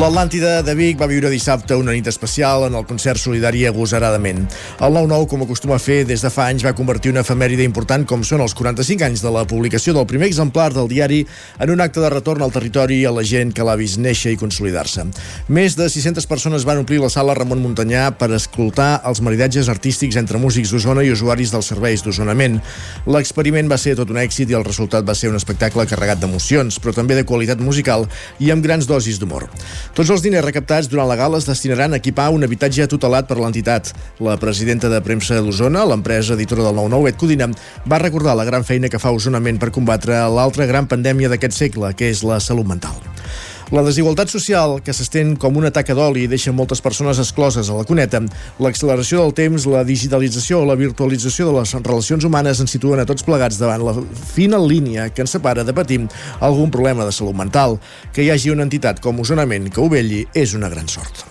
L'Atlàntida de Vic va viure dissabte una nit especial en el concert solidari agosaradament. El 9-9, com acostuma a fer des de fa anys, va convertir una efemèride important com són els 45 anys de la publicació del primer exemplar del diari en un acte de retorn al territori a la gent que l'ha vist néixer i consolidar-se. Més de 600 persones van omplir la sala Ramon Muntanyà per escoltar els maridatges artístics entre músics d'Osona i usuaris dels serveis d'Osonament. L'experiment va ser tot un èxit i el resultat va ser un espectacle carregat d'emocions, però també de qualitat musical i amb grans dosis d'humor. Tots els diners recaptats durant la gala es destinaran a equipar un habitatge tutelat per l'entitat. La presidenta de premsa d'Osona, l'empresa editora del 9-9, Et Codina, va recordar la gran feina que fa Osonament per combatre l'altra gran pandèmia d'aquest segle, que és la salut mental. La desigualtat social, que s'estén com una taca d'oli i deixa moltes persones excloses a la cuneta, l'acceleració del temps, la digitalització o la virtualització de les relacions humanes ens situen a tots plegats davant la fina línia que ens separa de patir algun problema de salut mental. Que hi hagi una entitat com Osonament que ho velli és una gran sort.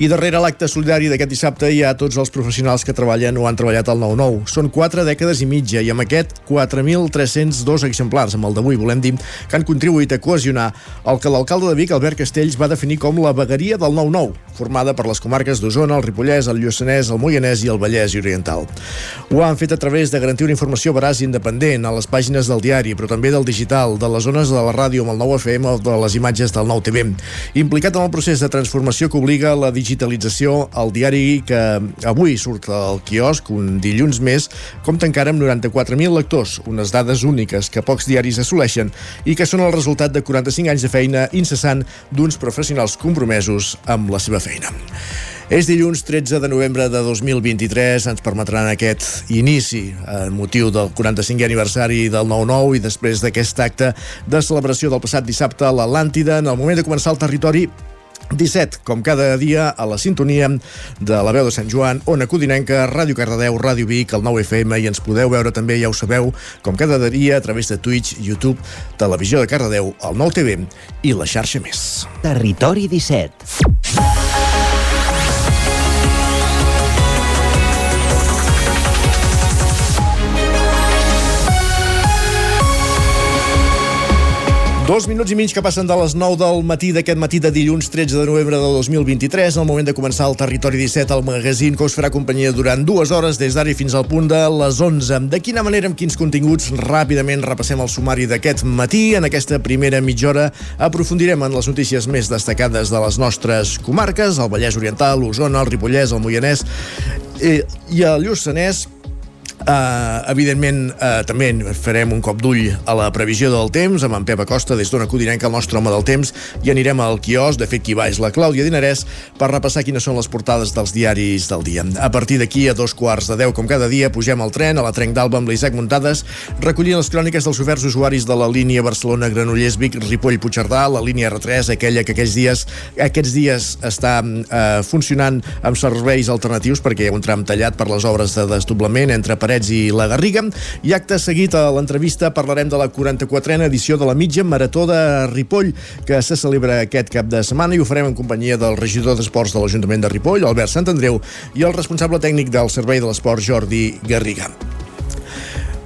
I darrere l'acte solidari d'aquest dissabte hi ha tots els professionals que treballen o han treballat al 9-9. Són quatre dècades i mitja i amb aquest 4.302 exemplars, amb el d'avui volem dir, que han contribuït a cohesionar el que l'alcalde de Vic, Albert Castells, va definir com la vegueria del 9-9, formada per les comarques d'Osona, el Ripollès, el Lluçanès, el Moianès i el Vallès Oriental. Ho han fet a través de garantir una informació veraç i independent a les pàgines del diari, però també del digital, de les zones de la ràdio amb el 9 FM o de les imatges del 9 TV. Implicat en el procés de transformació que obliga la digitalització, el diari que avui surt al quiosc un dilluns més, compta encara amb 94.000 lectors, unes dades úniques que pocs diaris assoleixen i que són el resultat de 45 anys de feina incessant d'uns professionals compromesos amb la seva feina. És dilluns 13 de novembre de 2023, ens permetran aquest inici en motiu del 45è aniversari del 9-9 i després d'aquest acte de celebració del passat dissabte a l'Atlàntida, en el moment de començar el territori 17, com cada dia, a la sintonia de la veu de Sant Joan, Ona Codinenca, Ràdio Cardedeu, Ràdio Vic, el 9 FM, i ens podeu veure també, ja ho sabeu, com cada dia, a través de Twitch, YouTube, Televisió de Cardedeu, el 9 TV i la xarxa més. Territori 17. Dos minuts i mig que passen de les 9 del matí d'aquest matí de dilluns 13 de novembre de 2023, al moment de començar el Territori 17, el magazín que us farà companyia durant dues hores des d'ara fins al punt de les 11. De quina manera, amb quins continguts, ràpidament repassem el sumari d'aquest matí. En aquesta primera mitja hora aprofundirem en les notícies més destacades de les nostres comarques, el Vallès Oriental, l'Osona, el Ripollès, el Moianès i, i el Lluçanès, Uh, evidentment, uh, també farem un cop d'ull a la previsió del temps amb en Pep Acosta des d'Ona Codinenca, el nostre home del temps, i anirem al quios, de fet qui va és la Clàudia Dinarès, per repassar quines són les portades dels diaris del dia. A partir d'aquí, a dos quarts de deu, com cada dia, pugem al tren, a la Trenc d'Alba amb l'Isaac Muntades, recollint les cròniques dels oferts usuaris de la línia Barcelona-Granollers-Vic, Ripoll-Puigcerdà, la línia R3, aquella que aquells dies, aquests dies està uh, funcionant amb serveis alternatius perquè hi ha un tram tallat per les obres de desdoblament entre Parets i la Garriga. I acte seguit a l'entrevista parlarem de la 44a edició de la mitja Marató de Ripoll, que se celebra aquest cap de setmana i ho farem en companyia del regidor d'Esports de l'Ajuntament de Ripoll, Albert Sant Andreu, i el responsable tècnic del Servei de l'Esport, Jordi Garriga.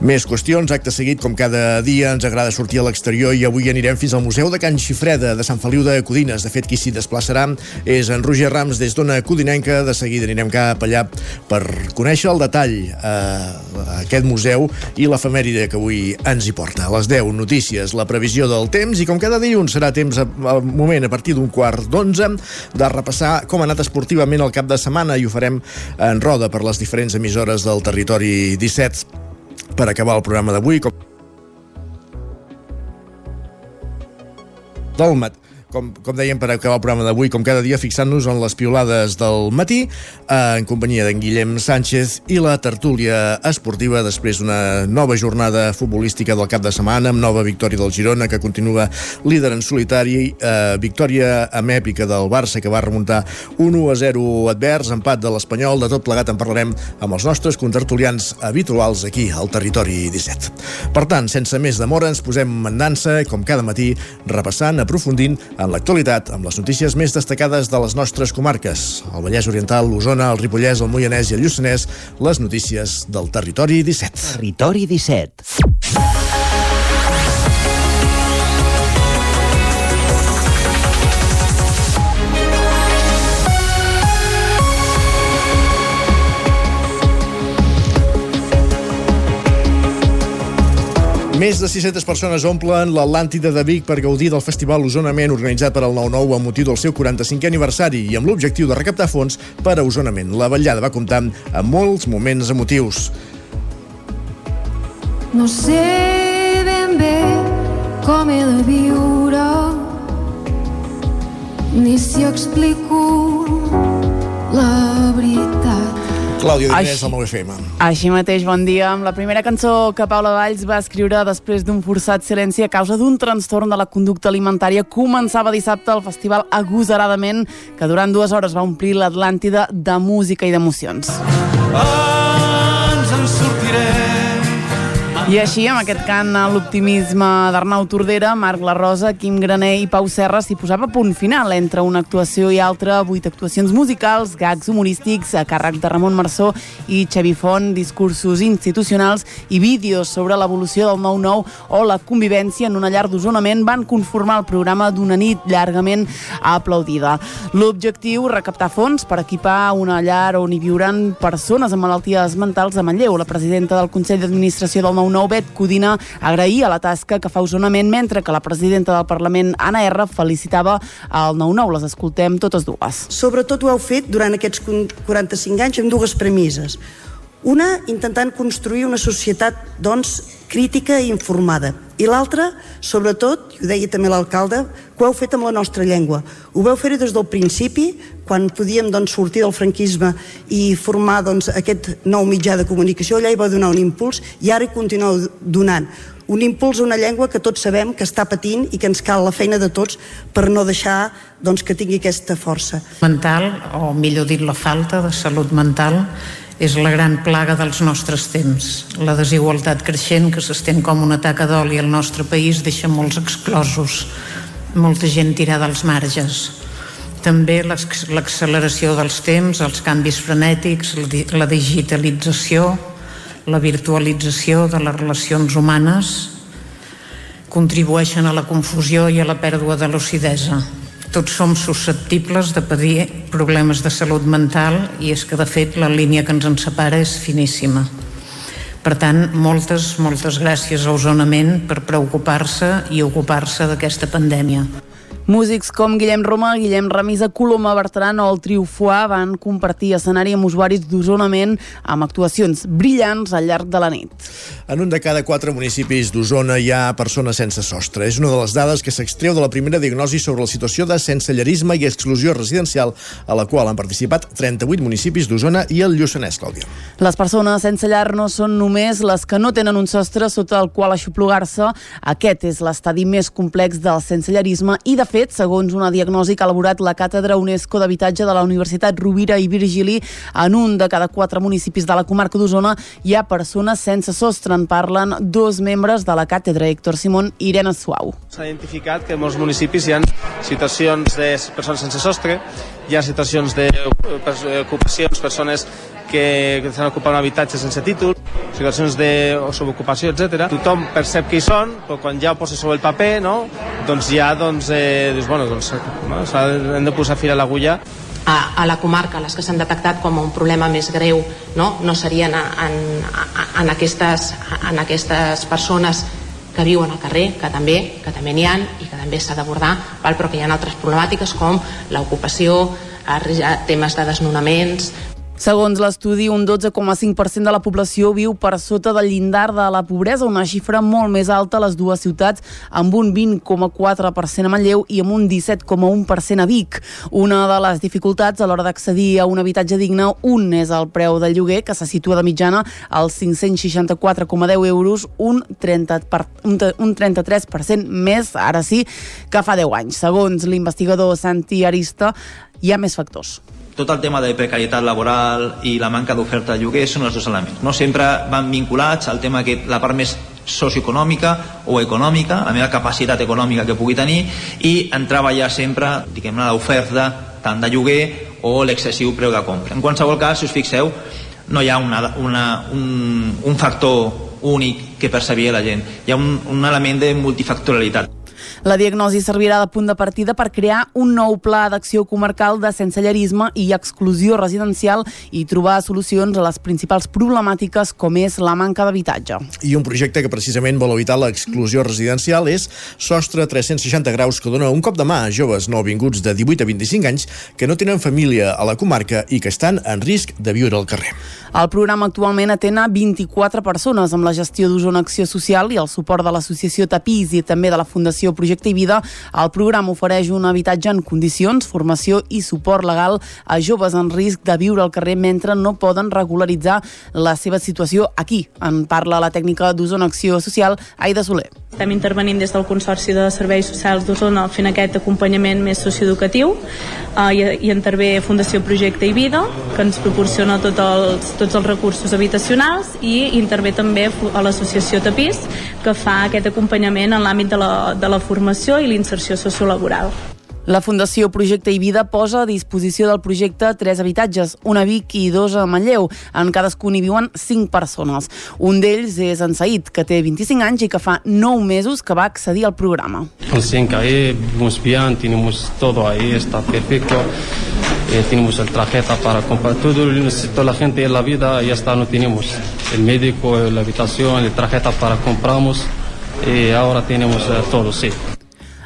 Més qüestions, acte seguit, com cada dia, ens agrada sortir a l'exterior i avui anirem fins al Museu de Can Xifreda de Sant Feliu de Codines. De fet, qui s'hi desplaçarà és en Roger Rams des d'Ona Codinenca. De seguida anirem cap allà per conèixer el detall eh, aquest museu i l'efemèride que avui ens hi porta. A les 10, notícies, la previsió del temps i com cada dilluns serà temps al moment a partir d'un quart d'onze de repassar com ha anat esportivament el cap de setmana i ho farem en roda per les diferents emissores del territori 17 per acabar el programa d'avui com com, com dèiem, per acabar el programa d'avui, com cada dia, fixant-nos en les piolades del matí, eh, en companyia d'en Guillem Sánchez i la tertúlia esportiva després d'una nova jornada futbolística del cap de setmana, amb nova victòria del Girona, que continua líder en solitari, eh, victòria amb èpica del Barça, que va remuntar 1-0 advers, empat de l'Espanyol, de tot plegat en parlarem amb els nostres contertulians habituals aquí, al Territori 17. Per tant, sense més demora, ens posem en dansa, com cada matí, repassant, aprofundint En l'actualitat, amb les notícies més destacades de les nostres comarques, el Vallès Oriental, l'Osona, el Ripollès, el Moianès i el Lluçanès, les notícies del Territori 17. Territori 17. Més de 600 persones omplen l'Atlàntida de Vic per gaudir del Festival Osonament organitzat per al 9-9 amb motiu del seu 45è aniversari i amb l'objectiu de recaptar fons per a Osonament. La vetllada va comptar amb molts moments emotius. No sé ben bé com he de viure ni si explico la veritat. Clàudia Així- al 9FM. Així mateix, bon dia. Amb la primera cançó que Paula Valls va escriure després d'un forçat silenci a causa d'un trastorn de la conducta alimentària, començava dissabte el festival agosaradament, que durant dues hores va omplir l'Atlàntida de música i d'emocions. sortirem. I així, amb aquest cant a l'optimisme d'Arnau Tordera, Marc La Rosa, Quim Graner i Pau Serra s'hi posava punt final entre una actuació i altra, vuit actuacions musicals, gags humorístics a càrrec de Ramon Marçó i Xavi Font, discursos institucionals i vídeos sobre l'evolució del 9-9 o la convivència en una llar d'osonament van conformar el programa d'una nit llargament aplaudida. L'objectiu, recaptar fons per equipar una llar on hi viuran persones amb malalties mentals a Manlleu. La presidenta del Consell d'Administració del 9-9, Bet Codina, agraïa la tasca que fa Osonament, mentre que la presidenta del Parlament, Anna R, felicitava el 9-9. Les escoltem totes dues. Sobretot ho heu fet durant aquests 45 anys amb dues premisses. Una, intentant construir una societat, doncs, crítica i informada. I l'altra, sobretot, i ho deia també l'alcalde, que ho heu fet amb la nostra llengua. Ho vau fer des del principi, quan podíem doncs, sortir del franquisme i formar doncs, aquest nou mitjà de comunicació, allà hi va donar un impuls i ara hi continueu donant un impuls a una llengua que tots sabem que està patint i que ens cal la feina de tots per no deixar doncs, que tingui aquesta força. mental, o millor dit la falta de salut mental, és la gran plaga dels nostres temps. La desigualtat creixent que s'estén com una taca d'oli al nostre país deixa molts exclosos, molta gent tirada als marges. També l'acceleració dels temps, els canvis frenètics, la digitalització, la virtualització de les relacions humanes contribueixen a la confusió i a la pèrdua de lucidesa. Tots som susceptibles de patir problemes de salut mental i és que, de fet, la línia que ens en separa és finíssima. Per tant, moltes, moltes gràcies a Osonament per preocupar-se i ocupar-se d'aquesta pandèmia. Músics com Guillem Roma, Guillem Ramisa, Coloma Bertran o el Trio Foix van compartir escenari amb usuaris d'Osonament amb actuacions brillants al llarg de la nit. En un de cada quatre municipis d'Osona hi ha persones sense sostre. És una de les dades que s'extreu de la primera diagnosi sobre la situació de sensellerisme i exclusió residencial a la qual han participat 38 municipis d'Osona i el Lluçanès, Clàudia. Les persones sense llar no són només les que no tenen un sostre sota el qual aixoplugar-se. Aquest és l'estadi més complex del sensellarisme i, de fet, segons una diagnosi que ha elaborat la Càtedra UNESCO d'Habitatge de la Universitat Rovira i Virgili, en un de cada quatre municipis de la comarca d'Osona hi ha persones sense sostre. En parlen dos membres de la càtedra, Héctor Simón i Irene Suau. S'ha identificat que en molts municipis hi ha situacions de persones sense sostre, hi ha situacions d'ocupacions, persones que, que estan ocupant un habitatge sense títol, situacions de subocupació, etc. Tothom percep que hi són, però quan ja ho posa sobre el paper, no? doncs ja doncs, eh, dius, bueno, doncs, no? hem de posar fil a l'agulla a, a la comarca, les que s'han detectat com un problema més greu, no, no serien en, en, en, aquestes, en aquestes persones que viuen al carrer, que també que també n'hi ha i que també s'ha d'abordar, però que hi ha altres problemàtiques com l'ocupació, eh, temes de desnonaments, Segons l'estudi, un 12,5% de la població viu per sota del llindar de la pobresa, una xifra molt més alta a les dues ciutats, amb un 20,4% a Manlleu i amb un 17,1% a Vic. Una de les dificultats a l'hora d'accedir a un habitatge digne, un és el preu del lloguer, que se situa de mitjana als 564,10 euros, un, 30 per, un, un 33% més, ara sí, que fa 10 anys. Segons l'investigador Santi Arista, hi ha més factors tot el tema de precarietat laboral i la manca d'oferta de lloguer són els dos elements. No sempre van vinculats al tema que la part més socioeconòmica o econòmica, la meva capacitat econòmica que pugui tenir i en treballar sempre, diguem-ne, l'oferta tant de lloguer o l'excessiu preu de compra. En qualsevol cas, si us fixeu, no hi ha una, una, un, un factor únic que percebia la gent. Hi ha un, un element de multifactorialitat. La diagnosi servirà de punt de partida per crear un nou pla d'acció comarcal de sensellerisme i exclusió residencial i trobar solucions a les principals problemàtiques com és la manca d'habitatge. I un projecte que precisament vol evitar l'exclusió residencial és Sostre 360 graus que dona un cop de mà a joves nouvinguts de 18 a 25 anys que no tenen família a la comarca i que estan en risc de viure al carrer. El programa actualment atén a 24 persones amb la gestió d'Osona Acció Social i el suport de l'associació Tapís i també de la Fundació Projecte Projecte Vida, el programa ofereix un habitatge en condicions, formació i suport legal a joves en risc de viure al carrer mentre no poden regularitzar la seva situació aquí. En parla la tècnica d'Osona Acció Social, Aida Soler. Estem intervenint des del Consorci de Serveis Socials d'Osona fent aquest acompanyament més socioeducatiu eh, i, i intervé Fundació Projecte i Vida, que ens proporciona tot els, tots els recursos habitacionals i intervé també a l'associació Tapís, que fa aquest acompanyament en l'àmbit de, la, de la formació i l'inserció sociolaboral. La Fundació Projecte i Vida posa a disposició del projecte tres habitatges, una a Vic i dos a Manlleu. En cadascun hi viuen cinc persones. Un d'ells és en Said, que té 25 anys i que fa 9 mesos que va accedir al programa. Recién caí, vivimos bien, tenemos todo ahí, está perfecto. Eh, tenemos el tarjeta para comprar todo lo que necesita la gente en la vida, ya está, no tenemos el médico, la habitación, el tarjeta para compramos y ahora tenemos eh, todo, sí.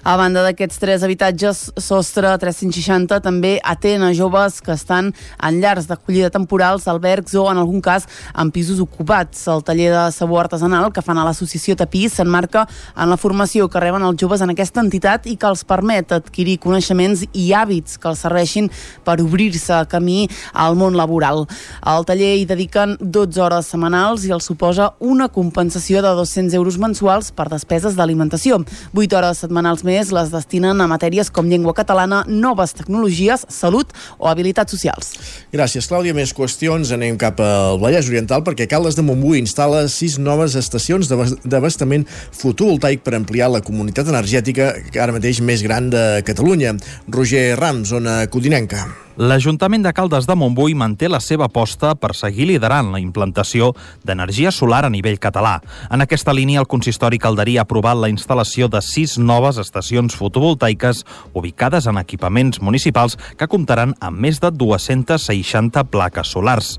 A banda d'aquests tres habitatges, Sostre 360 també atén a joves que estan en llars d'acollida temporals, albergs o, en algun cas, en pisos ocupats. El taller de sabó artesanal que fan a l'associació Tapís s'enmarca en la formació que reben els joves en aquesta entitat i que els permet adquirir coneixements i hàbits que els serveixin per obrir-se camí al món laboral. Al taller hi dediquen 12 hores setmanals i els suposa una compensació de 200 euros mensuals per despeses d'alimentació. 8 hores setmanals més les destinen a matèries com llengua catalana, noves tecnologies, salut o habilitats socials. Gràcies, Clàudia. Més qüestions. Anem cap al Vallès Oriental perquè Caldes de Montbui instal·la sis noves estacions d'abastament fotovoltaic per ampliar la comunitat energètica que ara mateix més gran de Catalunya. Roger Rams, zona Codinenca. L'Ajuntament de Caldes de Montbui manté la seva aposta per seguir liderant la implantació d'energia solar a nivell català. En aquesta línia, el consistori calderí ha aprovat la instal·lació de sis noves estacions fotovoltaiques ubicades en equipaments municipals que comptaran amb més de 260 plaques solars.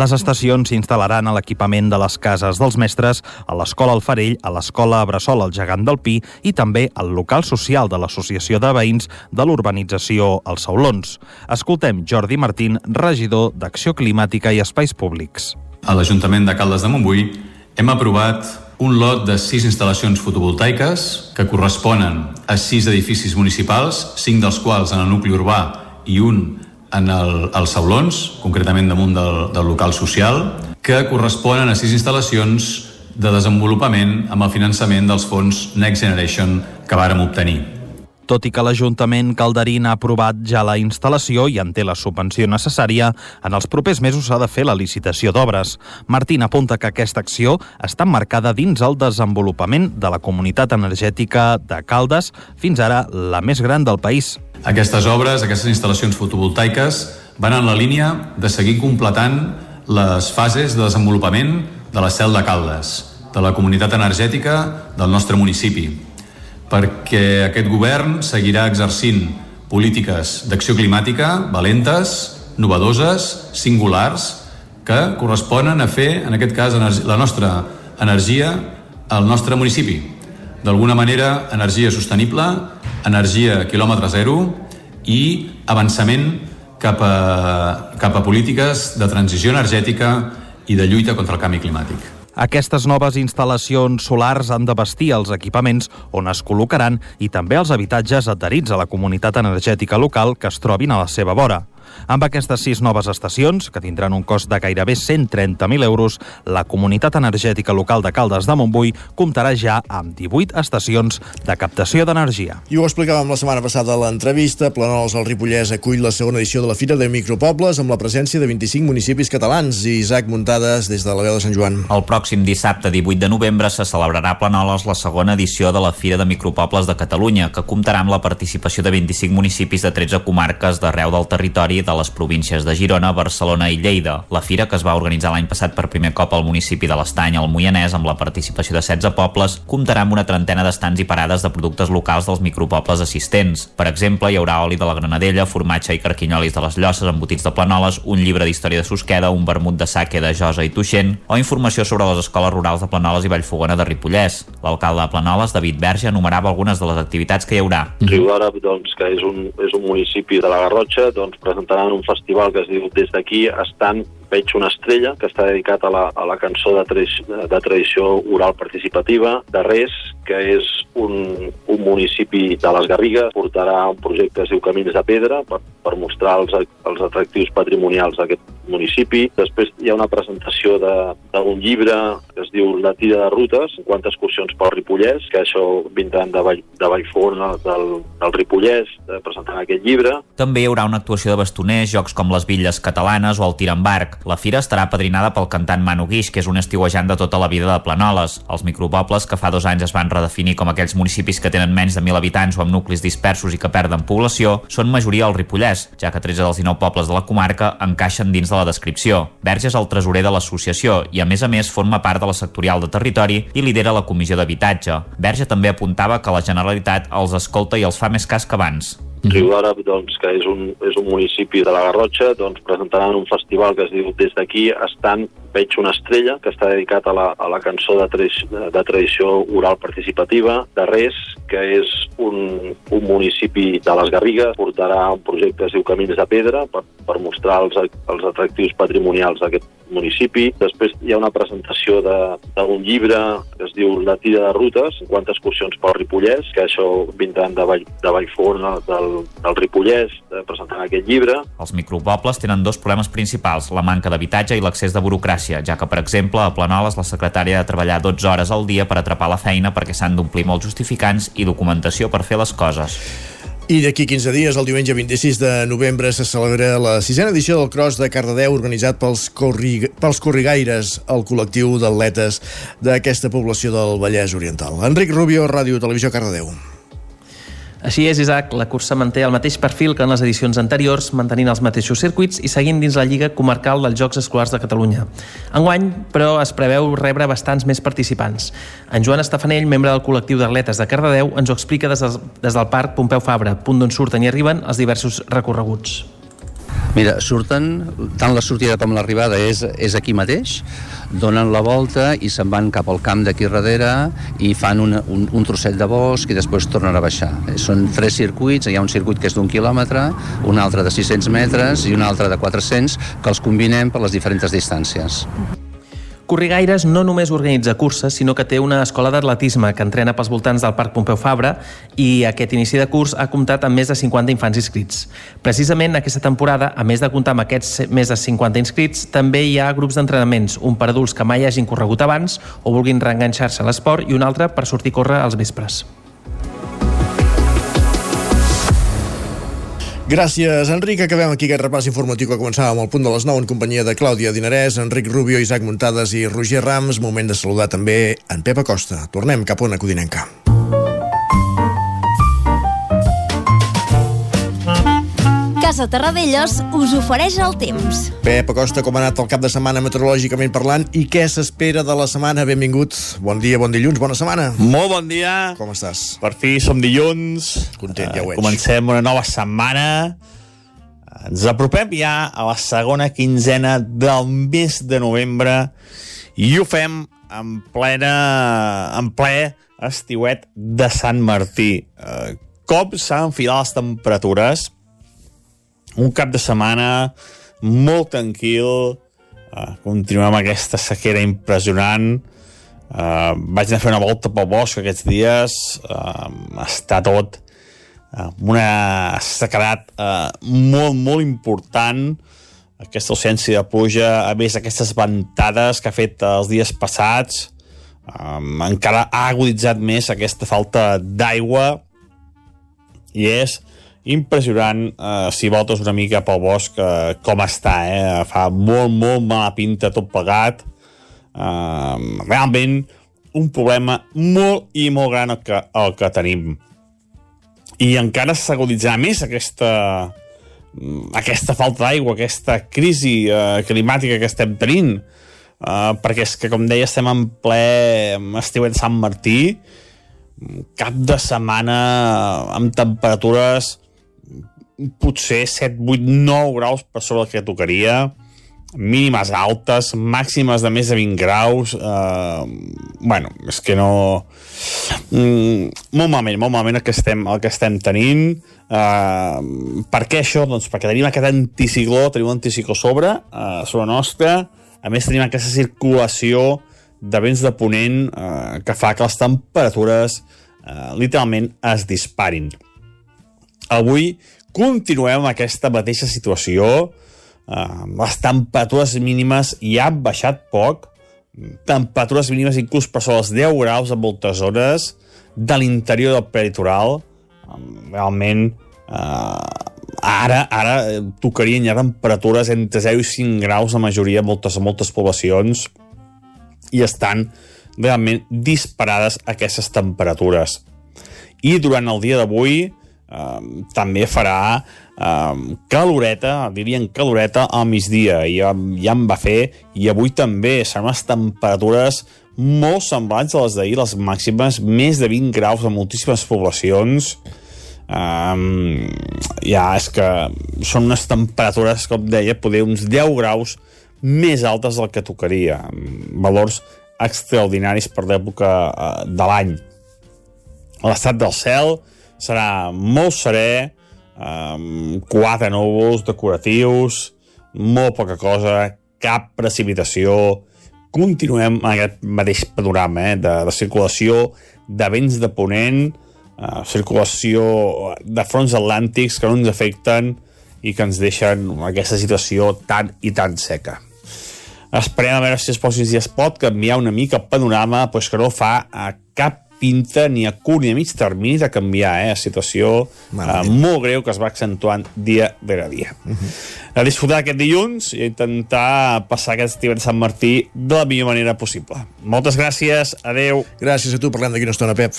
Les estacions s'instal·laran a l'equipament de les cases dels mestres, a l'Escola Alfarell, a l'Escola Bressol al Gegant del Pi i també al local social de l'Associació de Veïns de l'Urbanització Els Saulons. Escolta Escoltem Jordi Martín, regidor d'Acció Climàtica i Espais Públics. A l'Ajuntament de Caldes de Montbui hem aprovat un lot de sis instal·lacions fotovoltaiques que corresponen a sis edificis municipals, cinc dels quals en el nucli urbà i un en el, els Saulons, concretament damunt del, del local social, que corresponen a sis instal·lacions de desenvolupament amb el finançament dels fons Next Generation que vàrem obtenir. Tot i que l'Ajuntament Calderín ha aprovat ja la instal·lació i en té la subvenció necessària, en els propers mesos s'ha de fer la licitació d'obres. Martín apunta que aquesta acció està marcada dins el desenvolupament de la comunitat energètica de Caldes, fins ara la més gran del país. Aquestes obres, aquestes instal·lacions fotovoltaiques, van en la línia de seguir completant les fases de desenvolupament de la cel de Caldes, de la comunitat energètica del nostre municipi, perquè aquest govern seguirà exercint polítiques d'acció climàtica valentes, novedoses, singulars, que corresponen a fer, en aquest cas, la nostra energia al nostre municipi. D'alguna manera, energia sostenible, energia quilòmetre zero i avançament cap a, cap a polítiques de transició energètica i de lluita contra el canvi climàtic. Aquestes noves instal·lacions solars han de vestir els equipaments on es col·locaran i també els habitatges adherits a la comunitat energètica local que es trobin a la seva vora. Amb aquestes sis noves estacions, que tindran un cost de gairebé 130.000 euros, la comunitat energètica local de Caldes de Montbui comptarà ja amb 18 estacions de captació d'energia. I ho explicàvem la setmana passada a l'entrevista. Planols al Ripollès acull la segona edició de la Fira de Micropobles amb la presència de 25 municipis catalans. I Isaac Muntades des de la veu de Sant Joan. El pròxim dissabte 18 de novembre se celebrarà a Planoles la segona edició de la Fira de Micropobles de Catalunya, que comptarà amb la participació de 25 municipis de 13 comarques d'arreu del territori de les províncies de Girona, Barcelona i Lleida. La fira, que es va organitzar l'any passat per primer cop al municipi de l'Estany, al Moianès, amb la participació de 16 pobles, comptarà amb una trentena d'estants i parades de productes locals dels micropobles assistents. Per exemple, hi haurà oli de la Granadella, formatge i carquinyolis de les Llosses, embotits de Planoles, un llibre d'història de Susqueda, un vermut de saque de Josa i Tuixent, o informació sobre les escoles rurals de Planoles i Vallfogona de Ripollès. L'alcalde de Planoles, David Verge, enumerava algunes de les activitats que hi haurà. Riu doncs, que és un, és un municipi de la Garrotxa, doncs, presentaran un festival que es diu Des d'aquí estan veig una estrella, que està dedicat a la, a la cançó de, de tradició oral participativa, de Res, que és un, un municipi de les Garrigues, portarà un projecte que es diu Camins de Pedra per, per mostrar els, els atractius patrimonials d'aquest municipi. Després hi ha una presentació d'un llibre que es diu La tira de rutes, 50 excursions pel Ripollès, que això vindran de, Vall, de Vallfona, del, del Ripollès, de presentant aquest llibre. També hi haurà una actuació de bastoners, jocs com les bitlles catalanes o el tir amb barc. La fira estarà padrinada pel cantant Manu Guix, que és un estiuejant de tota la vida de Planoles. Els micropobles, que fa dos anys es van redefinir com aquells municipis que tenen menys de 1.000 habitants o amb nuclis dispersos i que perden població, són majoria al Ripollès, ja que 13 dels 19 pobles de la comarca encaixen dins de la descripció. Verge és el tresorer de l'associació i, a més a més, forma part de la sectorial de territori i lidera la comissió d'habitatge. Verge també apuntava que la Generalitat els escolta i els fa més cas que abans. Riu d'Àrab, doncs, que és un, és un municipi de la Garrotxa, doncs, presentaran un festival que es diu Des d'aquí estan veig una estrella, que està dedicat a la, a la cançó de, tradició, de tradició oral participativa, de Res, que és un, un municipi de les Garrigues, portarà un projecte que es diu Camins de Pedra per, per mostrar els, els atractius patrimonials d'aquest municipi. Després hi ha una presentació d'un llibre que es diu La tira de rutes, 50 excursions pel Ripollès, que això vindran de, Vall, de Vallfona, del, del Ripollès, de presentant aquest llibre. Els micropobles tenen dos problemes principals, la manca d'habitatge i l'accés de burocràcia, ja que, per exemple, a Planoles la secretària ha de treballar 12 hores al dia per atrapar la feina perquè s'han d'omplir molts justificants i documentació per fer les coses. I d'aquí 15 dies, el diumenge 26 de novembre, se celebra la sisena edició del Cross de Cardedeu organitzat pels, corri... pels Corrigaires, el col·lectiu d'atletes d'aquesta població del Vallès Oriental. Enric Rubio, Ràdio Televisió Cardedeu. Així és, Isaac, la cursa manté el mateix perfil que en les edicions anteriors, mantenint els mateixos circuits i seguint dins la Lliga Comarcal dels Jocs Escolars de Catalunya. Enguany, però, es preveu rebre bastants més participants. En Joan Estafanell, membre del col·lectiu d'atletes de Cardedeu, ens ho explica des del, des del Parc Pompeu Fabra, punt d'on surten i arriben els diversos recorreguts. Mira, surten, tant la sortida com l'arribada és, és aquí mateix, donen la volta i se'n van cap al camp d'aquí darrere i fan una, un, un trosset de bosc i després tornen a baixar. Són tres circuits, hi ha un circuit que és d'un quilòmetre, un altre de 600 metres i un altre de 400, que els combinem per les diferents distàncies. Corrigaires no només organitza curses, sinó que té una escola d'atletisme que entrena pels voltants del Parc Pompeu Fabra i aquest inici de curs ha comptat amb més de 50 infants inscrits. Precisament aquesta temporada, a més de comptar amb aquests més de 50 inscrits, també hi ha grups d'entrenaments, un per adults que mai hagin corregut abans o vulguin reenganxar-se a l'esport i un altre per sortir a córrer als vespres. Gràcies, Enric. Acabem aquí aquest repàs informatiu que començàvem al punt de les 9 en companyia de Clàudia Dinarès, Enric Rubio, Isaac Muntades i Roger Rams. Moment de saludar també en Pep Acosta. Tornem cap a una Casa Terradellos us ofereix el temps. Pep Acosta, com ha anat el cap de setmana meteorològicament parlant i què s'espera de la setmana? Benvingut. Bon dia, bon dilluns, bona setmana. Molt bon dia. Com estàs? Per fi som dilluns. Content, ja ho veig. Comencem una nova setmana. Ens apropem ja a la segona quinzena del mes de novembre i ho fem en plena en ple estiuet de Sant Martí. Eh, com s'han enfilat les temperatures un cap de setmana molt tranquil. Uh, continuem amb aquesta sequera impressionant. Uh, vaig anar a fer una volta pel bosc aquests dies. Uh, està tot eh, una sequedat eh, molt, molt important, aquesta ausència de pluja, a més aquestes ventades que ha fet els dies passats, um, encara ha aguditzat més aquesta falta d'aigua. I és impressionant uh, si voltes una mica pel bosc uh, com està, eh? fa molt, molt mala pinta tot plegat. Uh, realment un problema molt i molt gran el que, el que tenim. I encara s'aguditzarà més aquesta aquesta falta d'aigua, aquesta crisi uh, climàtica que estem tenint. Uh, perquè és que com deia estem en ple estiu de Sant Martí. Cap de setmana amb temperatures potser 7, 8, 9 graus per sobre el que tocaria. Mínimes altes, màximes de més de 20 graus. Eh, bueno, és que no mm, molt malament, molt malament el que estem, el que estem tenint. Eh, per què això? Doncs perquè tenim aquest anticicló tenim un anticicló sobre eh, sobre nostra, a més tenim aquesta circulació de vents de ponent eh, que fa que les temperatures eh, literalment es disparin. Avui continuem amb aquesta mateixa situació uh, les temperatures mínimes ja han baixat poc temperatures mínimes inclús per sobre els 10 graus a moltes zones de l'interior del peritoral realment uh, ara ara tocarien ja temperatures entre 0 i 5 graus a majoria de moltes, moltes poblacions i estan realment disparades aquestes temperatures. I durant el dia d'avui eh, també farà eh, caloreta, dirien caloreta al migdia, i ja, ja en va fer, i avui també. Seran unes temperatures molt semblants a les d'ahir, les màximes, més de 20 graus a moltíssimes poblacions, um, ja és que són unes temperatures, com deia, poder uns 10 graus més altes del que tocaria, valors extraordinaris per l'època uh, de l'any. L'estat del cel serà molt serè, amb quatre núvols decoratius, molt poca cosa, cap precipitació, continuem amb aquest mateix panorama eh, de, de circulació de vents de ponent, eh, circulació de fronts atlàntics que no ens afecten i que ens deixen aquesta situació tan i tan seca. Esperem a veure si els pròxims dies pot canviar una mica el panorama, doncs que no fa a cap pinta ni a curt ni a mig termini de canviar, eh? situació eh, molt greu que es va accentuant dia rere dia. Uh -huh. A disfrutar aquest dilluns i a intentar passar aquest estiu de Sant Martí de la millor manera possible. Moltes gràcies, adeu. Gràcies a tu, parlem d'aquí una estona, Pep.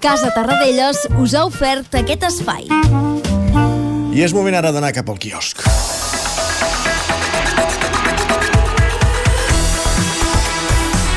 Casa Tarradellas us ha ofert aquest espai. I és moment ara d'anar cap al quiosc.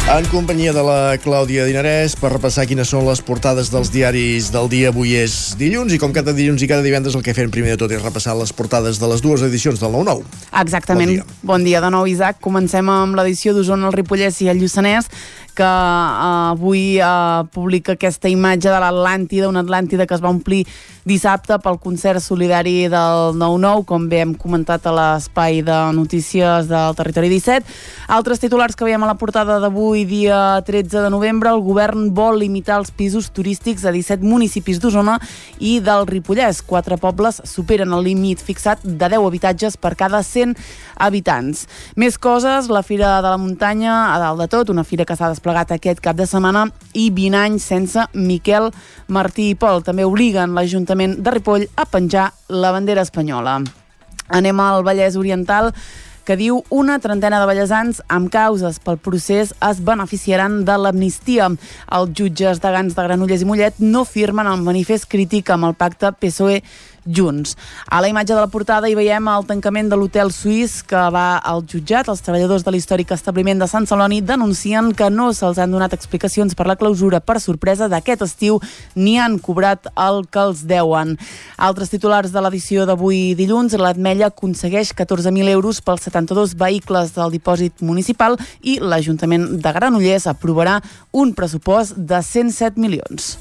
En companyia de la Clàudia Dinarès per repassar quines són les portades dels diaris del dia. Avui és dilluns i com cada dilluns i cada divendres el que fem primer de tot és repassar les portades de les dues edicions del 9-9. Exactament. Bon dia. bon dia de nou, Isaac. Comencem amb l'edició d'Osona, el Ripollès i el Lluçanès que uh, avui uh, publica aquesta imatge de l'Atlàntida, una Atlàntida que es va omplir dissabte pel concert solidari del 9-9, com bé hem comentat a l'espai de notícies del Territori 17. Altres titulars que veiem a la portada d'avui, dia 13 de novembre, el govern vol limitar els pisos turístics a 17 municipis d'Osona i del Ripollès. Quatre pobles superen el límit fixat de 10 habitatges per cada 100 habitants. Més coses, la Fira de la Muntanya, a dalt de tot, una fira que s'ha desplegat aquest cap de setmana i 20 anys sense Miquel Martí i Pol. També obliguen l'Ajuntament de Ripoll a penjar la bandera espanyola. Anem al Vallès Oriental, que diu una trentena de ballesans amb causes pel procés es beneficiaran de l'amnistia. Els jutges de Gans de Granollers i Mollet no firmen el manifest crític amb el pacte PSOE junts. A la imatge de la portada hi veiem el tancament de l'hotel suís que va al jutjat. Els treballadors de l'històric establiment de Sant Celoni denuncien que no se'ls han donat explicacions per la clausura per sorpresa d'aquest estiu ni han cobrat el que els deuen. Altres titulars de l'edició d'avui dilluns, l'Atmella aconsegueix 14.000 euros pels 72 vehicles del dipòsit municipal i l'Ajuntament de Granollers aprovarà un pressupost de 107 milions.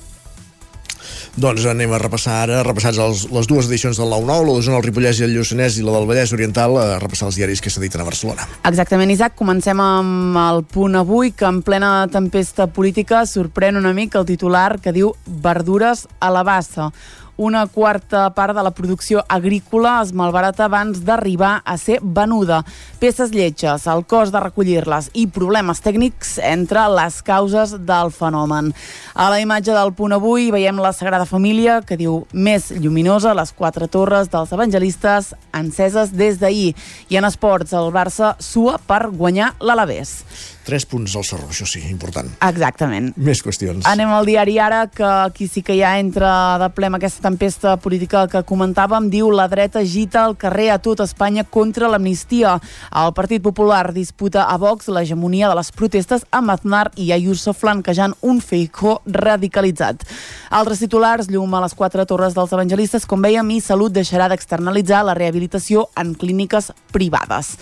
Doncs anem a repassar ara, repassats els, les dues edicions del 9-9, la d'Osona, el Ripollès i el Lluçanès i la del Vallès Oriental, a repassar els diaris que s'editen a Barcelona. Exactament, Isaac. Comencem amb el punt avui, que en plena tempesta política sorprèn una mica el titular que diu verdures a la bassa Una quarta part de la producció agrícola es malbarata abans d'arribar a ser venuda. Peces lletges, el cost de recollir-les i problemes tècnics entre les causes del fenomen. A la imatge del punt avui veiem la Sagrada Família, que diu més lluminosa, les quatre torres dels evangelistes enceses des d'ahir. I en esports, el Barça sua per guanyar l'Alavés. Tres punts al Sorro, això sí, important. Exactament. Més qüestions. Anem al diari ara, que aquí sí que ja entra de ple amb aquesta tempesta política que comentàvem. Diu la dreta agita el carrer a tot Espanya contra l'amnistia. El Partit Popular disputa a Vox l'hegemonia de les protestes amb Aznar i Ayuso flanquejant un feicó radicalitzat. Altres titulars, llum a les quatre torres dels evangelistes, com veiem, i Salut deixarà d'externalitzar la rehabilitació en clíniques privades.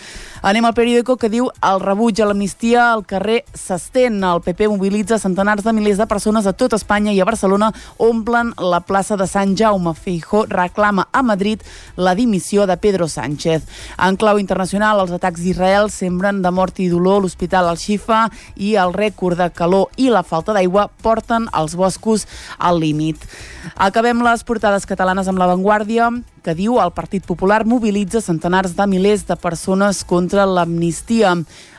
Anem al periòdico que diu el rebuig a l'amnistia al carrer s'estén. El PP mobilitza centenars de milers de persones a tot Espanya i a Barcelona omplen la plaça de Sant Jaume. Feijó reclama a Madrid la dimissió de Pedro Sánchez. En clau internacional, els atacs d'Israel sembren de mort i dolor l'Hospital Al-Shifa i el rècord de calor i la falta d'aigua porten els boscos al límit. Acabem les portades catalanes amb l'avantguàrdia que diu el Partit Popular mobilitza centenars de milers de persones contra l'amnistia.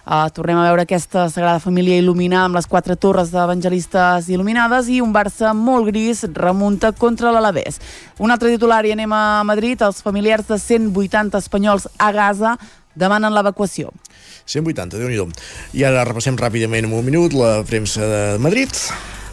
Uh, tornem a veure aquesta Sagrada Família il·luminada amb les quatre torres d'evangelistes il·luminades i un Barça molt gris remunta contra l'Alavés. Un altre titular i anem a Madrid. Els familiars de 180 espanyols a Gaza demanen l'evacuació. 180, déu nhi I ara repassem ràpidament en un minut la premsa de Madrid.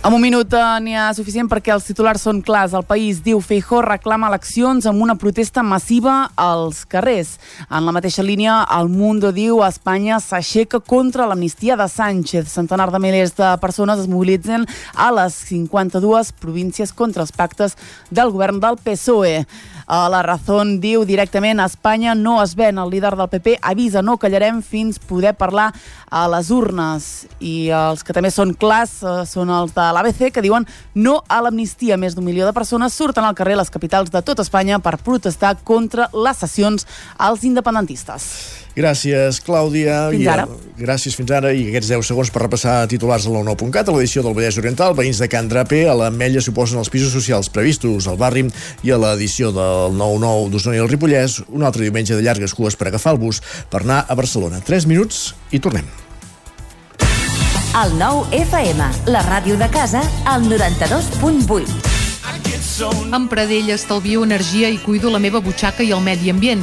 En un minut eh, n'hi ha suficient perquè els titulars són clars. El país diu Feijó reclama eleccions amb una protesta massiva als carrers. En la mateixa línia, el Mundo diu Espanya s'aixeca contra l'amnistia de Sánchez. Centenar de milers de persones es mobilitzen a les 52 províncies contra els pactes del govern del PSOE. Uh, la Razón diu directament a Espanya no es ven. El líder del PP avisa no callarem fins poder parlar a les urnes. I els que també són clars uh, són els de l'ABC que diuen no a l'amnistia. Més d'un milió de persones surten al carrer a les capitals de tot Espanya per protestar contra les sessions als independentistes. Gràcies, Clàudia. Fins I, ara. Gràcies, fins ara. I aquests 10 segons per repassar titulars al 99.cat, a l'edició del Vallès Oriental, veïns de Can Drape, a l'Ametlla suposen els pisos socials previstos al barri i a l'edició del 99 d'Osona i el Ripollès, un altre diumenge de llargues cues per agafar el bus per anar a Barcelona. 3 minuts i tornem. El 9 FM, la ràdio de casa, al 92.8. Amb Pradell estalvio energia i cuido la meva butxaca i el medi ambient.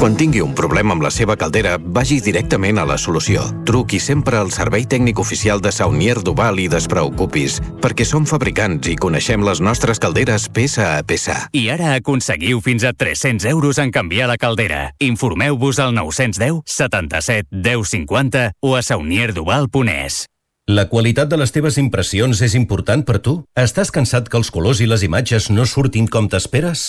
Quan tingui un problema amb la seva caldera, vagi directament a la solució. Truqui sempre al servei tècnic oficial de Saunier Duval i despreocupis, perquè som fabricants i coneixem les nostres calderes peça a peça. I ara aconseguiu fins a 300 euros en canviar la caldera. Informeu-vos al 910 77 10 50 o a saunierduval.es. La qualitat de les teves impressions és important per tu? Estàs cansat que els colors i les imatges no surtin com t'esperes?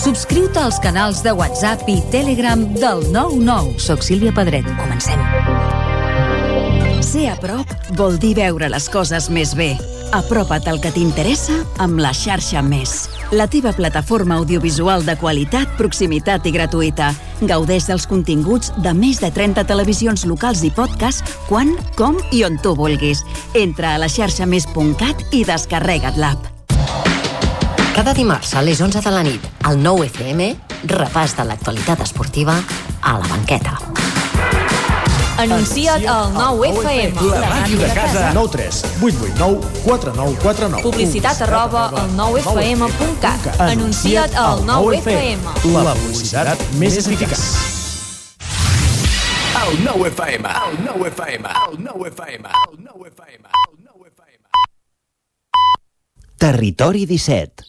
Subscriu-te als canals de WhatsApp i Telegram del 99. Soc Sílvia Pedret. Comencem. Ser a prop vol dir veure les coses més bé. Apropa't al que t'interessa amb la xarxa Més. La teva plataforma audiovisual de qualitat, proximitat i gratuïta. Gaudeix dels continguts de més de 30 televisions locals i podcast quan, com i on tu vulguis. Entra a la xarxa més.cat i descarrega't l'app. Cada dimarts a les 11 de la nit, al 9 FM, repàs de l'actualitat esportiva a la banqueta. Anuncia't al 9FM. La màquina de casa. 9 3 8 8 9 4 9 4 9. Publicitat arroba al 9FM.cat. Anuncia't al 9FM. La publicitat més eficaç. El 9 FM, el 9 FM, el 9 FM, el 9 FM. Territori 17.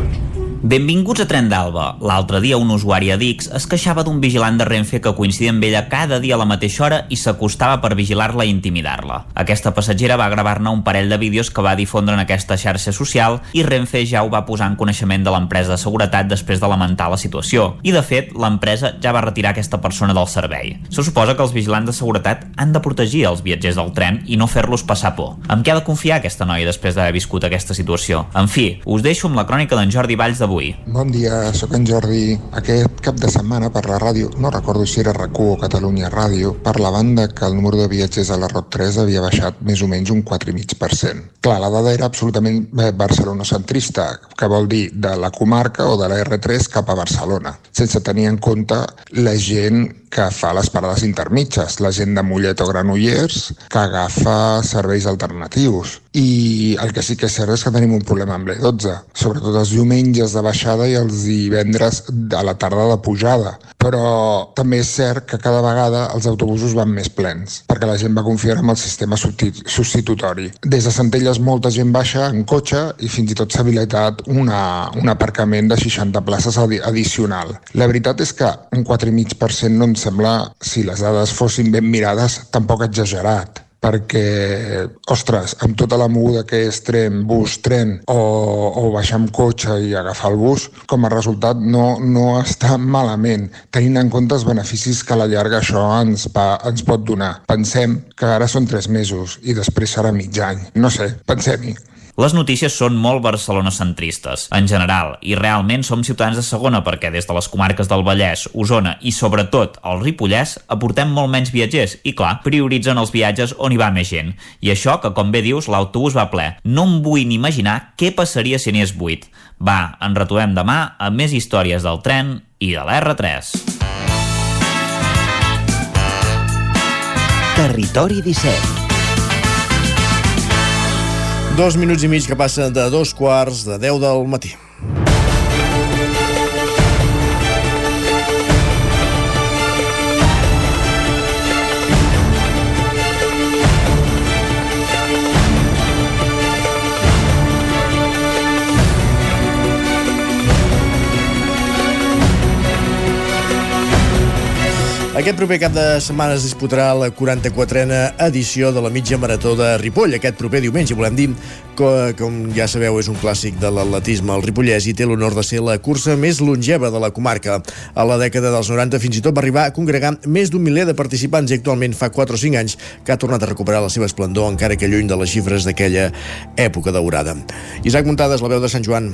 Benvinguts a Tren d'Alba. L'altre dia un usuari a Dix es queixava d'un vigilant de Renfe que coincidia amb ella cada dia a la mateixa hora i s'acostava per vigilar-la i intimidar-la. Aquesta passatgera va gravar-ne un parell de vídeos que va difondre en aquesta xarxa social i Renfe ja ho va posar en coneixement de l'empresa de seguretat després de lamentar la situació. I de fet, l'empresa ja va retirar aquesta persona del servei. Se suposa que els vigilants de seguretat han de protegir els viatgers del tren i no fer-los passar por. Amb què ha de confiar aquesta noia després d'haver viscut aquesta situació? En fi, us deixo amb la crònica d'en Jordi Valls de d'avui. Bon dia, sóc en Jordi. Aquest cap de setmana per la ràdio, no recordo si era rac o Catalunya Ràdio, parlaven de que el número de viatgers a la ROT 3 havia baixat més o menys un 4,5%. Clar, la dada era absolutament eh, barcelonocentrista, que vol dir de la comarca o de la R3 cap a Barcelona, sense tenir en compte la gent que fa les parades intermitges, la gent de Mollet o Granollers que agafa serveis alternatius. I el que sí que és cert és que tenim un problema amb l'E12, sobretot els diumenges de baixada i els divendres a la tarda de pujada. Però també és cert que cada vegada els autobusos van més plens, perquè la gent va confiar en el sistema substitutori. Des de Centelles molta gent baixa en cotxe i fins i tot s'ha habilitat una, un aparcament de 60 places addicional. La veritat és que un 4,5% no ens sembla, si les dades fossin ben mirades, tampoc exagerat perquè, ostres, amb tota la moguda que és tren, bus, tren o, o baixar amb cotxe i agafar el bus, com a resultat no, no està malament, tenint en compte els beneficis que a la llarga això ens, va, ens pot donar. Pensem que ara són tres mesos i després serà mig any. No sé, pensem-hi. Les notícies són molt barcelonocentristes, en general, i realment som ciutadans de segona perquè des de les comarques del Vallès, Osona i sobretot el Ripollès aportem molt menys viatgers i, clar, prioritzen els viatges on hi va més gent. I això, que com bé dius, l'autobús va ple. No em vull ni imaginar què passaria si n'hi és buit. Va, ens retrobem demà amb més històries del tren i de l'R3. Territori 17 Dos minuts i mig que passen de dos quarts de deu del matí. Aquest proper cap de setmana es disputarà la 44a edició de la mitja marató de Ripoll. Aquest proper diumenge, volem dir, que, com ja sabeu, és un clàssic de l'atletisme al Ripollès i té l'honor de ser la cursa més longeva de la comarca. A la dècada dels 90 fins i tot va arribar a congregar més d'un miler de participants i actualment fa 4 o 5 anys que ha tornat a recuperar la seva esplendor encara que lluny de les xifres d'aquella època daurada. Isaac Muntades, la veu de Sant Joan.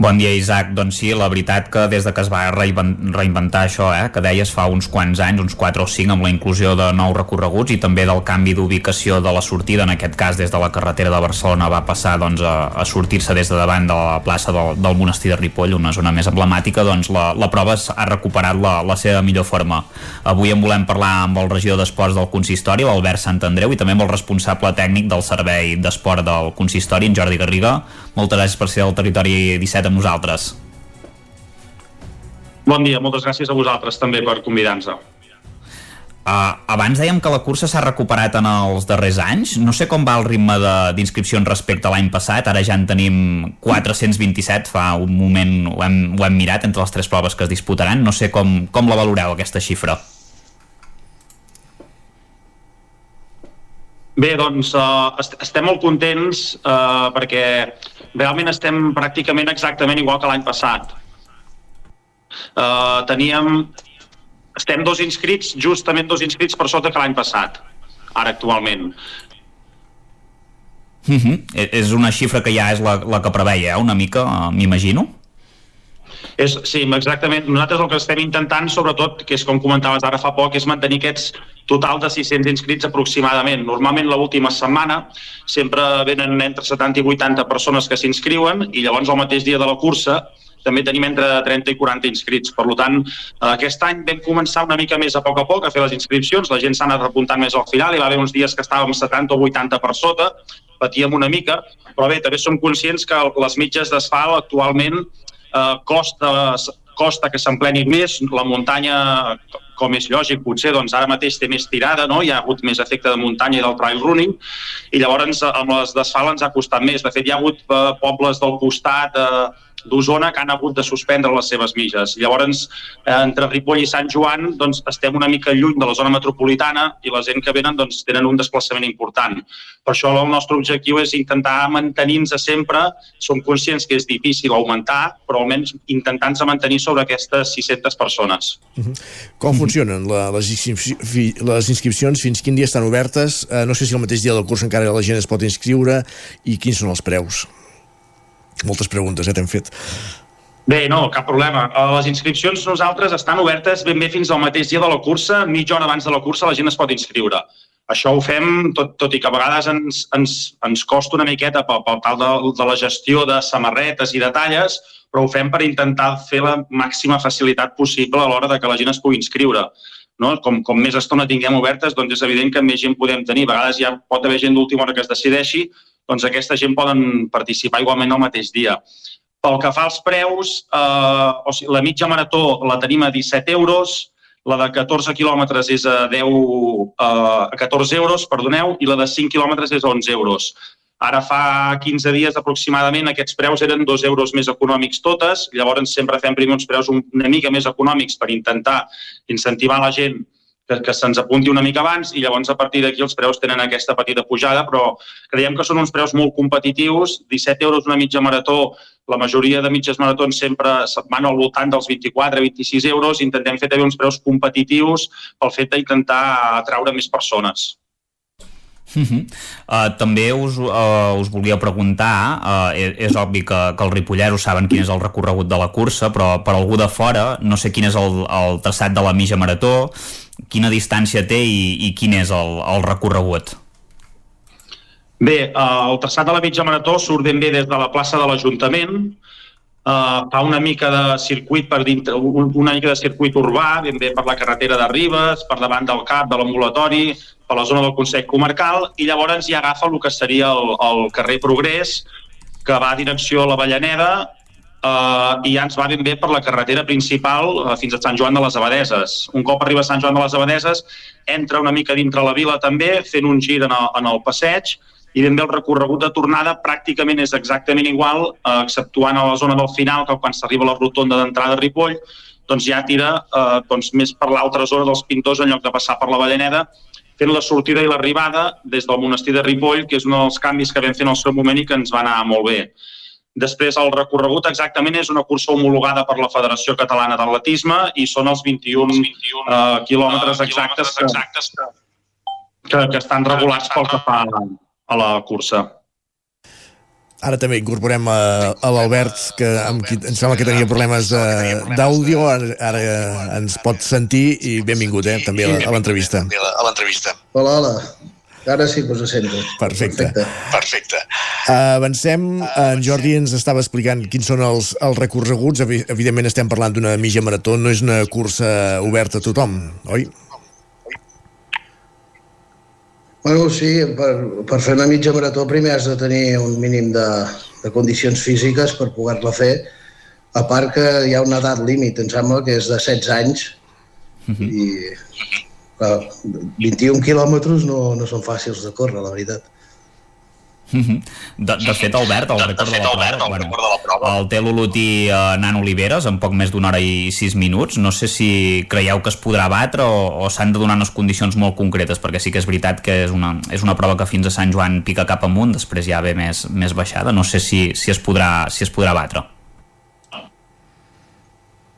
Bon dia, Isaac. Doncs sí, la veritat que des de que es va reinventar això, eh, que deies fa uns quants anys, uns 4 o 5, amb la inclusió de nous recorreguts i també del canvi d'ubicació de la sortida, en aquest cas des de la carretera de Barcelona va passar doncs, a, a sortir-se des de davant de la plaça del, del monestir de Ripoll, una zona més emblemàtica, doncs la, la prova ha recuperat la, la seva millor forma. Avui en volem parlar amb el regidor d'Esports del consistori, l'Albert Sant Andreu, i també amb el responsable tècnic del Servei d'Esport del consistori, en Jordi Garriga. Moltes gràcies per ser al territori 17 amb nosaltres. Bon dia, moltes gràcies a vosaltres també per convidar-nos. Uh, abans dèiem que la cursa s'ha recuperat en els darrers anys. No sé com va el ritme d'inscripcions respecte a l'any passat. Ara ja en tenim 427. Fa un moment ho hem, ho hem mirat entre les tres proves que es disputaran. No sé com, com la valoreu, aquesta xifra. Bé, doncs uh, est estem molt contents uh, perquè realment estem pràcticament exactament igual que l'any passat. Uh, teníem estem dos inscrits, justament dos inscrits per sota que l'any passat, ara actualment. Uh mhm. -huh. És una xifra que ja és la, la que preveia, eh? una mica, uh, m'imagino? És, sí, exactament. Nosaltres el que estem intentant, sobretot, que és com comentaves ara fa poc, és mantenir aquests total de 600 inscrits aproximadament. Normalment l'última setmana sempre venen entre 70 i 80 persones que s'inscriuen i llavors el mateix dia de la cursa també tenim entre 30 i 40 inscrits. Per tant, aquest any vam començar una mica més a poc a poc a fer les inscripcions, la gent s'ha anat apuntant més al final, hi va haver uns dies que estàvem 70 o 80 per sota, patíem una mica, però bé, també som conscients que les mitges d'asfalt actualment eh, costa, costa que s'emplenin més, la muntanya com és lògic, potser doncs ara mateix té més tirada, no? hi ha hagut més efecte de muntanya i del trail running, i llavors amb les d'asfalt ens ha costat més. De fet, hi ha hagut eh, pobles del costat, eh, d'Osona que han hagut de suspendre les seves mitges. Llavors, eh, entre Ripoll i Sant Joan doncs, estem una mica lluny de la zona metropolitana i la gent que venen doncs, tenen un desplaçament important. Per això el nostre objectiu és intentar mantenir-nos sempre. Som conscients que és difícil augmentar, però almenys intentant-se mantenir sobre aquestes 600 persones. Uh -huh. Com funcionen la, les, inscripcions, les inscripcions? Fins quin dia estan obertes? Eh, no sé si el mateix dia del curs encara la gent es pot inscriure i quins són els preus? Moltes preguntes, eh, t'hem fet. Bé, no, cap problema. Eh, les inscripcions nosaltres estan obertes ben bé fins al mateix dia de la cursa, mitja hora abans de la cursa la gent es pot inscriure. Això ho fem, tot, tot i que a vegades ens, ens, ens costa una miqueta pel, pel tal de, de la gestió de samarretes i de talles, però ho fem per intentar fer la màxima facilitat possible a l'hora de que la gent es pugui inscriure. No? Com, com més estona tinguem obertes, doncs és evident que més gent podem tenir. A vegades ja pot haver gent d'última hora que es decideixi, doncs aquesta gent poden participar igualment el mateix dia. Pel que fa als preus, eh, o sigui, la mitja marató la tenim a 17 euros, la de 14 quilòmetres és a 10, eh, a 14 euros, perdoneu, i la de 5 quilòmetres és a 11 euros. Ara fa 15 dies aproximadament aquests preus eren 2 euros més econòmics totes, llavors sempre fem primer uns preus una mica més econòmics per intentar incentivar la gent que, que se'ns apunti una mica abans i llavors a partir d'aquí els preus tenen aquesta petita pujada, però creiem que són uns preus molt competitius, 17 euros una mitja marató, la majoria de mitges maratons sempre van al voltant dels 24-26 euros, intentem fer també uns preus competitius pel fet d'intentar atraure més persones. Uh -huh. uh, també us, uh, us volia preguntar, uh, és, és obvi que, que els ripolleros saben quin és el recorregut de la cursa, però per algú de fora no sé quin és el, el traçat de la mitja marató, quina distància té i, i quin és el, el recorregut? Bé, eh, el traçat de la mitja marató surt ben bé des de la plaça de l'Ajuntament, eh, fa una mica de circuit per dintre, una mica de circuit urbà, ben bé per la carretera de Ribes, per davant del CAP, de l'ambulatori, per la zona del Consell Comarcal, i llavors ja agafa el que seria el, el carrer Progrés, que va a direcció a la Vallaneda, eh, i ja ens va ben bé per la carretera principal uh, fins a Sant Joan de les Abadeses. Un cop arriba a Sant Joan de les Abadeses, entra una mica dintre la vila també, fent un gir en el, en el passeig, i ben bé el recorregut de tornada pràcticament és exactament igual, uh, exceptuant a la zona del final, que quan s'arriba a la rotonda d'entrada de Ripoll, doncs ja tira eh, doncs més per l'altra zona dels pintors en lloc de passar per la Valleneda, fent la sortida i l'arribada des del monestir de Ripoll, que és un dels canvis que vam fer en el seu moment i que ens va anar molt bé. Després, el recorregut exactament és una cursa homologada per la Federació Catalana d'Atletisme i són els 21, 21 uh, quilòmetres exactes, que, exactes que, que, que estan regulats pel que fa a, a la cursa. Ara també incorporem a, a l'Albert, que amb qui em sembla que tenia problemes d'àudio, ara, ara ens pot sentir i benvingut eh, també a l'entrevista. A l'entrevista. Hola, hola. Ara sí que us sento. Perfecte. Perfecte. Perfecte. Uh, avancem. En Jordi ens estava explicant quins són els, els recorreguts. Evidentment estem parlant d'una mitja marató, no és una cursa oberta a tothom, oi? Bueno, sí, per, per fer una mitja marató primer has de tenir un mínim de, de condicions físiques per poder-la fer. A part que hi ha una edat límit, em sembla que és de 16 anys, uh -huh. i clar, 21 quilòmetres no, no són fàcils de córrer, la veritat. Mhm. De, de fet, Albert, el record de, la prova, bueno, el té l'Olotí eh, Nan Oliveres en poc més d'una hora i sis minuts. No sé si creieu que es podrà batre o, o s'han de donar unes condicions molt concretes, perquè sí que és veritat que és una, és una prova que fins a Sant Joan pica cap amunt, després ja ve més, més baixada. No sé si, si, es, podrà, si es podrà batre.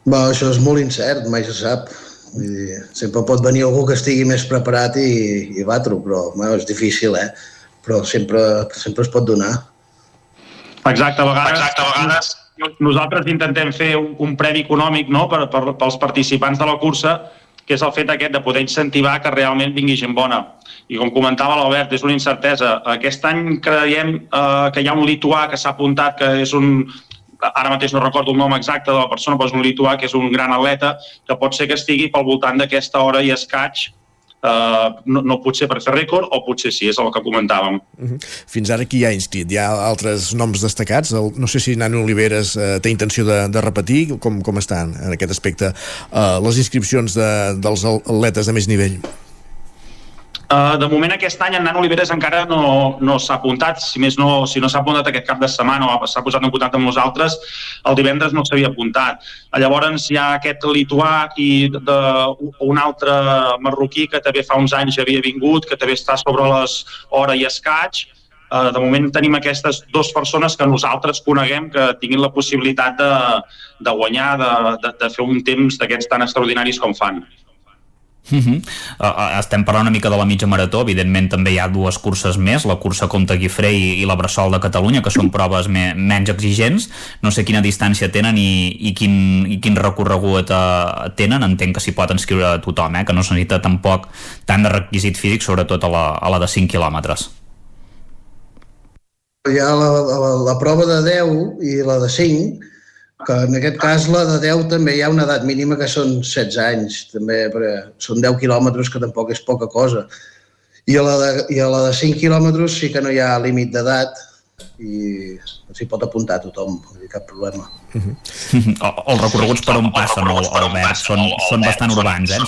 Bé, això és molt incert, mai se sap. Vull dir, sempre pot venir algú que estigui més preparat i, i batre-ho, però bueno, és difícil, eh? Però sempre, sempre es pot donar. Exacte, a vegades, Exacte, a vegades nosaltres intentem fer un, un premi econòmic no? per, per, pels participants de la cursa, que és el fet aquest de poder incentivar que realment vingui gent bona. I com comentava l'Albert, és una incertesa. Aquest any creiem eh, que hi ha un lituà que s'ha apuntat, que és un, ara mateix no recordo el nom exacte de la persona, però és un lituà que és un gran atleta, que pot ser que estigui pel voltant d'aquesta hora i escaig Uh, no, no potser per fer rècord o potser sí, és el que comentàvem. Uh -huh. Fins ara qui hi ha inscrit? Hi ha altres noms destacats? El, no sé si Nano Oliveres uh, té intenció de, de repetir, com, com estan en aquest aspecte uh, les inscripcions de, dels atletes de més nivell? Uh, de moment aquest any en Nan Oliveres encara no, no s'ha apuntat, si més no, si no s'ha apuntat aquest cap de setmana o s'ha posat en contacte amb nosaltres, el divendres no s'havia apuntat. Llavors hi ha aquest lituà i de, un altre marroquí que també fa uns anys havia vingut, que també està sobre les hora i escaig, Uh, de moment tenim aquestes dues persones que nosaltres coneguem que tinguin la possibilitat de, de guanyar, de, de, de fer un temps d'aquests tan extraordinaris com fan. Uh -huh. uh, estem parlant una mica de la mitja marató evidentment també hi ha dues curses més la cursa Comte Guifré i, i la Bressol de Catalunya que són proves me, menys exigents no sé quina distància tenen i, i, quin, i quin recorregut uh, tenen entenc que s'hi pot inscriure a tothom eh? que no necessita tampoc tant de requisit físic sobretot a la, a la de 5 quilòmetres hi ha la, la, la prova de 10 i la de 5 que en aquest cas la de 10 també hi ha una edat mínima que són 16 anys, també són 10 quilòmetres que tampoc és poca cosa. I a la de, i a la de 5 quilòmetres sí que no hi ha límit d'edat i s'hi pot apuntar tothom, no cap problema. Uh -huh. Els recorreguts per on passen, Albert, són, són bastant urbans, eh, em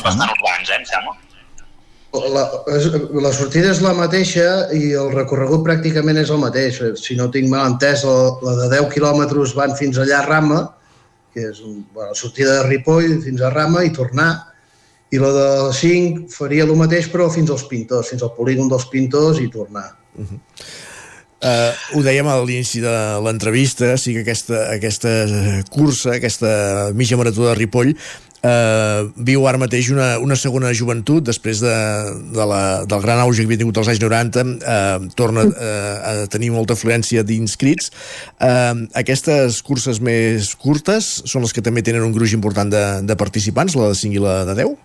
sembla? La, la sortida és la mateixa i el recorregut pràcticament és el mateix. Si no tinc mal entès, la, la de 10 quilòmetres van fins allà a Rama, que és bueno, sortida de Ripoll fins a Rama i tornar, i la de 5 faria el mateix però fins als pintors, fins al polígon dels pintors i tornar. Uh -huh. Uh, ho dèiem a l'inici de l'entrevista, sí que aquesta, aquesta cursa, aquesta mitja marató de Ripoll, uh, viu ara mateix una, una segona joventut després de, de la, del gran auge que havia tingut als anys 90 uh, torna uh, a tenir molta afluència d'inscrits uh, aquestes curses més curtes són les que també tenen un gruix important de, de participants, la de 5 i la de 10?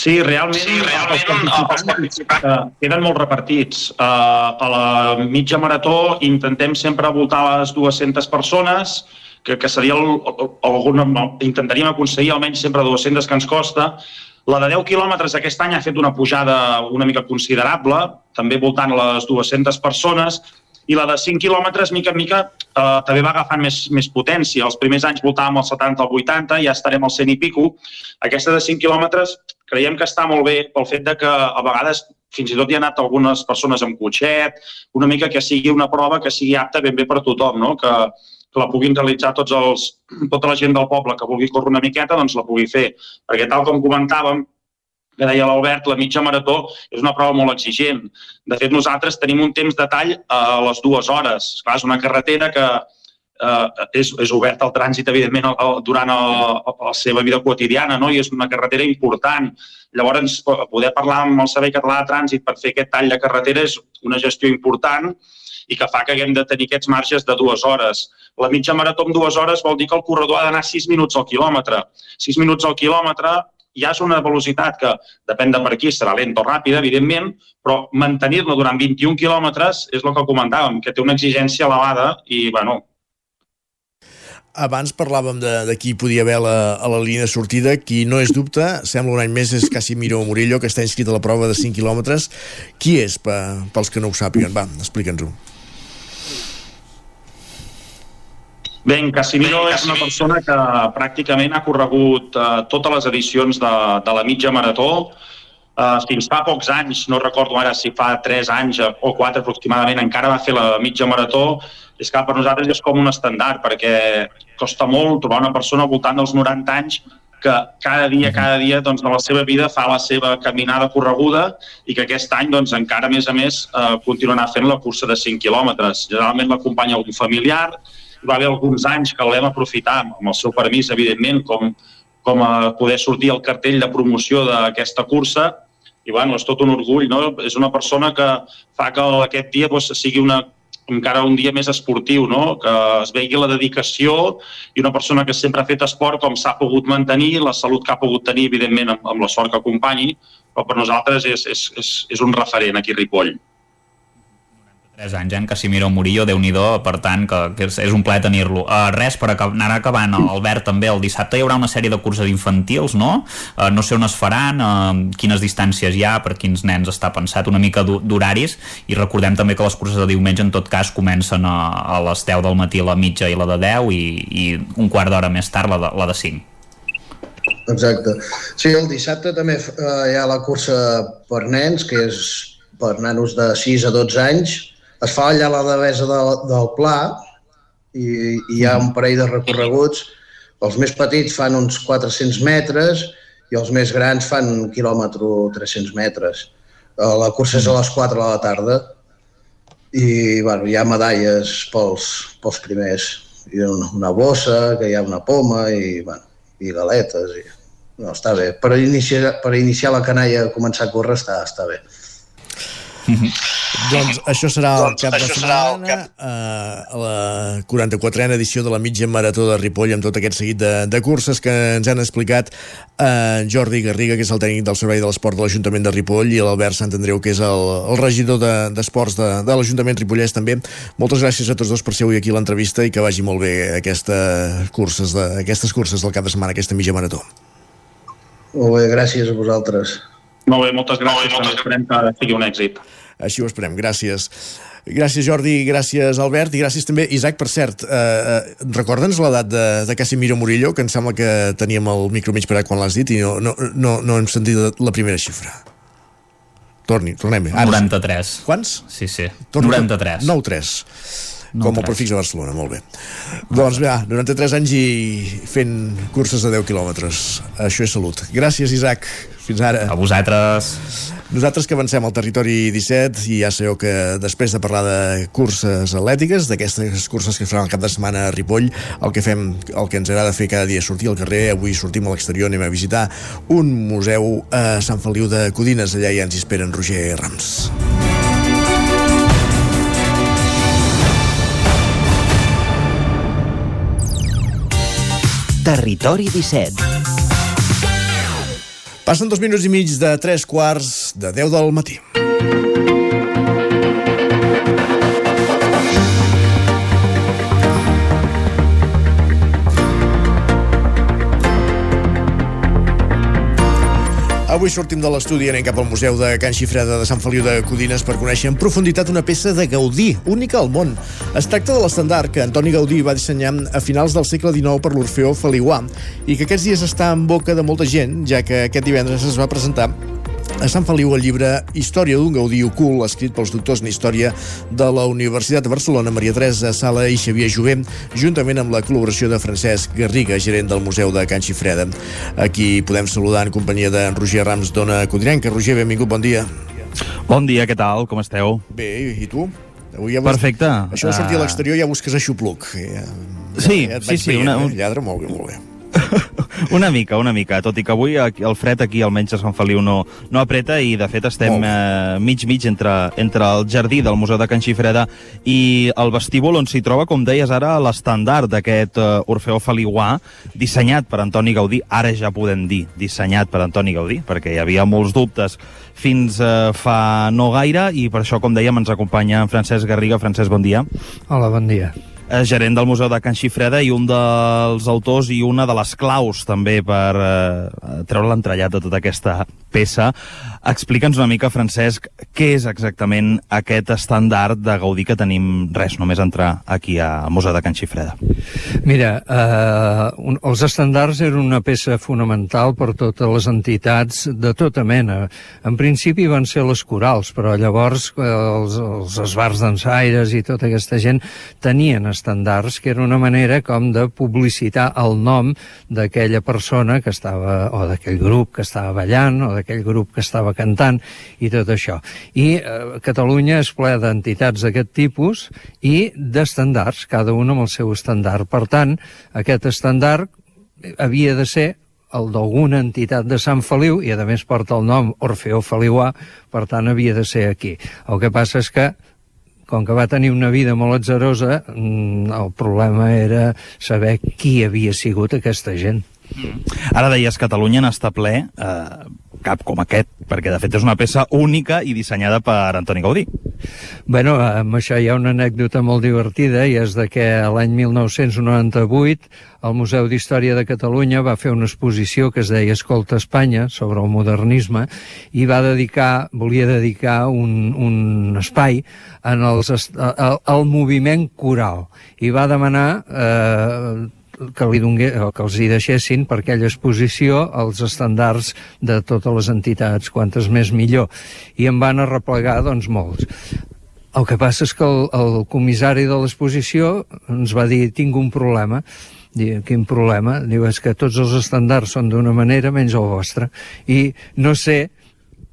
Sí, realment, sí, realment els participants, els participants uh, queden molt repartits. Uh, a la mitja marató intentem sempre voltar les 200 persones, que, que seria el, alguna, intentaríem aconseguir almenys sempre 200 que ens costa. La de 10 quilòmetres aquest any ha fet una pujada una mica considerable, també voltant les 200 persones, i la de 5 quilòmetres, mica en mica, eh, també va agafant més, més potència. Els primers anys voltàvem els 70 al 80, ja estarem al 100 i pico. Aquesta de 5 quilòmetres creiem que està molt bé pel fet de que a vegades fins i tot hi ha anat algunes persones amb cotxet, una mica que sigui una prova que sigui apta ben bé per tothom, no? que, que la puguin realitzar tots els, tota la gent del poble que vulgui córrer una miqueta, doncs la pugui fer. Perquè tal com comentàvem, que deia l'Albert, la mitja marató és una prova molt exigent. De fet, nosaltres tenim un temps de tall a les dues hores. Clar, és una carretera que eh, és, és oberta al trànsit, evidentment, durant el, la seva vida quotidiana, no? i és una carretera important. Llavors, poder parlar amb el Servei Català de Trànsit per fer aquest tall de carretera és una gestió important i que fa que haguem de tenir aquests marges de dues hores. La mitja marató en dues hores vol dir que el corredor ha d'anar sis minuts al quilòmetre. Sis minuts al quilòmetre ja és una velocitat que depèn de per aquí, serà lenta o ràpida, evidentment, però mantenir-la durant 21 quilòmetres és el que comentàvem, que té una exigència elevada i, bueno, abans parlàvem de, de qui podia haver la, a la línia de sortida, qui no és dubte, sembla un any més, és Casimiro Murillo, que està inscrit a la prova de 5 quilòmetres. Qui és, pels que no ho sàpiguen? Va, explica'ns-ho. Bé, en Casimiro és una persona que pràcticament ha corregut uh, totes les edicions de, de la mitja marató. Uh, fins fa pocs anys, no recordo ara si fa 3 anys o 4 aproximadament, encara va fer la mitja marató. És que per nosaltres és com un estandard, perquè costa molt trobar una persona al voltant dels 90 anys que cada dia, cada dia doncs, de la seva vida fa la seva caminada correguda i que aquest any doncs, encara a més a més eh, continuarà fent la cursa de 5 quilòmetres. Generalment l'acompanya algun familiar, hi va haver alguns anys que l'hem aprofitat, amb el seu permís, evidentment, com, com a poder sortir al cartell de promoció d'aquesta cursa, i bueno, és tot un orgull, no? És una persona que fa que aquest dia doncs, sigui una, encara un dia més esportiu, no? que es vegi la dedicació i una persona que sempre ha fet esport com s'ha pogut mantenir, la salut que ha pogut tenir, evidentment, amb, amb la sort que acompanyi, però per nosaltres és, és, és, és un referent aquí a Ripoll. 3 anys, eh, en Casimiro Murillo, déu nhi per tant, que, que és, és un plaer tenir-lo. Uh, res, per anar acabant, Albert, també el dissabte hi haurà una sèrie de curses infantils, no? Uh, no sé on es faran, uh, quines distàncies hi ha, per quins nens està pensat, una mica d'horaris, i recordem també que les curses de diumenge, en tot cas, comencen a, a les 10 del matí la mitja i la de 10, i, i un quart d'hora més tard la de, la de 5. Exacte. Sí, el dissabte també uh, hi ha la cursa per nens, que és per nanos de 6 a 12 anys, es fa allà a la devesa del, del Pla i, i hi ha un parell de recorreguts. Els més petits fan uns 400 metres i els més grans fan un quilòmetre 300 metres. Eh, la cursa és a les 4 de la tarda i bueno, hi ha medalles pels, pels primers. Hi ha una, una bossa, que hi ha una poma i, bueno, i galetes. I... No, està bé. Per iniciar, per iniciar la canalla a començar a córrer està, està bé. doncs això serà el doncs cap de setmana cap... uh, a la 44a edició de la mitja marató de Ripoll amb tot aquest seguit de, de curses que ens han explicat uh, Jordi Garriga, que és el tècnic del Servei de l'Esport de l'Ajuntament de Ripoll i l'Albert Sant Andreu, que és el, el regidor d'Esports de, de, de l'Ajuntament Ripollès també. Moltes gràcies a tots dos per ser avui aquí a l'entrevista i que vagi molt bé aquesta curses de, aquestes curses del cap de setmana, aquesta mitja marató. Molt bé, gràcies a vosaltres. Molt bé, moltes gràcies. Molt bé, moltes... Esperem que sigui un èxit. Així ho esperem. Gràcies. Gràcies, Jordi, gràcies, Albert, i gràcies també, Isaac, per cert, eh, eh, recorda'ns l'edat de, de Casimiro Murillo, que em sembla que teníem el micro mig parat quan l'has dit i no, no, no, no hem sentit la primera xifra. Torni, tornem. Ara, 93. Quants? Sí, sí. Torni, 93. 9-3 com el prefix de Barcelona, molt bé. Doncs bé, 93 anys i fent curses de 10 quilòmetres. Això és salut. Gràcies, Isaac. Fins ara. A vosaltres. Nosaltres que avancem al territori 17 i ja sabeu que després de parlar de curses atlètiques, d'aquestes curses que faran el cap de setmana a Ripoll, el que fem, el que ens agrada fer cada dia és sortir al carrer, avui sortim a l'exterior, anem a visitar un museu a Sant Feliu de Codines, allà ja ens hi esperen Roger Rams. Territori 17 Passen dos minuts i mig de tres quarts de 10 del matí. Avui sortim de l'estudi i anem cap al Museu de Can Xifreda de Sant Feliu de Codines per conèixer en profunditat una peça de Gaudí, única al món. Es tracta de l'estandard que Antoni Gaudí va dissenyar a finals del segle XIX per l'Orfeó Feliguà i que aquests dies està en boca de molta gent, ja que aquest divendres es va presentar a Sant Feliu el llibre Història d'un Gaudí ocult, escrit pels doctors en Història de la Universitat de Barcelona, Maria Teresa Sala i Xavier Jovent, juntament amb la col·laboració de Francesc Garriga, gerent del Museu de Can Xifreda. Aquí podem saludar en companyia de Roger Rams d'Ona Codinenca. Roger, benvingut, bon dia. Bon dia, què tal? Com esteu? Bé, i tu? Avui ja Perfecte. Això de sortir a l'exterior ja busques aixopluc. Ja, sí, ja sí, sí. Veient, una... Eh? Lladre molt bé, molt bé. una mica, una mica, tot i que avui el fred aquí almenys a Sant Feliu no, no apreta i de fet estem eh, mig mig entre, entre el jardí del Museu de Can Xifreda i el vestíbul on s'hi troba, com deies ara, l'estandard d'aquest eh, Orfeó Feliguà dissenyat per Antoni Gaudí, ara ja podem dir dissenyat per Antoni Gaudí, perquè hi havia molts dubtes fins eh, fa no gaire i per això, com dèiem, ens acompanya en Francesc Garriga. Francesc, bon dia. Hola, bon dia eh, gerent del Museu de Can Xifreda i un dels autors i una de les claus també per eh, treure l'entrellat de tota aquesta peça. Explica'ns una mica, Francesc, què és exactament aquest estàndard de Gaudí que tenim res, només entrar aquí al Museu de Can Xifreda. Mira, eh, un, els estàndards eren una peça fonamental per totes les entitats de tota mena. En principi van ser les corals, però llavors eh, els, els esbars dansaires i tota aquesta gent tenien estàndards, que era una manera com de publicitar el nom d'aquella persona que estava, o d'aquell grup que estava ballant, o d'aquell grup que estava cantant, i tot això. I eh, Catalunya és ple d'entitats d'aquest tipus i d'estàndards, cada un amb el seu estàndard. Per tant, aquest estàndard havia de ser el d'alguna entitat de Sant Feliu, i a més porta el nom Orfeo Feliuà, per tant havia de ser aquí. El que passa és que com que va tenir una vida molt atzerosa, mm, el problema era saber qui havia sigut aquesta gent. Ara deies Catalunya n'està ple, eh, cap com aquest, perquè de fet és una peça única i dissenyada per Antoni Gaudí. Bueno, amb això hi ha una anècdota molt divertida i és de que l'any 1998 el Museu d'Història de Catalunya va fer una exposició que es deia Escolta Espanya sobre el modernisme i va dedicar, volia dedicar un, un espai en els, al, al moviment coral i va demanar eh, que, li dongué, o que els hi deixessin per aquella exposició els estàndards de totes les entitats, quantes més millor. I en van arreplegar, doncs, molts. El que passa és que el, el comissari de l'exposició ens va dir tinc un problema. Diu, quin problema? Diu, és que tots els estàndards són d'una manera menys el vostre. I no sé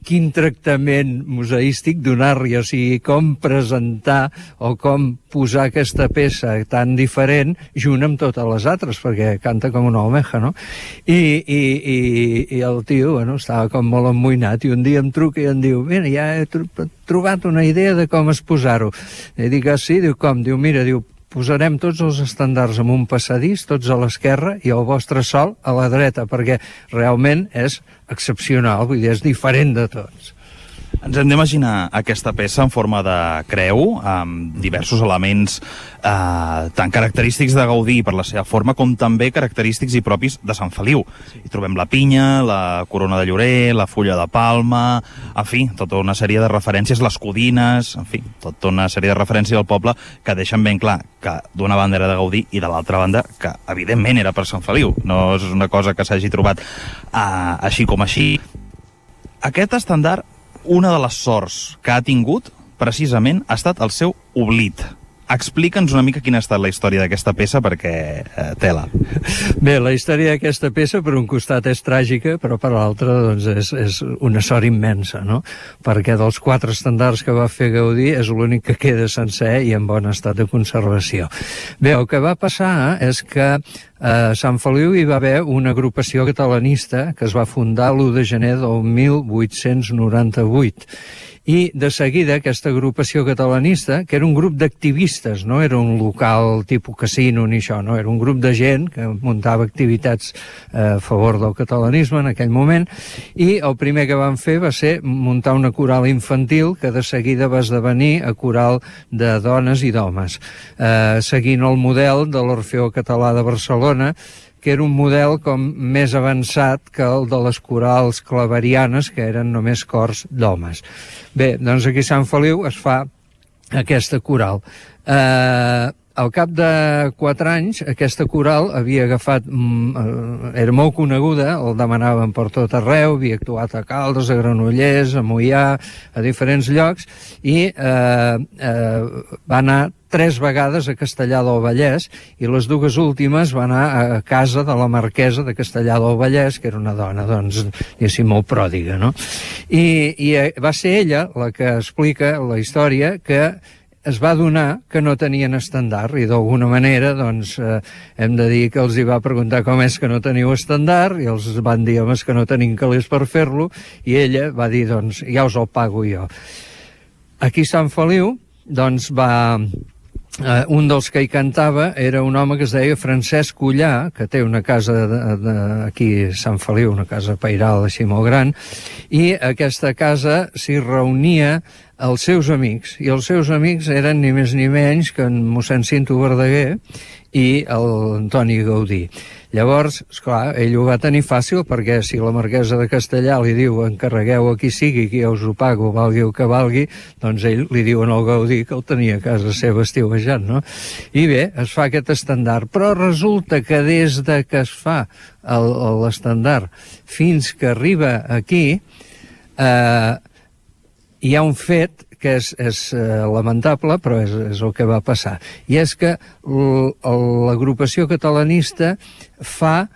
quin tractament museístic donar-li, o sigui, com presentar o com posar aquesta peça tan diferent junt amb totes les altres, perquè canta com una omeja, no? I, i, i, i el tio, bueno, estava com molt emmoïnat, i un dia em truca i em diu, mira, ja he trobat una idea de com exposar-ho. I dic, ah, sí? Diu, com? Diu, mira, diu, posarem tots els estàndards en un passadís, tots a l'esquerra i el vostre sol a la dreta, perquè realment és excepcional, vull dir, és diferent de tots. Ens hem d'imaginar aquesta peça en forma de creu, amb diversos elements eh, tan característics de Gaudí per la seva forma, com també característics i propis de Sant Feliu. Sí. Hi trobem la pinya, la corona de llorer, la fulla de palma, en fi, tota una sèrie de referències, les codines, en fi, tota una sèrie de referències al poble que deixen ben clar que d'una banda era de Gaudí i de l'altra banda que evidentment era per Sant Feliu. No és una cosa que s'hagi trobat eh, així com així. Aquest estàndard una de les sorts que ha tingut, precisament, ha estat el seu oblit. Explica'ns una mica quina ha estat la història d'aquesta peça, perquè eh, tela. Bé, la història d'aquesta peça, per un costat, és tràgica, però per l'altre, doncs, és, és una sort immensa, no? Perquè dels quatre estàndards que va fer Gaudí és l'únic que queda sencer i en bon estat de conservació. Bé, el que va passar és que a Sant Feliu hi va haver una agrupació catalanista que es va fundar l'1 de gener del 1898 i de seguida aquesta agrupació catalanista, que era un grup d'activistes, no era un local tipus casino ni això, no? era un grup de gent que muntava activitats eh, a favor del catalanisme en aquell moment, i el primer que van fer va ser muntar una coral infantil que de seguida va esdevenir a coral de dones i d'homes, eh, seguint el model de l'Orfeó Català de Barcelona, que era un model com més avançat que el de les corals claverianes, que eren només cors d'homes. Bé, doncs aquí a Sant Feliu es fa aquesta coral. Eh, al cap de quatre anys, aquesta coral havia agafat... Mm, eh, era molt coneguda, el demanaven per tot arreu, havia actuat a Caldes, a Granollers, a Moià, a diferents llocs, i eh, eh, va anar tres vegades a Castellà del Vallès i les dues últimes van anar a casa de la marquesa de Castellà del Vallès, que era una dona, doncs, diguéssim, molt pròdiga, no? I, I eh, va ser ella la que explica la història que es va donar que no tenien estandard i d'alguna manera doncs, eh, hem de dir que els hi va preguntar com és que no teniu estandard i els van dir home, que no tenim calés per fer-lo i ella va dir doncs ja us el pago jo. Aquí Sant Feliu doncs va, Uh, un dels que hi cantava era un home que es deia Francesc Ullà, que té una casa de, de, aquí a Sant Feliu, una casa pairal així molt gran, i aquesta casa s'hi reunia els seus amics, i els seus amics eren ni més ni menys que en mossèn Cinto Verdaguer i l'Antoni Gaudí. Llavors, esclar, ell ho va tenir fàcil perquè si la marquesa de Castellà li diu encarregueu a qui sigui, qui us ho pago, valgui el que valgui, doncs ell li diuen al Gaudí que el tenia a casa seva estiuejant, no? I bé, es fa aquest estandard, però resulta que des de que es fa l'estandard fins que arriba aquí, eh, hi ha un fet que és, és eh, lamentable, però és, és el que va passar. I és que l'agrupació catalanista fa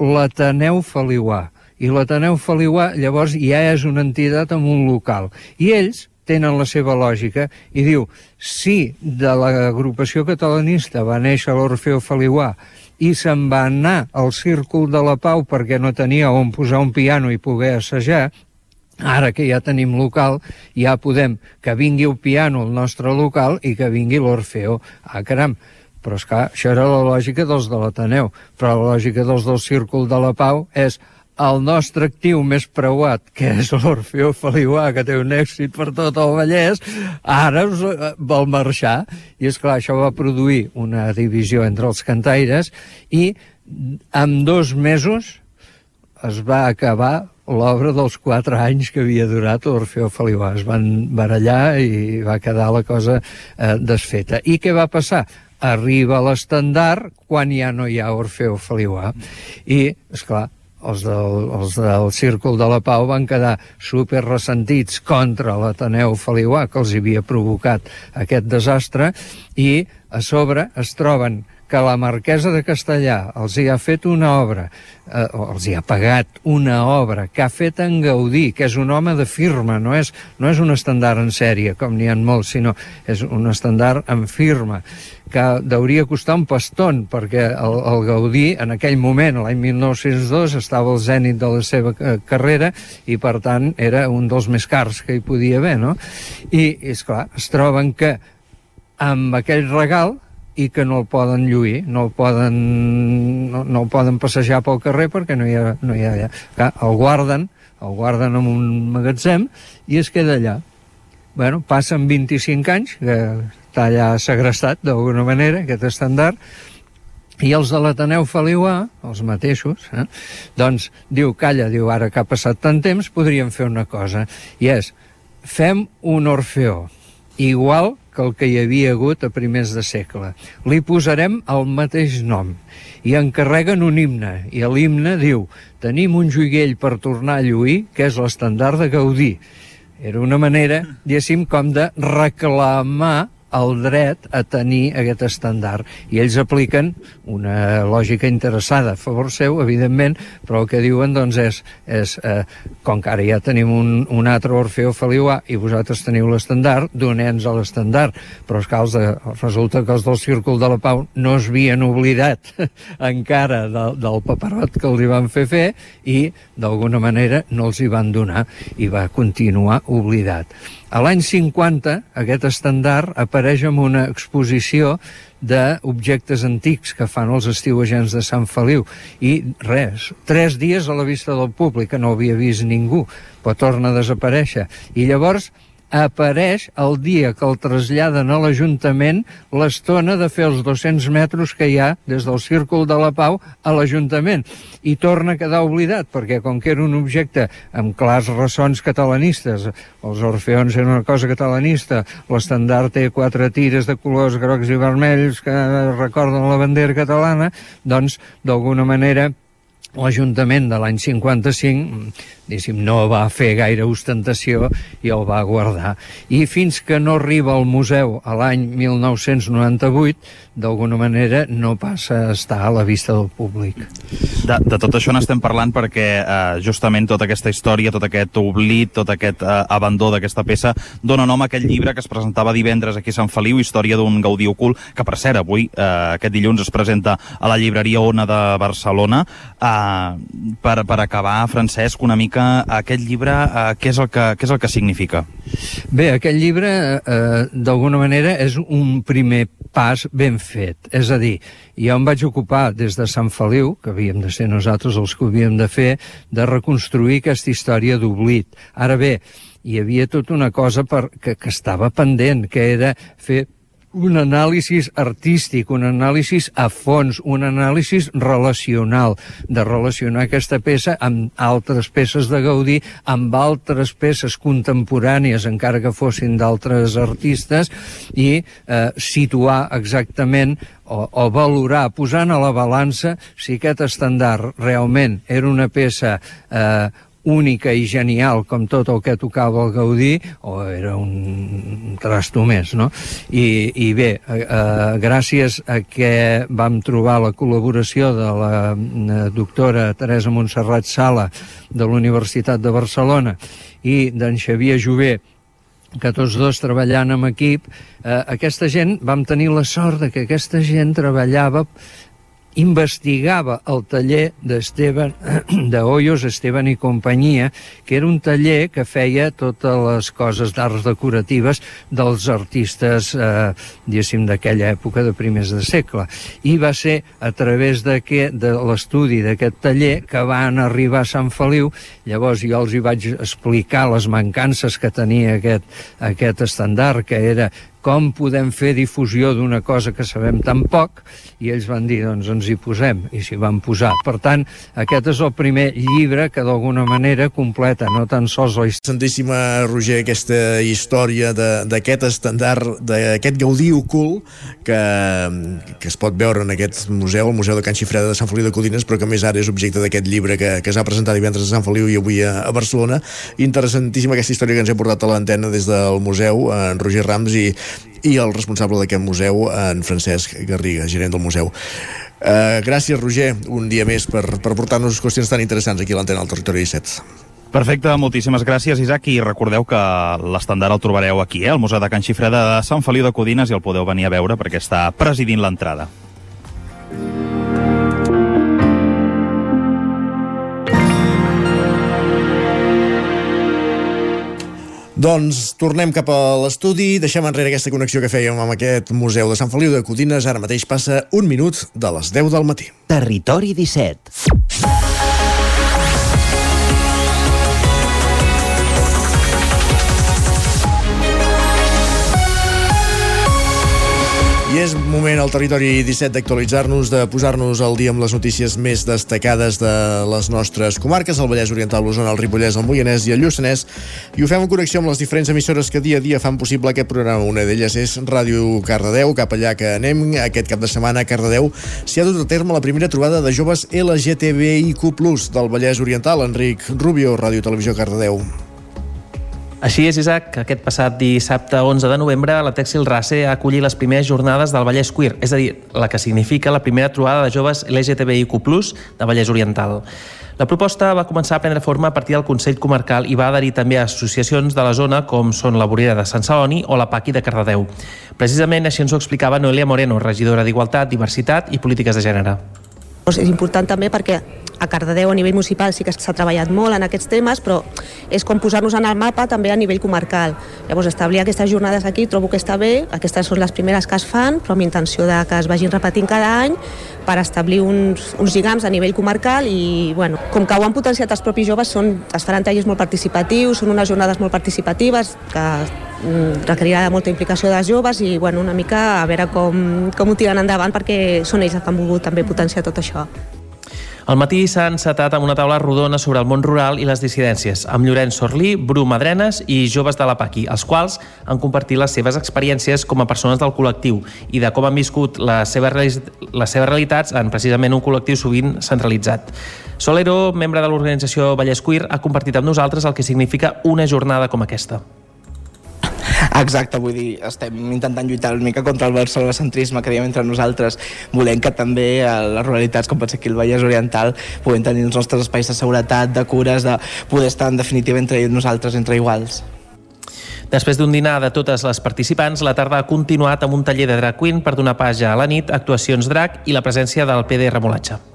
l'Ateneu Feliuà. I l'Ateneu Feliuà llavors ja és una entitat amb un local. I ells tenen la seva lògica i diu, si de l'agrupació catalanista va néixer l'Orfeo Feliuà i se'n va anar al Círcul de la Pau perquè no tenia on posar un piano i poder assajar, Ara que ja tenim local, ja podem que vingui el piano al nostre local i que vingui l'Orfeo. Ah, caram, però és clar, això era la lògica dels de l'Ateneu, però la lògica dels del Círcul de la Pau és el nostre actiu més preuat, que és l'Orfeo Feliuà, que té un èxit per tot el Vallès, ara us, eh, vol marxar. I és clar, això va produir una divisió entre els cantaires i en dos mesos es va acabar l'obra dels quatre anys que havia durat l'Orfeo Feliuà. Es van barallar i va quedar la cosa eh, desfeta. I què va passar? Arriba l'estandard quan ja no hi ha Orfeo Feliuà. I, és clar, els del, els del Círcul de la Pau van quedar super ressentits contra l'Ateneu Feliuà que els havia provocat aquest desastre i a sobre es troben que la marquesa de Castellà els hi ha fet una obra, eh, els hi ha pagat una obra que ha fet en Gaudí, que és un home de firma, no és, no és un estandard en sèrie, com n'hi ha molts, sinó és un estandard en firma, que hauria costar un paston, perquè el, el Gaudí, en aquell moment, l'any 1902, estava al zènit de la seva eh, carrera i, per tant, era un dels més cars que hi podia haver, no? I, és clar, es troben que amb aquell regal i que no el poden lluir, no el poden, no, no el poden passejar pel carrer perquè no hi ha, no hi ha. Clar, el guarden, el guarden en un magatzem i es queda allà. Bueno, passen 25 anys, que està allà segrestat d'alguna manera, aquest estandard, i els de l'Ateneu Feliuà, els mateixos, eh, doncs diu, calla, diu, ara que ha passat tant temps, podríem fer una cosa, i és, fem un orfeó, igual que el que hi havia hagut a primers de segle. Li posarem el mateix nom i encarreguen un himne, i l'himne diu tenim un joiguell per tornar a lluir, que és l'estandard de Gaudí. Era una manera, diguéssim, com de reclamar el dret a tenir aquest estàndard. I ells apliquen una lògica interessada a favor seu, evidentment, però el que diuen doncs, és, és eh, com que ara ja tenim un, un altre Orfeo Feliuà i vosaltres teniu l'estandard, donens a l'estandard. Però és que els de, resulta que els del Círcul de la Pau no es havien oblidat encara de, del paperot que hi van fer fer i d'alguna manera no els hi van donar i va continuar oblidat. A l'any 50, aquest estandard apareix en una exposició d'objectes antics que fan els estiuejants de Sant Feliu. I res, tres dies a la vista del públic que no havia vist ningú però torna a desaparèixer. I llavors apareix el dia que el traslladen a l'Ajuntament l'estona de fer els 200 metres que hi ha des del Círcul de la Pau a l'Ajuntament. I torna a quedar oblidat perquè com que era un objecte amb clars ressons catalanistes els orfeons eren una cosa catalanista l'estandard té quatre tires de colors grocs i vermells que recorden la bandera catalana doncs d'alguna manera l'Ajuntament de l'any 55 diguéssim, no va fer gaire ostentació i el va guardar. I fins que no arriba al museu a l'any 1998, d'alguna manera no passa a estar a la vista del públic. De, de tot això n'estem parlant perquè eh, justament tota aquesta història, tot aquest oblit, tot aquest eh, abandó d'aquesta peça dona nom a aquest llibre que es presentava divendres aquí a Sant Feliu, Història d'un Gaudí ocult, que per cert avui, eh, aquest dilluns es presenta a la llibreria Ona de Barcelona. Eh, per, per acabar, Francesc, una mica aquest llibre, eh, què, és el que, què és el que significa? Bé, aquest llibre, eh, d'alguna manera, és un primer pas ben fet. És a dir, jo em vaig ocupar des de Sant Feliu, que havíem de ser nosaltres els que havíem de fer, de reconstruir aquesta història d'oblit. Ara bé, hi havia tota una cosa per, que, que estava pendent, que era fer un anàlisi artístic, un anàlisi a fons, un anàlisi relacional, de relacionar aquesta peça amb altres peces de Gaudí, amb altres peces contemporànies, encara que fossin d'altres artistes, i eh, situar exactament o, o valorar, posant a la balança si aquest estandard realment era una peça eh, única i genial com tot el que tocava el Gaudí o era un trasto més, no? I, i bé, eh, eh, gràcies a que vam trobar la col·laboració de la eh, doctora Teresa Montserrat Sala de la Universitat de Barcelona i d'en Xavier Jové que tots dos treballant en equip, eh, aquesta gent, vam tenir la sort de que aquesta gent treballava investigava el taller d'Esteban, de Hoyos, Esteban i companyia, que era un taller que feia totes les coses d'arts decoratives dels artistes, eh, diguéssim, d'aquella època de primers de segle. I va ser a través de, que, de l'estudi d'aquest taller que van arribar a Sant Feliu, llavors jo els hi vaig explicar les mancances que tenia aquest, aquest estandard, que era com podem fer difusió d'una cosa que sabem tan poc, i ells van dir, doncs ens hi posem, i s'hi van posar. Per tant, aquest és el primer llibre que d'alguna manera completa, no tan sols la història. Santíssima, Roger, aquesta història d'aquest estandard, d'aquest Gaudí ocult, que, que es pot veure en aquest museu, el Museu de Can Xifreda de Sant Feliu de Codines, però que més ara és objecte d'aquest llibre que, que s'ha presentat divendres a Sant Feliu i avui a, a Barcelona. Interessantíssima aquesta història que ens ha portat a l'antena des del museu, en Roger Rams, i i el responsable d'aquest museu, en Francesc Garriga, gerent del museu. Uh, gràcies, Roger, un dia més per, per portar-nos qüestions tan interessants aquí a l'antena del Territori 17. Perfecte, moltíssimes gràcies, Isaac, i recordeu que l'estandard el trobareu aquí, eh, al Museu de Can Xifreda de Sant Feliu de Codines, i el podeu venir a veure perquè està presidint l'entrada. Doncs tornem cap a l'estudi, deixem enrere aquesta connexió que fèiem amb aquest museu de Sant Feliu de Codines. Ara mateix passa un minut de les 10 del matí. Territori 17. És moment al territori 17 d'actualitzar-nos, de posar-nos al dia amb les notícies més destacades de les nostres comarques, el Vallès Oriental, l'Osona, el Ripollès, el Moianès i el Lluçanès, i ho fem en connexió amb les diferents emissores que dia a dia fan possible aquest programa. Una d'elles és Ràdio Cardedeu, cap allà que anem. Aquest cap de setmana a Cardedeu s'hi ha dut a terme la primera trobada de joves LGTBIQ+, del Vallès Oriental. Enric Rubio, Ràdio Televisió Cardedeu. Així és, Isaac, aquest passat dissabte 11 de novembre la Texil Race ha acollit les primeres jornades del Vallès Queer, és a dir, la que significa la primera trobada de joves LGTBIQ+, de Vallès Oriental. La proposta va començar a prendre forma a partir del Consell Comarcal i va adherir també a associacions de la zona com són la Vorera de Sant Celoni o la Paqui de Cardedeu. Precisament així ens ho explicava Noelia Moreno, regidora d'Igualtat, Diversitat i Polítiques de Gènere. És important també perquè a Cardedeu a nivell municipal sí que s'ha treballat molt en aquests temes, però és com posar-nos en el mapa també a nivell comarcal. Llavors, establir aquestes jornades aquí trobo que està bé, aquestes són les primeres que es fan, però amb intenció de que es vagin repetint cada any per establir uns, uns lligams a nivell comarcal i, bueno, com que ho han potenciat els propis joves, són, es faran tallers molt participatius, són unes jornades molt participatives que mm, requerirà molta implicació dels joves i, bueno, una mica a veure com, com ho tiren endavant perquè són ells els que han volgut també potenciar tot això. Al matí s'ha encetat amb una taula rodona sobre el món rural i les dissidències, amb Llorenç Sorlí, Bru Madrenes i joves de la Paqui, els quals han compartit les seves experiències com a persones del col·lectiu i de com han viscut les seves, les seves realitats en precisament un col·lectiu sovint centralitzat. Solero, membre de l'organització Vallès Queer, ha compartit amb nosaltres el que significa una jornada com aquesta. Exacte, vull dir, estem intentant lluitar una mica contra el barcelonacentrisme que diem entre nosaltres. Volem que també eh, les ruralitats, com pot ser aquí el Vallès Oriental, puguem tenir els nostres espais de seguretat, de cures, de poder estar en definitiva entre nosaltres, entre iguals. Després d'un dinar de totes les participants, la tarda ha continuat amb un taller de drag queen per donar pàgia a la nit, actuacions drag i la presència del PD Remolatge.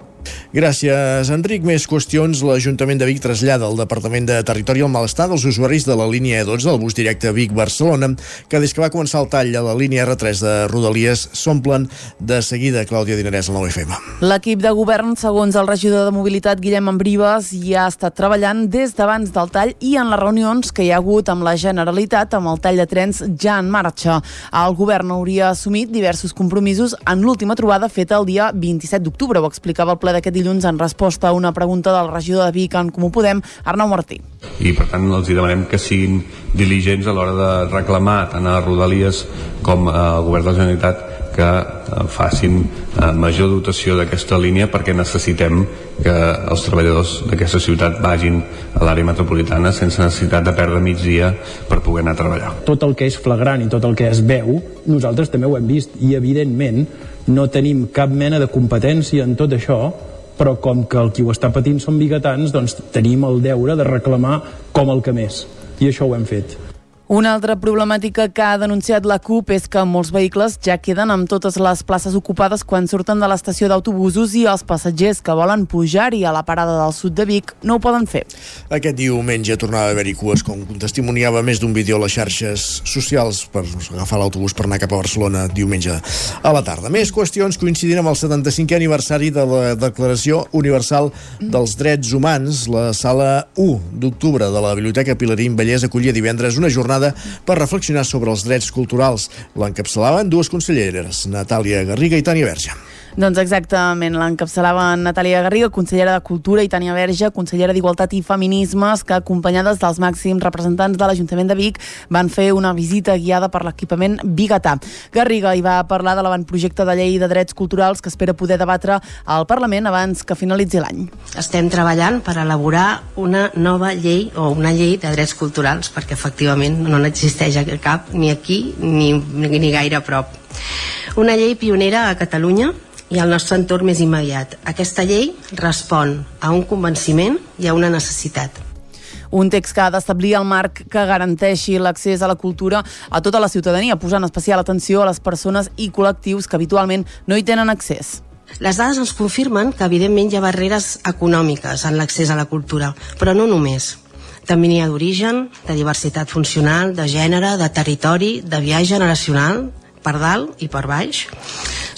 Gràcies, Enric. Més qüestions. L'Ajuntament de Vic trasllada al Departament de Territori el malestar dels usuaris de la línia E12 del bus directe Vic-Barcelona, que des que va començar el tall a la línia R3 de Rodalies s'omplen de seguida. Clàudia Dinarès, al 9FM. L'equip de govern, segons el regidor de Mobilitat Guillem Ambrives, ja ha estat treballant des d'abans del tall i en les reunions que hi ha hagut amb la Generalitat amb el tall de trens ja en marxa. El govern hauria assumit diversos compromisos en l'última trobada feta el dia 27 d'octubre. Ho explicava el ple d'aquest dilluns en resposta a una pregunta del regidor de Vic en Comú Podem, Arnau Martí. I per tant els demanem que siguin diligents a l'hora de reclamar tant a Rodalies com al govern de la Generalitat que eh, facin eh, major dotació d'aquesta línia perquè necessitem que els treballadors d'aquesta ciutat vagin a l'àrea metropolitana sense necessitat de perdre mig dia per poder anar a treballar. Tot el que és flagrant i tot el que es veu, nosaltres també ho hem vist i evidentment no tenim cap mena de competència en tot això però com que el qui ho està patint són biguetans, doncs tenim el deure de reclamar com el que més. I això ho hem fet. Una altra problemàtica que ha denunciat la CUP és que molts vehicles ja queden amb totes les places ocupades quan surten de l'estació d'autobusos i els passatgers que volen pujar-hi a la parada del sud de Vic no ho poden fer. Aquest diumenge tornava a haver-hi cues, com testimoniava més d'un vídeo a les xarxes socials per agafar l'autobús per anar cap a Barcelona diumenge a la tarda. Més qüestions coincidint amb el 75è aniversari de la Declaració Universal dels Drets Humans. La sala 1 d'octubre de la Biblioteca Pilarín Vallès acollia divendres una jornada jornada per reflexionar sobre els drets culturals. L'encapçalaven dues conselleres, Natàlia Garriga i Tània Verge. Doncs exactament, l'encapçalava Natàlia Garriga, consellera de Cultura, i Tània Verge, consellera d'Igualtat i Feminismes, que acompanyades dels màxims representants de l'Ajuntament de Vic van fer una visita guiada per l'equipament Bigatà. Garriga hi va parlar de l'avantprojecte de llei de drets culturals que espera poder debatre al Parlament abans que finalitzi l'any. Estem treballant per elaborar una nova llei o una llei de drets culturals perquè efectivament no n'existeix cap ni aquí ni, ni gaire a prop. Una llei pionera a Catalunya i al nostre entorn més immediat. Aquesta llei respon a un convenciment i a una necessitat. Un text que ha d'establir el marc que garanteixi l'accés a la cultura a tota la ciutadania, posant especial atenció a les persones i col·lectius que habitualment no hi tenen accés. Les dades ens confirmen que evidentment hi ha barreres econòmiques en l'accés a la cultura, però no només. També n'hi ha d'origen, de diversitat funcional, de gènere, de territori, de viatge generacional, per dalt i per baix.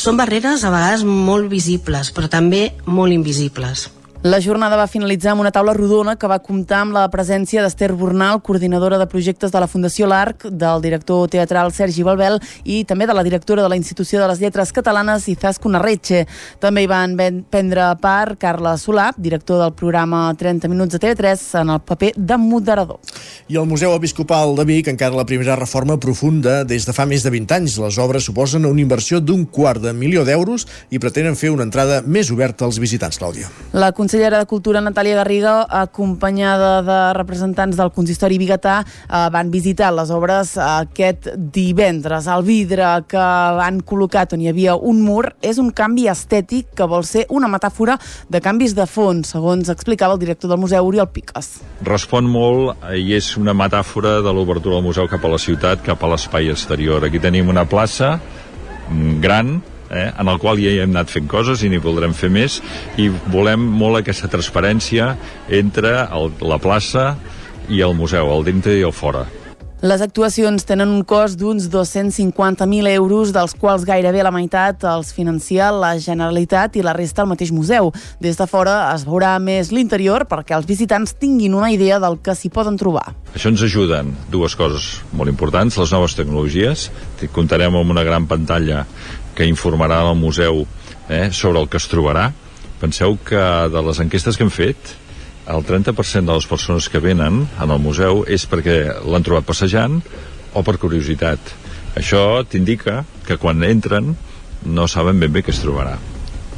Són barreres a vegades molt visibles, però també molt invisibles. La jornada va finalitzar amb una taula rodona que va comptar amb la presència d'Ester Bornal, coordinadora de projectes de la Fundació L'Arc, del director teatral Sergi Balbel i també de la directora de la Institució de les Lletres Catalanes, Izasco Narretxe. També hi van prendre part Carla Solà, director del programa 30 Minuts de TV3, en el paper de moderador. I el Museu Episcopal de Vic encara la primera reforma profunda des de fa més de 20 anys. Les obres suposen una inversió d'un quart de milió d'euros i pretenen fer una entrada més oberta als visitants, Clàudia. La consellera de Cultura Natàlia Garriga, acompanyada de representants del consistori Bigatà, eh, van visitar les obres aquest divendres. El vidre que han col·locat on hi havia un mur és un canvi estètic que vol ser una metàfora de canvis de fons, segons explicava el director del museu, Oriol Piques. Respon molt i és una metàfora de l'obertura del museu cap a la ciutat, cap a l'espai exterior. Aquí tenim una plaça mm, gran, eh, en el qual ja hi hem anat fent coses i n'hi voldrem fer més i volem molt aquesta transparència entre el, la plaça i el museu, el dintre i el fora. Les actuacions tenen un cost d'uns 250.000 euros, dels quals gairebé la meitat els financia la Generalitat i la resta el mateix museu. Des de fora es veurà més l'interior perquè els visitants tinguin una idea del que s'hi poden trobar. Això ens ajuden dues coses molt importants, les noves tecnologies. Comptarem amb una gran pantalla que informarà el museu eh, sobre el que es trobarà. Penseu que de les enquestes que hem fet, el 30% de les persones que venen en el museu és perquè l'han trobat passejant o per curiositat. Això t'indica que quan entren no saben ben bé què es trobarà.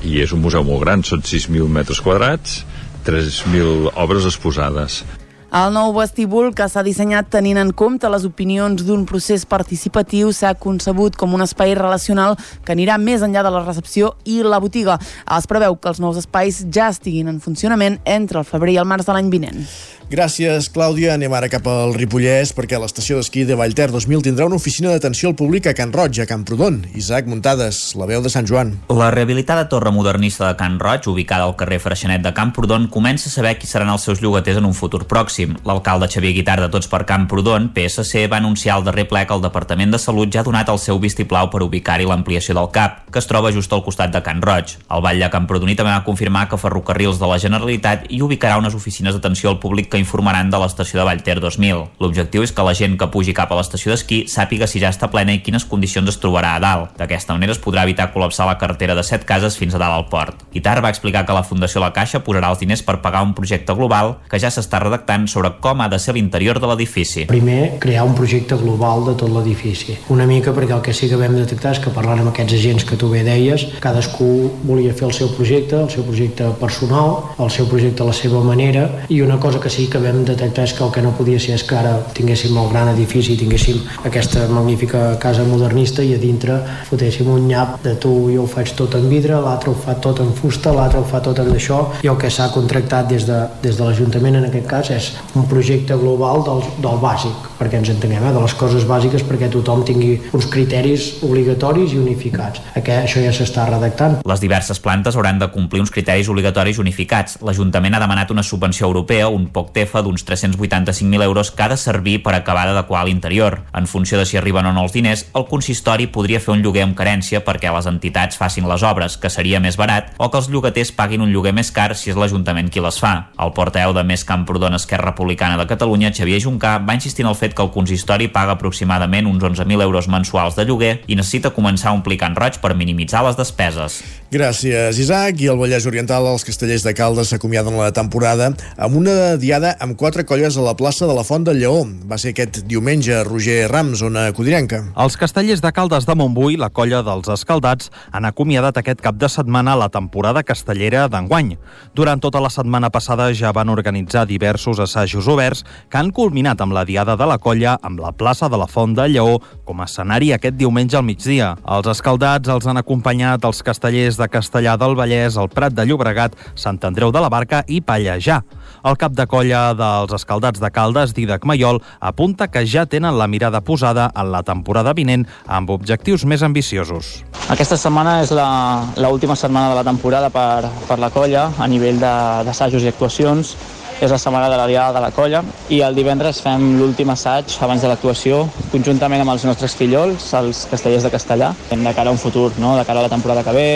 I és un museu molt gran, són 6.000 metres quadrats, 3.000 obres exposades. El nou vestíbul, que s'ha dissenyat tenint en compte les opinions d'un procés participatiu, s'ha concebut com un espai relacional que anirà més enllà de la recepció i la botiga. Es preveu que els nous espais ja estiguin en funcionament entre el febrer i el març de l'any vinent. Gràcies, Clàudia. Anem ara cap al Ripollès perquè l'estació d'esquí de Vallter 2000 tindrà una oficina d'atenció al públic a Can Roig, a Camprodon. Isaac Muntades, la veu de Sant Joan. La rehabilitada torre modernista de Can Roig, ubicada al carrer Freixenet de Camprodon, comença a saber qui seran els seus llogaters en un futur pròxim. L'alcalde Xavier Guitar de Tots per Camprodon, PSC, va anunciar al darrer ple que el Departament de Salut ja ha donat el seu vistiplau per ubicar-hi l'ampliació del CAP, que es troba just al costat de Can Roig. El Vall de Camprodoní també va confirmar que Ferrocarrils de la Generalitat hi ubicarà unes oficines d'atenció al públic que informaran de l'estació de Vallter 2000. L'objectiu és que la gent que pugi cap a l'estació d'esquí sàpiga si ja està plena i quines condicions es trobarà a dalt. D'aquesta manera es podrà evitar col·lapsar la carretera de set cases fins a dalt al port. Guitar va explicar que la Fundació La Caixa posarà els diners per pagar un projecte global que ja s'està redactant sobre com ha de ser l'interior de l'edifici. Primer, crear un projecte global de tot l'edifici. Una mica perquè el que sí que vam detectar és que parlant amb aquests agents que tu bé deies, cadascú volia fer el seu projecte, el seu projecte personal, el seu projecte a la seva manera, i una cosa que sí que vam detectar és que el que no podia ser és que ara tinguéssim el gran edifici, tinguéssim aquesta magnífica casa modernista i a dintre fotéssim un nyap de tu jo ho faig tot en vidre, l'altre ho fa tot en fusta, l'altre ho fa tot en això i el que s'ha contractat des de, des de l'Ajuntament en aquest cas és un projecte global del, del bàsic, perquè ens entenguem, eh? de les coses bàsiques perquè tothom tingui uns criteris obligatoris i unificats. Aquest, això ja s'està redactant. Les diverses plantes hauran de complir uns criteris obligatoris unificats. L'Ajuntament ha demanat una subvenció europea, un poc tefa d'uns 385.000 euros que ha de servir per acabar d'adequar l'interior. En funció de si arriben o no els diners, el consistori podria fer un lloguer amb carència perquè les entitats facin les obres, que seria més barat, o que els llogaters paguin un lloguer més car si és l'Ajuntament qui les fa. El portaveu de Més Camprodon Esquerra Republicana de Catalunya, Xavier Juncà, va insistir en el fet que el consistori paga aproximadament uns 11.000 euros mensuals de lloguer i necessita començar a omplir Can Roig per minimitzar les despeses. Gràcies, Isaac. I el Vallès Oriental, els castellers de Caldes s'acomiaden la temporada amb una diada amb quatre colles a la plaça de la Font del Lleó. Va ser aquest diumenge, Roger Rams, zona codinenca. Els castellers de Caldes de Montbui, la colla dels Escaldats, han acomiadat aquest cap de setmana la temporada castellera d'enguany. Durant tota la setmana passada ja van organitzar diversos assajos oberts que han culminat amb la diada de la colla amb la plaça de la Font del Lleó com a escenari aquest diumenge al migdia. Els Escaldats els han acompanyat els castellers de Castellà del Vallès, el Prat de Llobregat, Sant Andreu de la Barca i Pallejà. El cap de colla dels escaldats de Caldes, Didac Mayol, apunta que ja tenen la mirada posada en la temporada vinent amb objectius més ambiciosos. Aquesta setmana és l'última setmana de la temporada per, per la colla a nivell d'assajos i actuacions és la setmana de la diada de la colla i el divendres fem l'últim assaig abans de l'actuació conjuntament amb els nostres fillols, els castellers de Castellà, de cara a un futur, no? de cara a la temporada que ve,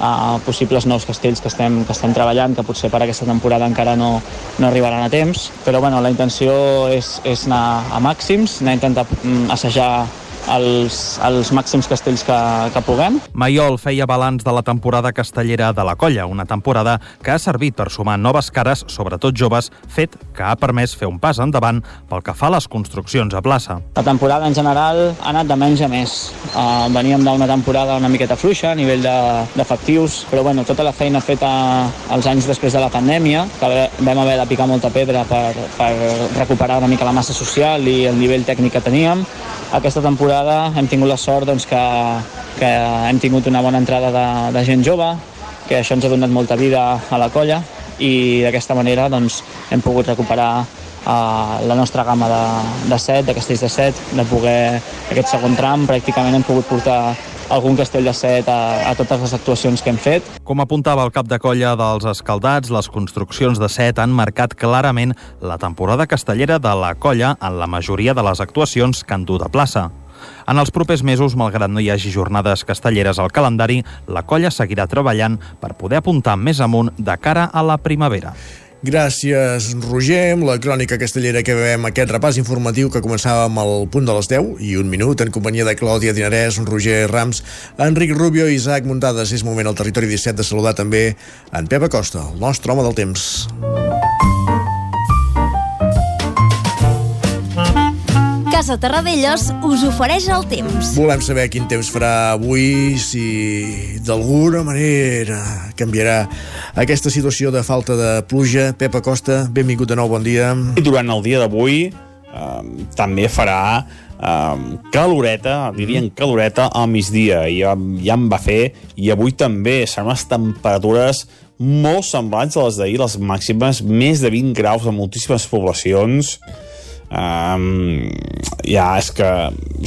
a possibles nous castells que estem, que estem treballant, que potser per aquesta temporada encara no, no arribaran a temps, però bueno, la intenció és, és anar a màxims, anar a intentar mm, assajar els, els màxims castells que, que puguem. Maiol feia balanç de la temporada castellera de la colla, una temporada que ha servit per sumar noves cares, sobretot joves, fet que ha permès fer un pas endavant pel que fa a les construccions a plaça. La temporada en general ha anat de menys a més. Uh, veníem d'una temporada una miqueta fluixa a nivell d'efectius, de, però bueno, tota la feina feta els anys després de la pandèmia, que vam haver de picar molta pedra per, per recuperar una mica la massa social i el nivell tècnic que teníem, aquesta temporada hem tingut la sort doncs, que, que hem tingut una bona entrada de, de gent jove, que això ens ha donat molta vida a la colla i d'aquesta manera doncs, hem pogut recuperar uh, la nostra gamma de, de set, de castells de set, de poder, aquest segon tram, pràcticament hem pogut portar algun castell de set a, a totes les actuacions que hem fet. Com apuntava el cap de colla dels escaldats, les construccions de set han marcat clarament la temporada castellera de la colla en la majoria de les actuacions que han dut a plaça. En els propers mesos, malgrat no hi hagi jornades castelleres al calendari, la colla seguirà treballant per poder apuntar més amunt de cara a la primavera. Gràcies, Roger, amb la crònica castellera que veiem aquest repàs informatiu que començava amb el punt de les 10 i un minut en companyia de Clàudia Dinarès, Roger Rams, Enric Rubio i Isaac Muntades. És moment al territori 17 de saludar també en Pep Acosta, el nostre home del temps. Casa Terradellos us ofereix el temps. Volem saber quin temps farà avui, si d'alguna manera canviarà aquesta situació de falta de pluja. Pep Acosta, benvingut de nou, bon dia. I durant el dia d'avui eh, també farà eh, caloreta, dirien caloreta al migdia, i ja, ja em va fer, i avui també seran unes temperatures molt semblants a les d'ahir, les màximes, més de 20 graus a moltíssimes poblacions, um, ja és que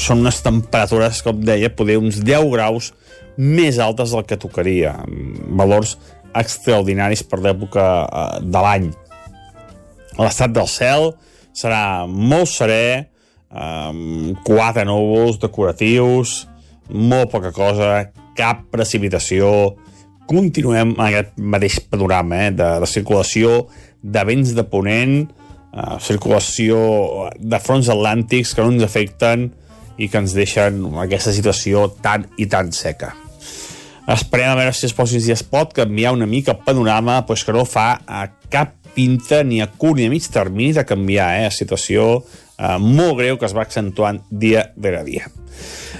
són unes temperatures, com deia, poder uns 10 graus més altes del que tocaria, valors extraordinaris per l'època uh, de l'any. L'estat del cel serà molt serè, um, quatre núvols decoratius, molt poca cosa, cap precipitació, continuem en aquest mateix panorama eh, de, de circulació de vents de ponent, uh, circulació de fronts atlàntics que no ens afecten i que ens deixen aquesta situació tan i tan seca. Esperem a veure si es posin si es pot canviar una mica el panorama, pues que no fa a cap pinta ni a curt ni a mig termini de canviar, eh? situació eh, molt greu que es va accentuant dia rere dia.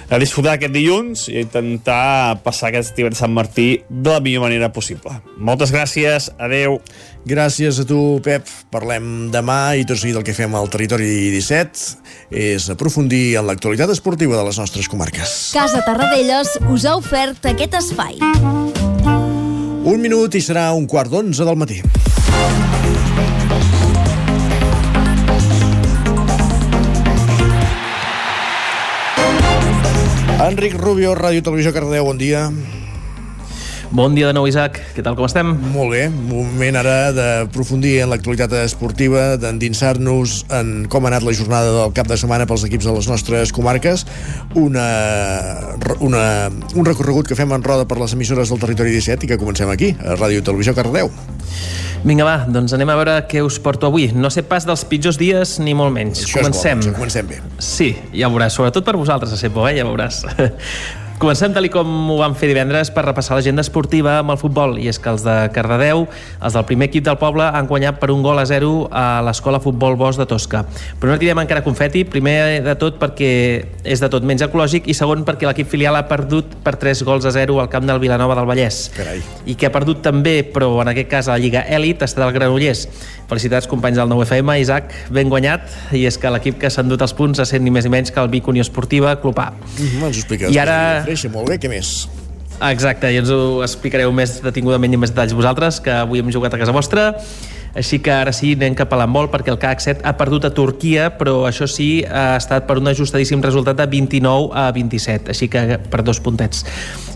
A disfrutar aquest dilluns i intentar passar aquest estiu de Sant Martí de la millor manera possible. Moltes gràcies, adeu. Gràcies a tu, Pep. Parlem demà i tot seguit el que fem al Territori 17 és aprofundir en l'actualitat esportiva de les nostres comarques. Casa Tarradellas us ha ofert aquest espai. Un minut i serà un quart d'onze del matí. Enric Rubio, Ràdio Televisió Cardedeu, bon dia. Bon dia de nou, Isaac. Què tal, com estem? Molt bé. Moment ara d'aprofundir en l'actualitat esportiva, d'endinsar-nos en com ha anat la jornada del cap de setmana pels equips de les nostres comarques. Una, una, un recorregut que fem en roda per les emissores del Territori 17 i que comencem aquí, a Ràdio Televisió Cardedeu. Vinga, va, doncs anem a veure què us porto avui. No sé pas dels pitjors dies, ni molt menys. Això comencem. Bo, comencem bé. Sí, ja ho veuràs. Sobretot per vosaltres, a ser por, eh? ja ho veuràs. Comencem tal com ho vam fer divendres per repassar l'agenda esportiva amb el futbol i és que els de Cardedeu, els del primer equip del poble han guanyat per un gol a zero a l'escola Futbol Bosch de Tosca. Però no tirem encara confeti, primer de tot perquè és de tot menys ecològic i segon perquè l'equip filial ha perdut per 3 gols a 0 al camp del Vilanova del Vallès. Carai. I que ha perdut també, però en aquest cas a la Lliga Elit, està del Granollers. Felicitats companys del 9FM, Isaac, ben guanyat, i és que l'equip que s'ha endut els punts ha sent ni més ni menys que el Vic Unió Esportiva Club A. Mm -hmm. I ara- Freixa, molt bé, què més? Exacte, i ens ho explicareu més detingudament i més detalls vosaltres, que avui hem jugat a casa vostra. Així que ara sí, anem cap a l'handbol perquè el CAC7 ha perdut a Turquia, però això sí, ha estat per un ajustadíssim resultat de 29 a 27, així que per dos puntets.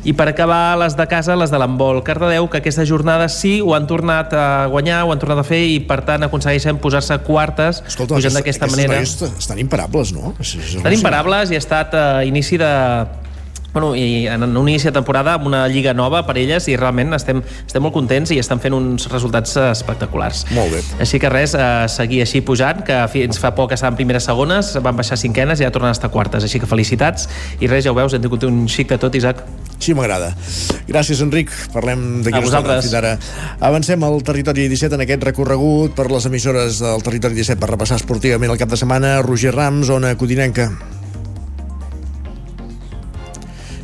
I per acabar, les de casa, les de l'handbol Cardedeu, que aquesta jornada sí ho han tornat a guanyar, ho han tornat a fer i per tant aconsegueixen posar-se quartes, Escolta, pujant d'aquesta manera. estan imparables, no? Estan imparables i ha estat a inici de Bueno, i en un inici de temporada amb una lliga nova per elles i realment estem, estem molt contents i estan fent uns resultats espectaculars. Molt bé. Així que res, eh, seguir així pujant, que fins fa poc estaven primeres segones, van baixar cinquenes i ja tornen a estar quartes. Així que felicitats i res, ja ho veus, hem tingut un xic de tot, Isaac. Sí, m'agrada. Gràcies, Enric. Parlem d'aquí A una estona. vosaltres. Fins ara. Avancem al Territori 17 en aquest recorregut per les emissores del Territori 17 per repassar esportivament el cap de setmana. Roger Rams, Ona Codinenca.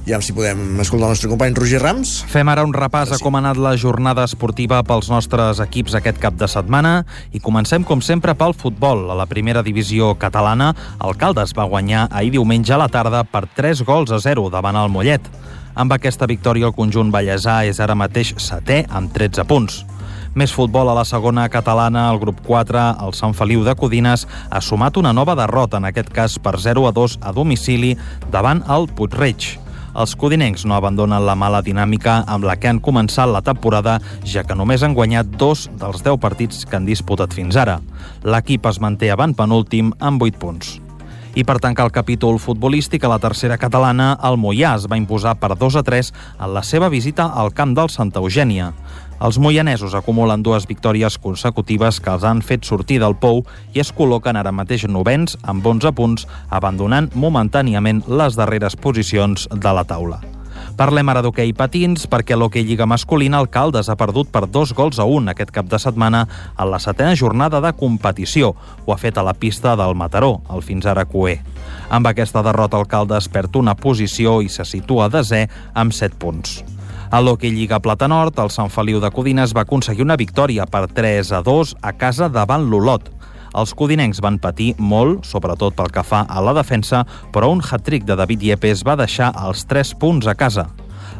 Ja si podem escoltar el nostre company Roger Rams. Fem ara un repàs a com ha anat la jornada esportiva pels nostres equips aquest cap de setmana i comencem, com sempre, pel futbol. A la primera divisió catalana, el Caldes va guanyar ahir diumenge a la tarda per 3 gols a 0 davant el Mollet. Amb aquesta victòria, el conjunt ballesà és ara mateix setè amb 13 punts. Més futbol a la segona catalana, el grup 4, el Sant Feliu de Codines, ha sumat una nova derrota, en aquest cas per 0 a 2 a domicili, davant el Puigreig. Els codinencs no abandonen la mala dinàmica amb la que han començat la temporada, ja que només han guanyat dos dels 10 partits que han disputat fins ara. L'equip es manté avant penúltim amb 8 punts. I per tancar el capítol futbolístic a la tercera catalana, el Mollà es va imposar per 2 a 3 en la seva visita al camp del Santa Eugènia. Els moianesos acumulen dues victòries consecutives que els han fet sortir del pou i es col·loquen ara mateix novens amb 11 punts, abandonant momentàniament les darreres posicions de la taula. Parlem ara d'hoquei patins perquè l'hoquei Lliga masculina el Caldes ha perdut per dos gols a un aquest cap de setmana en la setena jornada de competició. Ho ha fet a la pista del Mataró, el fins ara Cué. Amb aquesta derrota el Caldes perd una posició i se situa desè amb 7 punts. A l'Hockey Lliga Plata Nord, el Sant Feliu de Codines va aconseguir una victòria per 3 a 2 a casa davant l'Olot. Els codinencs van patir molt, sobretot pel que fa a la defensa, però un hat-trick de David Yepes va deixar els 3 punts a casa.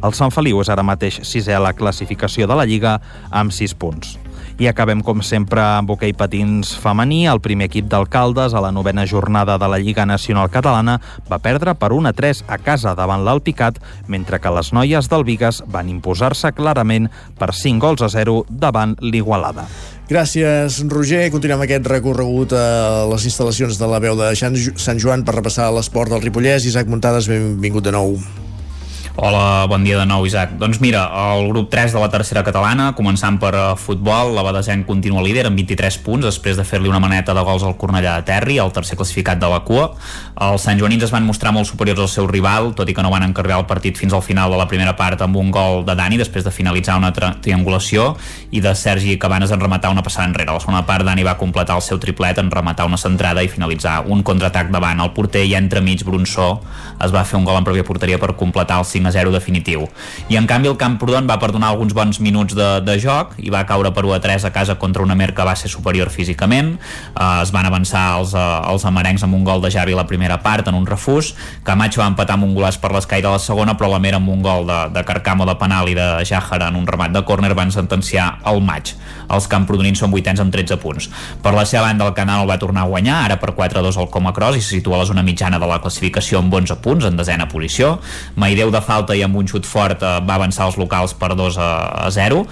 El Sant Feliu és ara mateix sisè a la classificació de la Lliga amb 6 punts. I acabem, com sempre, amb hoquei patins femení. El primer equip d'alcaldes a la novena jornada de la Lliga Nacional Catalana va perdre per 1 a 3 a casa davant l'Alpicat, mentre que les noies del Vigas van imposar-se clarament per 5 gols a 0 davant l'Igualada. Gràcies, Roger. Continuem aquest recorregut a les instal·lacions de la veu de Sant Joan per repassar l'esport del Ripollès. Isaac Muntades, benvingut de nou. Hola, bon dia de nou, Isaac. Doncs mira, el grup 3 de la tercera catalana, començant per uh, futbol, la Badesenc continua líder amb 23 punts després de fer-li una maneta de gols al Cornellà de Terri, el tercer classificat de la cua. Els Sant Joanins es van mostrar molt superiors al seu rival, tot i que no van encarregar el partit fins al final de la primera part amb un gol de Dani després de finalitzar una tri triangulació i de Sergi Cabanes en rematar una passada enrere. A la segona part, Dani va completar el seu triplet en rematar una centrada i finalitzar un contraatac davant el porter i entremig Brunçó es va fer un gol en pròpia porteria per completar el 5 a 0 definitiu. I en canvi el Camprodon va perdonar alguns bons minuts de, de joc i va caure per 1 a 3 a casa contra una Mer que va ser superior físicament. Uh, es van avançar els, uh, els amarencs amb un gol de Javi a la primera part en un refús. Camacho va empatar amb un golàs per l'escai de la segona, però la Mer amb un gol de, de Carcamo de penal i de Jàjara en un remat de córner van sentenciar el maig. Els camprodonins són vuitens amb 13 punts. Per la seva banda el Canal va tornar a guanyar, ara per 4-2 al Coma Cross i se situa a la zona mitjana de la classificació amb 11 punts en desena posició. Maideu de falta i amb un xut fort eh, va avançar els locals per 2 a, a 0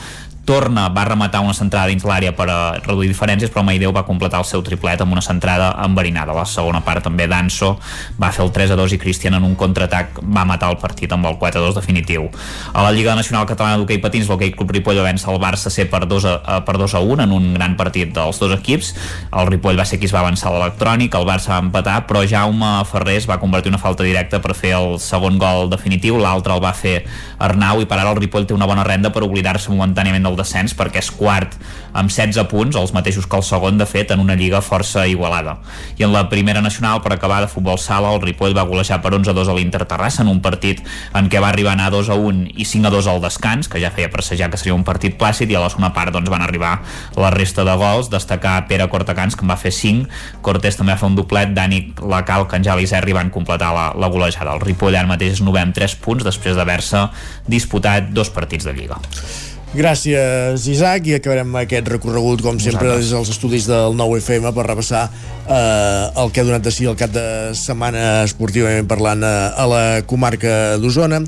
torna, va rematar una centrada dins l'àrea per a eh, reduir diferències, però Maideu va completar el seu triplet amb una centrada enverinada. La segona part també Danso va fer el 3 a 2 i Cristian en un contraatac va matar el partit amb el 4 a 2 definitiu. A la Lliga Nacional Catalana d'Hockey Patins, l'Hockey Club Ripoll va vèncer el Barça C per 2 a, eh, per 2 a 1 en un gran partit dels dos equips. El Ripoll va ser qui es va avançar a l'electrònic, el Barça va empatar, però Jaume Ferrés va convertir una falta directa per fer el segon gol definitiu, l'altre el va fer Arnau i per ara el Ripoll té una bona renda per oblidar-se momentàniament del descens perquè és quart amb 16 punts, els mateixos que el segon, de fet, en una lliga força igualada. I en la primera nacional, per acabar de futbol sala, el Ripoll va golejar per 11 a 2 a l'Inter Terrassa en un partit en què va arribar a anar 2 a 1 i 5 a 2 al descans, que ja feia presajar que seria un partit plàcid, i a la segona part doncs, van arribar la resta de gols, destacar Pere Cortacans, que en va fer 5, Cortés també va fer un doblet, Dani Lacal, Canjal i Serri van completar la, la golejada. El Ripoll ara mateix és 9 amb 3 punts, després d'haver-se disputat dos partits de Lliga. Gràcies, Isaac, i acabarem aquest recorregut, com sempre, des dels estudis del 9FM per repassar eh, el que ha donat de si el cap de setmana esportivament parlant a, eh, a la comarca d'Osona.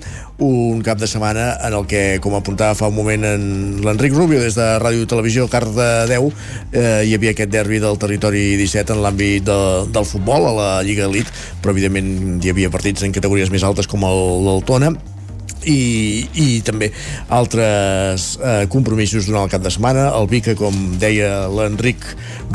Un cap de setmana en el que, com apuntava fa un moment en l'Enric Rubio des de Ràdio Televisió Cardedeu, eh, hi havia aquest derbi del territori 17 en l'àmbit de, del futbol a la Lliga Elite, però evidentment hi havia partits en categories més altes com el del Tona i, i també altres eh, compromisos durant el cap de setmana. El Vica, com deia l'Enric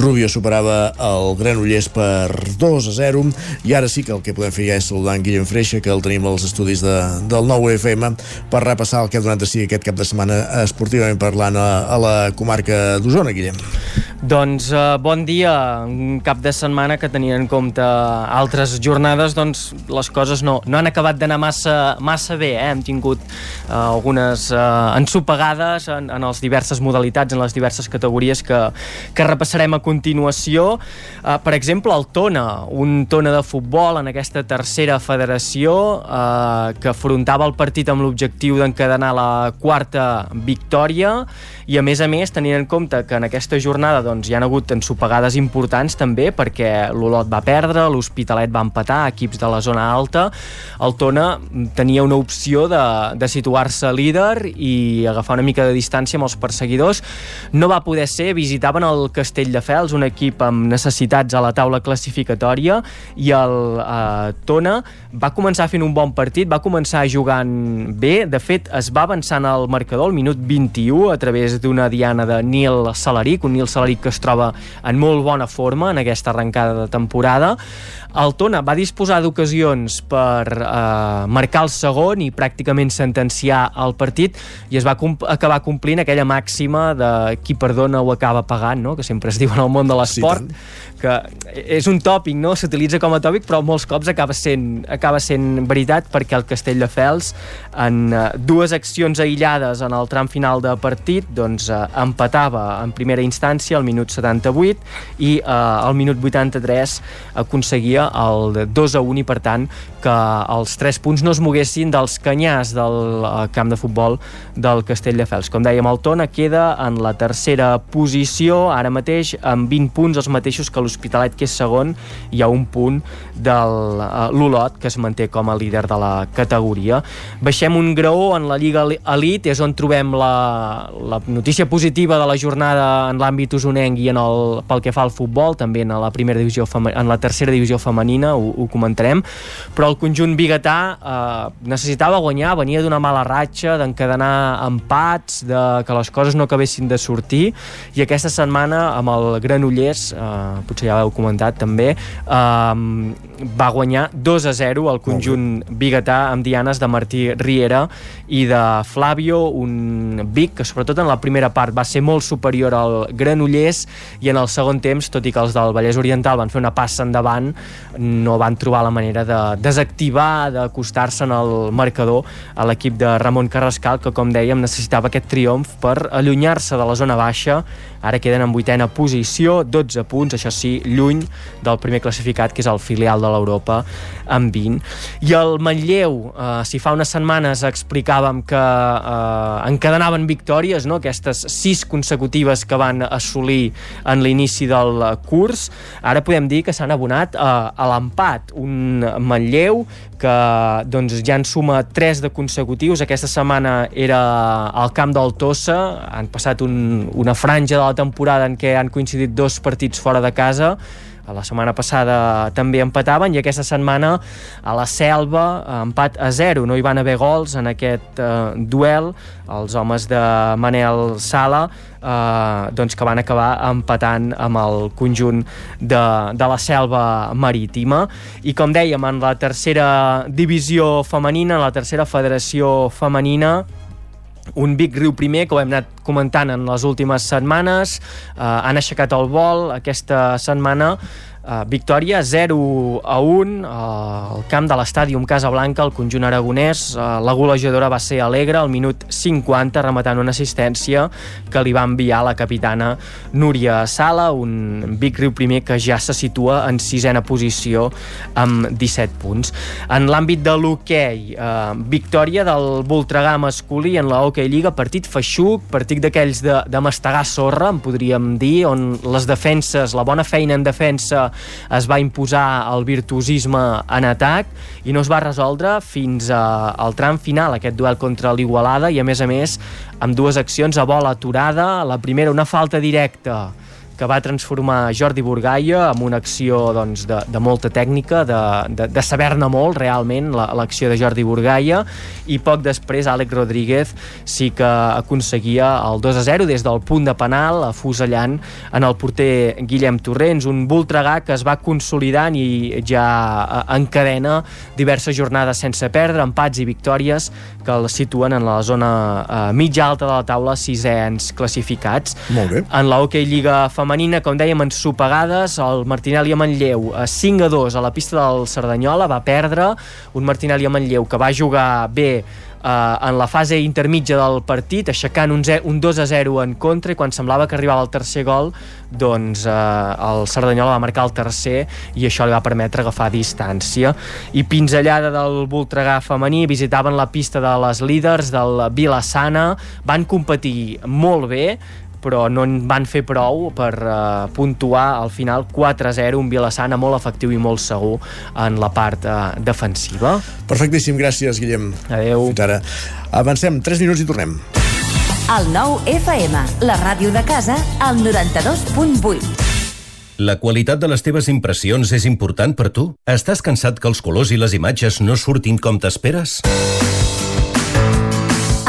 Rubio, superava el Granollers per 2 a 0 i ara sí que el que podem fer ja és saludar en Guillem Freixa, que el tenim als estudis de, del nou FM per repassar el que ha donat de si aquest cap de setmana esportivament parlant a, a la comarca d'Osona, Guillem. Doncs uh, bon dia, un cap de setmana que tenint en compte altres jornades, doncs les coses no, no han acabat d'anar massa, massa bé, eh? hem tingut uh, algunes uh, ensopegades en, en les diverses modalitats, en les diverses categories que, que repassarem a continuació. Uh, per exemple, el Tona, un Tona de futbol en aquesta tercera federació uh, que afrontava el partit amb l'objectiu d'encadenar la quarta victòria i a més a més tenint en compte que en aquesta jornada doncs, hi han hagut ensopegades importants també perquè l'Olot va perdre, l'Hospitalet va empatar, equips de la zona alta el Tona tenia una opció de, de situar-se líder i agafar una mica de distància amb els perseguidors no va poder ser, visitaven el Castell de Fels, un equip amb necessitats a la taula classificatòria i el eh, Tona va començar fent un bon partit, va començar jugant bé, de fet es va avançant al marcador al minut 21 a través d'una diana de Nil Salaric, un Nil Salaric que es troba en molt bona forma en aquesta arrencada de temporada. El Tona va disposar d'ocasions per eh, marcar el segon i pràcticament sentenciar el partit i es va comp acabar complint aquella màxima de qui perdona ho acaba pagant, no? que sempre es diu en el món de l'esport, sí, que és un tòpic, no? s'utilitza com a tòpic, però molts cops acaba sent, acaba sent veritat perquè el Castelldefels en eh, dues accions aïllades en el tram final de partit doncs eh, empatava en primera instància al minut 78 i eh, al minut 83 aconseguia el 2 a 1 i per tant que els 3 punts no es moguessin dels canyars del eh, camp de futbol del Castelldefels. Com dèiem, el Tona queda en la tercera posició, ara mateix amb 20 punts, els mateixos que l'Hospitalet, que és segon, hi ha un punt de uh, l'Olot, que es manté com a líder de la categoria. Baixem un graó en la Lliga Elite, és on trobem la, la notícia positiva de la jornada en l'àmbit usonenc i en el, pel que fa al futbol, també en la primera divisió en la tercera divisió femenina, ho, ho comentarem, però el conjunt biguetà eh, necessitava guanyar, venia d'una mala ratxa, d'encadenar empats, de que les coses no acabessin de sortir, i aquesta setmana amb el Granollers, eh, potser ja l'heu comentat també, eh, va guanyar 2 a 0 el conjunt biguetà amb dianes de Martí Riera i de Flavio, un Vic que sobretot en la primera part va ser molt superior al Granollers i en el segon temps, tot i que els del Vallès Oriental van fer una passa endavant, no van trobar la manera de desactivar, d'acostar-se en el marcador a l'equip de Ramon Carrascal, que com dèiem necessitava aquest triomf per allunyar-se de la zona baixa ara queden en vuitena posició 12 punts, això sí, lluny del primer classificat, que és el filial de l'Europa amb 20 i el Manlleu, eh, si fa unes setmanes explicàvem que eh, encadenaven victòries, no? aquestes sis consecutives que van assolir en l'inici del curs. Ara podem dir que s'han abonat a, a l'empat, un Manlleu que doncs, ja en suma 3 de consecutius. Aquesta setmana era al camp del Tossa, han passat un, una franja de la temporada en què han coincidit dos partits fora de casa, la setmana passada també empataven i aquesta setmana a la Selva empat a 0, no hi van haver gols en aquest eh, duel els homes de Manel Sala eh, doncs que van acabar empatant amb el conjunt de, de la selva marítima. I com dèiem en la tercera divisió femenina, en la tercera federació femenina un Vic Riu primer que ho hem anat comentant en les últimes setmanes. Eh, han aixecat el vol aquesta setmana Uh, victòria 0 a 1 uh, al camp de l'estàdium Casablanca, el conjunt aragonès. Uh, la golejadora va ser alegre al minut 50, rematant una assistència que li va enviar la capitana Núria Sala, un Vic Riu primer que ja se situa en sisena posició amb 17 punts. En l'àmbit de l'hoquei, uh, victòria del Voltregà masculí en la Hockey Lliga, partit feixuc, partit d'aquells de, de mastegar sorra, en podríem dir, on les defenses, la bona feina en defensa es va imposar el virtuosisme en atac i no es va resoldre fins a, al tram final, aquest duel contra l'Igualada i a més a més amb dues accions a bola aturada, la primera una falta directa que va transformar Jordi Burgaia amb una acció doncs, de, de molta tècnica, de, de, de saber-ne molt realment l'acció la, de Jordi Burgaia. I poc després Àlex Rodríguez sí que aconseguia el 2 a 0 des del punt de penal afusellant en el porter Guillem Torrents un Voltregà que es va consolidant i ja eh, encadena diverses jornades sense perdre, empats i victòries que el situen en la zona eh, mitja alta de la taula sisens classificats. Molt bé. En la Hockey Lliga femenina com dèiem, en supegades, el Martinelli a Manlleu a 5 a 2 a la pista del Cerdanyola va perdre un Martinelli a Manlleu que va jugar bé eh, en la fase intermitja del partit, aixecant un, un 2 a 0 en contra i quan semblava que arribava el tercer gol doncs eh, el Cerdanyola va marcar el tercer i això li va permetre agafar distància. I pinzellada del Voltregà femení visitaven la pista de les líders del Vilassana van competir molt bé però no en van fer prou per uh, puntuar al final 4-0, un Vilassana molt efectiu i molt segur en la part uh, defensiva. Perfectíssim, gràcies, Guillem. Adeu. Fins ara. Avancem 3 minuts i tornem. El nou FM, la ràdio de casa, al 92.8. La qualitat de les teves impressions és important per tu? Estàs cansat que els colors i les imatges no surtin com t'esperes?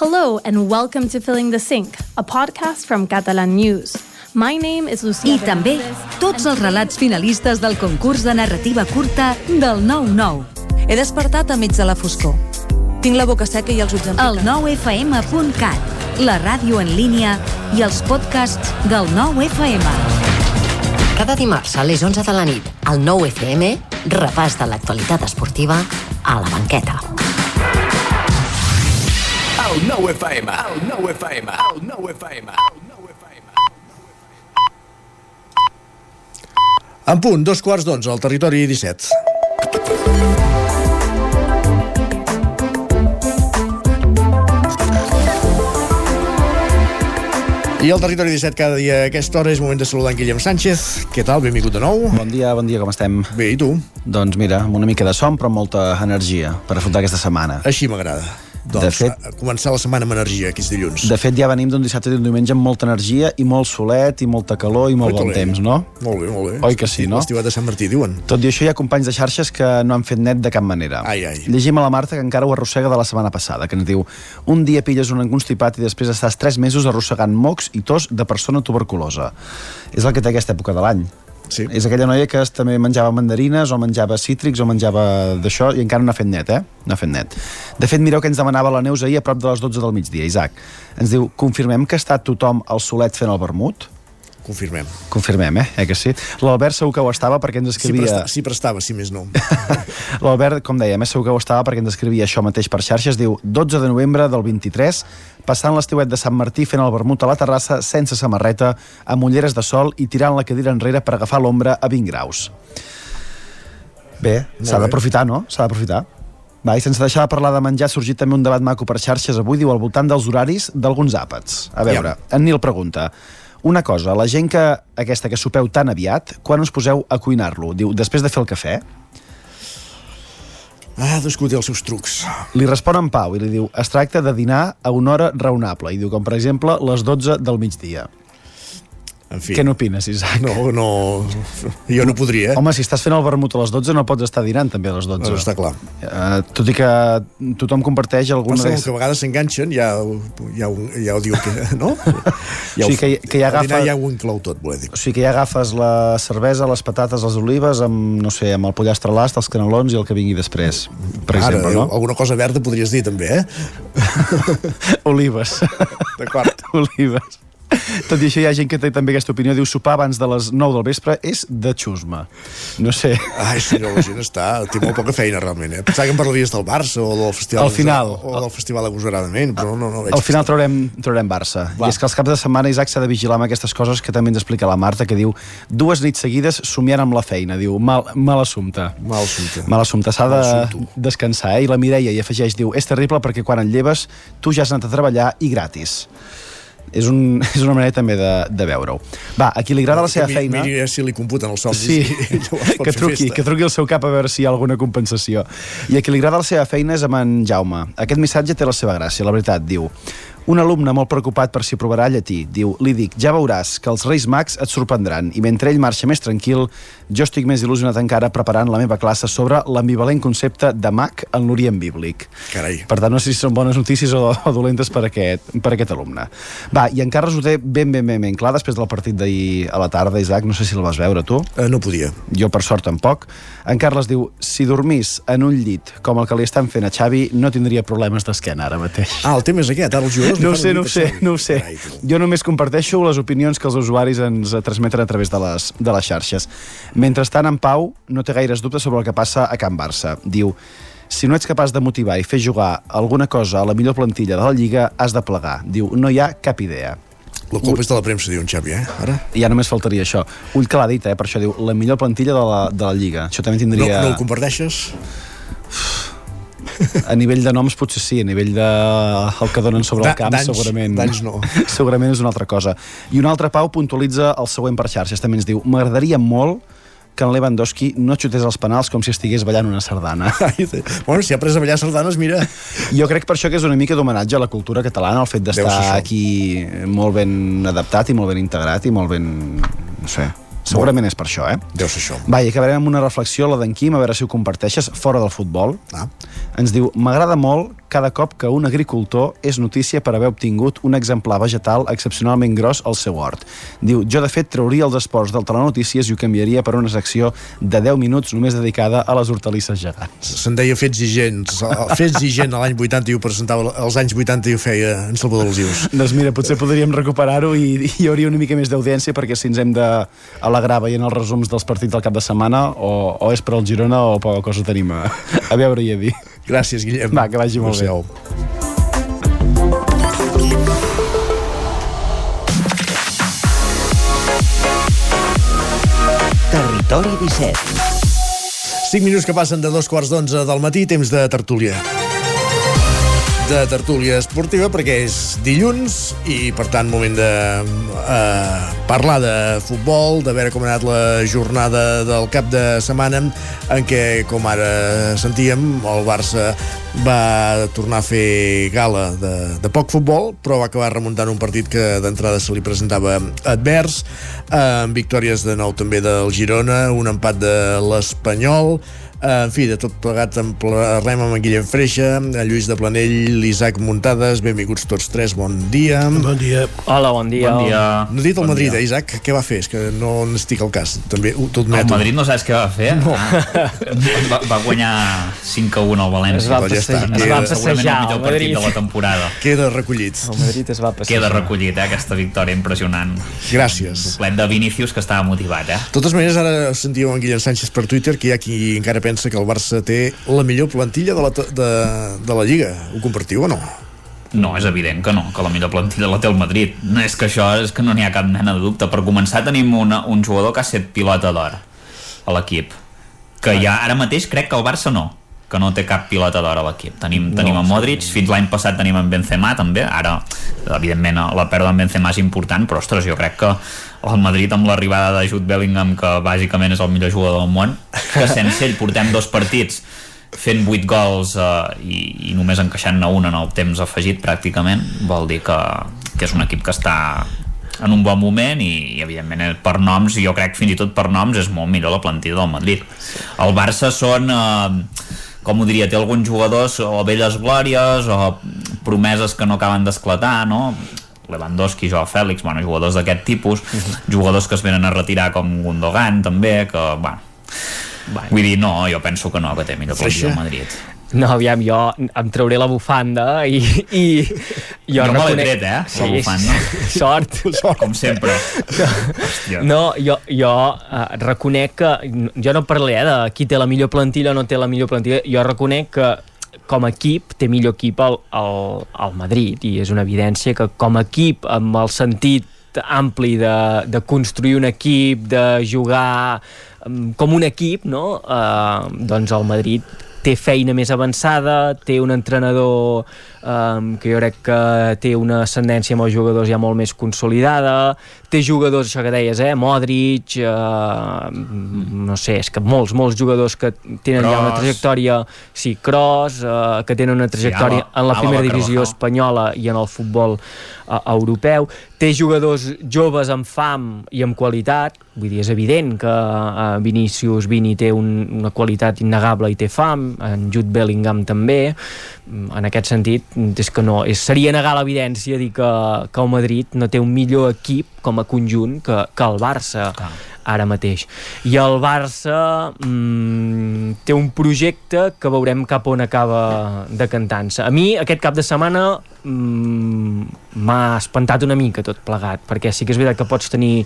Hello and welcome to Filling the Sink, a podcast from Catalan News. My name is Lucia I també tots els relats finalistes del concurs de narrativa curta del 9-9. He despertat a mig de la foscor. Tinc la boca seca i els ulls El 9fm.cat, la ràdio en línia i els podcasts del 9FM. Cada dimarts a les 11 de la nit, al 9FM, repàs de l'actualitat esportiva a la banqueta. El 9FM, el 9FM, el 9FM. En punt, dos quarts d'onze, al territori 17. I al territori 17 cada dia a aquesta hora és moment de saludar en Guillem Sánchez. Què tal? Benvingut de nou. Bon dia, bon dia, com estem? Bé, i tu? Doncs mira, amb una mica de son, però amb molta energia per afrontar aquesta setmana. Així m'agrada. Doncs, De fet- a- començar la setmana amb energia, aquest dilluns. De fet, ja venim d'un dissabte i d'un diumenge amb molta energia i molt solet i molta calor i molt Oi bon temps, no? Molt bé, molt bé. Oi que sí, no? L'estiuat de Sant Martí, diuen. Tot i això, hi ha companys de xarxes que no han fet net de cap manera. Ai, ai. Llegim a la Marta, que encara ho arrossega de la setmana passada, que ens diu un dia pilles un constipat i després estàs tres mesos arrossegant mocs i tos de persona tuberculosa. És el que té aquesta època de l'any. Sí. És aquella noia que també menjava mandarines o menjava cítrics o menjava d'això i encara no ha fet net, eh? No ha fet net. De fet, mireu que ens demanava la Neus ahir a prop de les 12 del migdia, Isaac. Ens diu, confirmem que està tothom al solet fent el vermut? Confirmem. Confirmem, eh? eh que sí? L'Albert segur que ho estava perquè ens Sí, escrivia... presta, sí prestava, si més no. L'Albert, com dèiem, eh, segur que ho estava perquè ens escrivia això mateix per xarxes. Diu, 12 de novembre del 23, passant l'estiuet de Sant Martí fent el vermut a la terrassa sense samarreta, amb ulleres de sol i tirant la cadira enrere per agafar l'ombra a 20 graus. Bé, s'ha d'aprofitar, no? S'ha d'aprofitar. Va, i sense deixar de parlar de menjar, ha sorgit també un debat maco per xarxes avui, diu, al voltant dels horaris d'alguns àpats. A veure, en Nil pregunta, una cosa, la gent que, aquesta que sopeu tan aviat, quan us poseu a cuinar-lo? Diu, després de fer el cafè? Ah, cadascú té els seus trucs. Li respon en Pau i li diu es tracta de dinar a una hora raonable. I diu, com per exemple, les 12 del migdia. En fi. Què n'opines, Isaac? No, no... Jo no podria? Home, si estàs fent el vermut a les 12 no pots estar dinant també a les 12. No, està clar. Uh, tot i que tothom comparteix alguna Passa que a vegades s'enganxen, ja, ja, ja ho diu que... No? Ja O sigui que, que ja agafa... ja ho inclou tot, voler dir. O sigui que ja agafes la cervesa, les patates, les olives, amb, no sé, amb el pollastre l'ast, els canelons i el que vingui després, per Ara, exemple, no? alguna cosa verda podries dir també, eh? Olives. D'acord. Olives. Tot i això hi ha gent que té també aquesta opinió, diu sopar abans de les 9 del vespre és de xusma. No sé. Ai, sí, no, la gent està... Té molt poca feina, realment, eh? Pensava que em parlaries del Barça o del Festival... Al final. O del Festival Agosaradament, però no, no veig... Al final traurem, traurem Barça. Va. I és que els caps de setmana, Isaac, s'ha de vigilar amb aquestes coses que també ens explica la Marta, que diu dues nits seguides somiant amb la feina. Diu, mal, mal assumpte. Mal assumpte. Mal assumpte. S'ha de descansar, eh? I la Mireia hi afegeix, diu, és terrible perquè quan et lleves tu ja has anat a treballar i gratis és, un, és una manera també de, de veure-ho. Va, a qui li agrada la seva mi, feina... Miri si li computen els somnis sí, i que truqui, que truqui al seu cap a veure si hi ha alguna compensació. I a qui li agrada la seva feina és amb en Jaume. Aquest missatge té la seva gràcia, la veritat, diu un alumne molt preocupat per si provarà llatí diu, li dic, ja veuràs que els Reis Mags et sorprendran i mentre ell marxa més tranquil, jo estic més il·lusionat encara preparant la meva classe sobre l'ambivalent concepte de mag en l'Orient Bíblic. Carai. Per tant, no sé si són bones notícies o, o dolentes per aquest, per aquest alumne. Va, i en Carles ho té ben, ben, ben, ben clar després del partit d'ahir a la tarda, Isaac, no sé si el vas veure tu. Uh, no podia. Jo, per sort, tampoc. En Carles diu, si dormís en un llit com el que li estan fent a Xavi, no tindria problemes d'esquena ara mateix. Ah, el tema és aquest, ara els jugadors no ho sé, no ho sé, no ho sé. Jo només comparteixo les opinions que els usuaris ens transmeten a través de les, de les xarxes. Mentrestant, en Pau no té gaires dubtes sobre el que passa a Can Barça. Diu, si no ets capaç de motivar i fer jugar alguna cosa a la millor plantilla de la Lliga, has de plegar. Diu, no hi ha cap idea. La culpa és de la premsa, diu en Xavi, eh? Ara? Ja només faltaria això. Ull que l'ha dit, eh? Per això diu, la millor plantilla de la, de la Lliga. Això també tindria... No, no ho comparteixes? A nivell de noms potser sí, a nivell de el que donen sobre el camp segurament danys no. segurament és una altra cosa i un altre Pau puntualitza el següent per xarxes també ens diu, m'agradaria molt que en Lewandowski no xutés els penals com si estigués ballant una sardana. bueno, si ha après a ballar sardanes, mira... Jo crec per això que és una mica d'homenatge a la cultura catalana, el fet d'estar aquí molt ben adaptat i molt ben integrat i molt ben... no sé, Segurament és per això, eh? Deu ser això. Va, i acabarem amb una reflexió, la d'en Quim, a veure si ho comparteixes, fora del futbol. Ah. Ens diu, m'agrada molt cada cop que un agricultor és notícia per haver obtingut un exemplar vegetal excepcionalment gros al seu hort. Diu, jo de fet trauria els esports del telenotícies i ho canviaria per una secció de 10 minuts només dedicada a les hortalisses gegants. Se'n deia Fets i Gens. Fets i Gent l'any 80 i ho presentava als anys 80 i ho feia en Salvador Alzius. doncs mira, potser podríem recuperar-ho i, i hi hauria una mica més d'audiència perquè si ens hem d'alegrar veient els resums dels partits del cap de setmana o, o és per al Girona o poca cosa tenim a, a veure i a dir. Gràcies, Guillem. Va, que vagi molt bé. Territori 17 5 minuts que passen de dos quarts d'onze del matí, temps de tertúlia de tertúlia esportiva perquè és dilluns i per tant moment de eh, parlar de futbol, de veure com ha anat la jornada del cap de setmana en què, com ara sentíem, el Barça va tornar a fer gala de, de poc futbol, però va acabar remuntant un partit que d'entrada se li presentava advers, eh, amb victòries de nou també del Girona, un empat de l'Espanyol, en fi, de tot plegat en parlem amb en Guillem Freixa, en Lluís de Planell, l'Isaac Muntades, benvinguts tots tres, bon dia. Bon dia. Hola, bon dia. Bon dia. No he dit el bon Madrid, dia. eh, Isaac? Què va fer? És que no n'estic al cas. També ho tot El Madrid no saps què va fer? No. Ah, va, va guanyar 5 a 1 al València. Es va Doncs ja està. passejar, es va passejar el millor el partit Madrid. de la temporada. Queda recollit. El Madrid es va passejar. Queda recollit, eh, aquesta victòria impressionant. Gràcies. Doblet de Vinícius, que estava motivat, eh? De totes maneres, ara sentíeu en Guillem Sánchez per Twitter que hi ha qui encara pensa que el Barça té la millor plantilla de la, de, de la Lliga. Ho compartiu o no? No, és evident que no, que la millor plantilla la té el Madrid. No és que això és que no n'hi ha cap mena de dubte. Per començar tenim una, un jugador que ha set pilota d'or a l'equip. Que ja ara mateix crec que el Barça no que no té cap pilota d'or a l'equip. Tenim, tenim No, en Modric, fins l'any passat tenim en Benzema també, ara evidentment la pèrdua en Benzema és important, però ostres, jo crec que el Madrid amb l'arribada de Jude Bellingham que bàsicament és el millor jugador del món que sense ell portem dos partits fent 8 gols eh, i, i només encaixant-ne un en el temps afegit pràcticament vol dir que, que és un equip que està en un bon moment i, i evidentment eh, per noms, jo crec fins i tot per noms és molt millor la plantilla del Madrid. El Barça són eh, com ho diria, té alguns jugadors o velles glòries o promeses que no acaben d'esclatar no? Lewandowski, Joao Fèlix, bueno, jugadors d'aquest tipus, jugadors que es venen a retirar com Gundogan també, que, bueno, Bueno. Vull dir, no, jo penso que no, que té millor plantilla el Madrid. No, aviam, jo em trauré la bufanda i, i Jo, jo me l'he tret, eh? Sí, bufant, no? Sort. Sort. Com sempre. Hòstia. No, jo, jo uh, reconec que... Jo no parlaré eh, de qui té la millor plantilla o no té la millor plantilla. Jo reconec que com a equip té millor equip el, el, el Madrid i és una evidència que com a equip amb el sentit ampli de, de construir un equip, de jugar mm, com un equip, no? Uh, doncs el Madrid té feina més avançada, té un entrenador um, que jo crec que té una ascendència amb els jugadors ja molt més consolidada, té jugadors, això que deies, eh? Modric, uh, no sé, és que molts, molts jugadors que tenen ja una trajectòria, sí, Kroos, uh, que tenen una trajectòria Alba- en la Alba primera divisió Carvajal. espanyola i en el futbol uh, europeu. Té jugadors joves amb fam i amb qualitat, vull dir, és evident que uh, Vinícius Vini té un, una qualitat innegable i té fam, en Jude Bellingham també, en aquest sentit és que no, és, seria negar l'evidència dir que, que el Madrid no té un millor equip com a conjunt que, que el Barça ara mateix. I el Barça mm, té un projecte que veurem cap on acaba decantant-se. A mi aquest cap de setmana mm, m'ha espantat una mica tot plegat, perquè sí que és veritat que pots tenir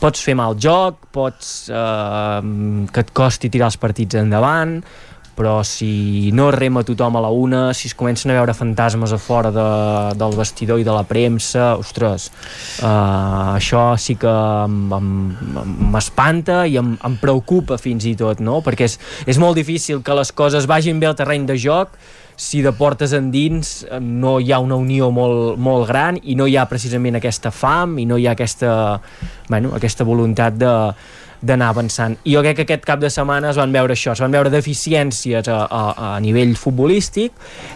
pots fer mal joc, pots eh, que et costi tirar els partits endavant, però si no rema tothom a la una, si es comencen a veure fantasmes a fora de, del vestidor i de la premsa, ostres, uh, això sí que m'espanta i em, em preocupa fins i tot, no? Perquè és, és molt difícil que les coses vagin bé al terreny de joc si de portes endins no hi ha una unió molt, molt gran i no hi ha precisament aquesta fam i no hi ha aquesta, bueno, aquesta voluntat de, d'anar avançant. I jo crec que aquest cap de setmana es van veure això, es van veure deficiències a, a, a nivell futbolístic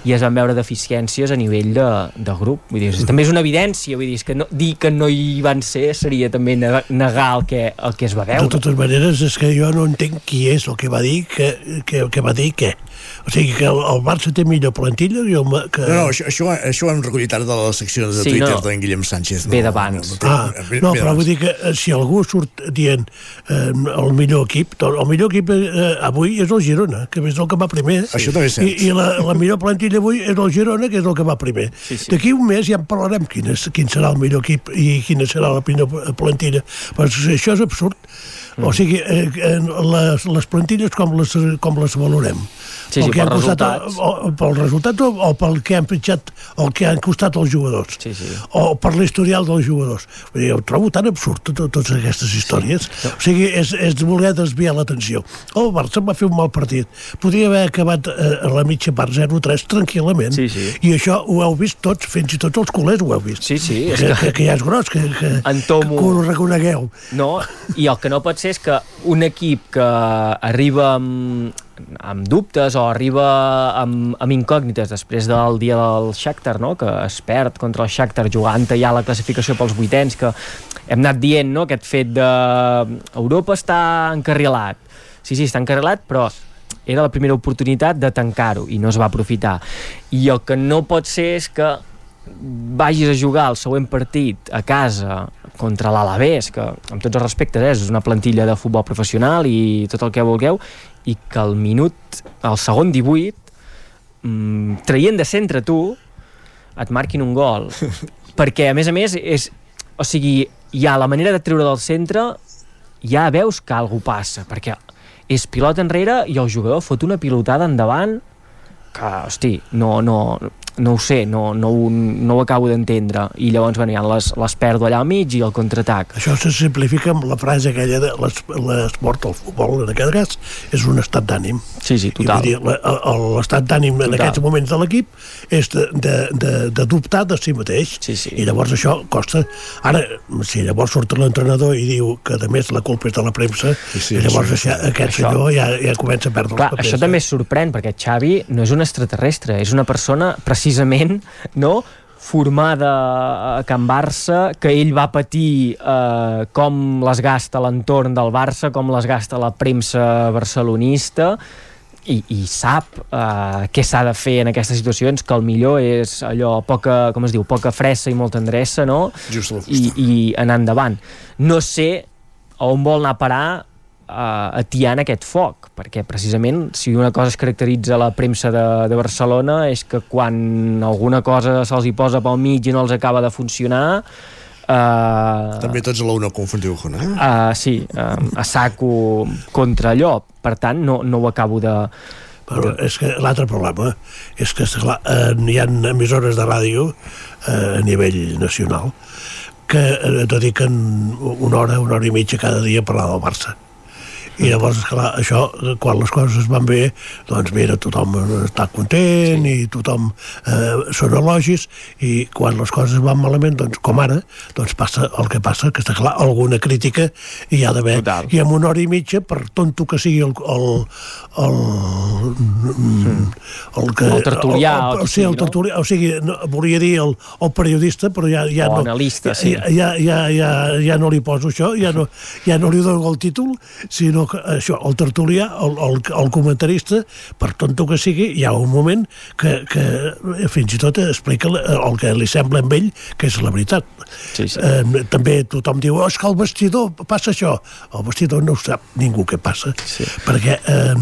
i es van veure deficiències a nivell de, de grup. Vull dir, també és una evidència, vull dir, és que no, dir que no hi van ser seria també negar, el que, el que es va De veure. totes maneres, és que jo no entenc qui és el que va dir que, que, que va dir què. O sigui que el, el Barça té millor plantilla que el, que... No, no, això, això, això ho hem recollit ara de les seccions de Sí, Twitter no. d'en Guillem Sánchez. Ve d'abans. Ah, ve- no, ve però vull dir que eh, si algú surt dient eh, el millor equip, doncs el millor equip eh, avui és el Girona, que és el que va primer. Això també és cert. I, i la, la millor plantilla avui és el Girona, que és el que va primer. Sí, sí. D'aquí un mes ja en parlarem quin, és, quin serà el millor equip i quina serà la millor plantilla. Però això és absurd. Mm. O sigui, eh, eh, les, les plantilles com les, com les valorem? Sí, sí, Pel que han costat, o, pel resultat o, o pel que han pitjat o el que han costat els jugadors Sí, sí. o per l'historial dels jugadors Vull dir, ho trobo tan absurd tot, totes aquestes històries sí. o sigui, és, és voler desviar l'atenció el Barça va fer un mal partit podria haver acabat eh, a la mitja part 0-3 tranquil·lament Sí, sí. i això ho heu vist tots, fins i tot els culers ho heu vist Sí, sí, és que, que- que, que ja és gros que, que, Entomo. que ho reconegueu No, i el que no pot ser és que un equip que arriba amb, amb dubtes o arriba amb, amb incògnites després del dia del Shakhtar, no? que es perd contra el Shakhtar jugant ja la classificació pels vuitens, que hem anat dient no? aquest fet de Europa està encarrilat. Sí, sí, està encarrilat, però era la primera oportunitat de tancar-ho i no es va aprofitar. I el que no pot ser és que vagis a jugar el següent partit a casa contra l'Alavés, que amb tots els respectes eh, és una plantilla de futbol professional i tot el que vulgueu, i que al minut, al segon 18, mm, traient de centre tu, et marquin un gol. Perquè, a més a més, és, o sigui, ja la manera de treure del centre ja veus que alguna passa, perquè és pilota enrere i el jugador fot una pilotada endavant que, hosti, no, no, no ho sé, no, no, ho, no ho acabo d'entendre i llavors bueno, ja les, les perdo allà al mig i el contraatac Això se simplifica amb la frase aquella de l'es- l'esport, el futbol, en aquest cas, és un estat d'ànim. Sí, sí, total. L'estat d'ànim en aquests moments de l'equip és de, de, de, de dubtar de si mateix. Sí, sí. I llavors això costa... Ara, si llavors surt l'entrenador i diu que, a més, la culpa és de la premsa, Sí, sí, i llavors això- això, aquest això- senyor ja, ja comença a perdre Clar, els papers. això també sorprèn perquè Xavi no és un extraterrestre, és una persona precisament no, formada a Can Barça, que ell va patir eh, com les gasta l'entorn del Barça, com les gasta la premsa barcelonista, i, i sap eh, què s'ha de fer en aquestes situacions, que el millor és allò, poca, com es diu, poca fressa i molta endreça, no? Just I, i anar endavant. No sé a on vol anar a parar uh, atiant aquest foc, perquè precisament si una cosa es caracteritza la premsa de, de Barcelona és que quan alguna cosa se'ls hi posa pel mig i no els acaba de funcionar Uh, També tots a la una confontiu, eh? Uh, sí, uh, a saco contra allò. Per tant, no, no ho acabo de... Però és que l'altre problema és que esclar, eh, hi ha emissores de ràdio eh, a nivell nacional que eh, dediquen una hora, una hora i mitja cada dia a parlar del Barça i llavors, clar, això, quan les coses van bé, doncs mira, tothom està content sí. i tothom eh, són elogis i quan les coses van malament, doncs com ara, doncs passa el que passa, que està clar, alguna crítica hi ha d'haver. I en una hora i mitja, per tonto que sigui el, el, el, el, el que... El tertulià, el, el, o, sigui, el tertulià, o sigui, no, volia dir el, el periodista, però ja, ja o no... analista, sí. Ja, ja, ja, ja, ja no li poso això, ja no, ja no li dono el títol, sinó que això, el tertulià, el, el, el comentarista, per tonto que sigui, hi ha un moment que, que fins i tot explica el que li sembla a ell que és la veritat. Sí, sí. Eh, també tothom diu, oh, és que el vestidor passa això. El vestidor no ho sap ningú què passa, sí. perquè eh,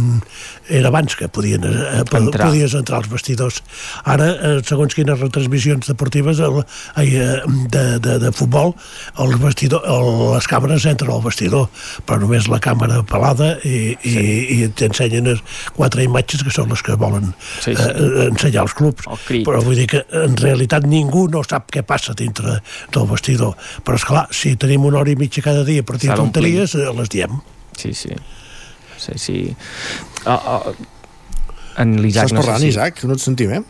era abans que podien, eh, Entrar. podies entrar als vestidors. Ara, eh, segons quines retransmissions deportives el, eh, de, de, de futbol, el vestidor, el, les càmeres entren al vestidor, però només la càmera pelada i, i, sí. i t'ensenyen quatre imatges que són les que volen Sí, sí. Eh, ensenyar els clubs. Però vull dir que en realitat ningú no sap què passa dintre del vestidor. Però és clar, si tenim una hora i mitja cada dia per dir d'omplir. tonteries, eh, les diem. Sí, sí. Sí, sí. Uh, uh, en l'Isaac... Estàs no sé parlant, si- Isaac? No et sentim, eh?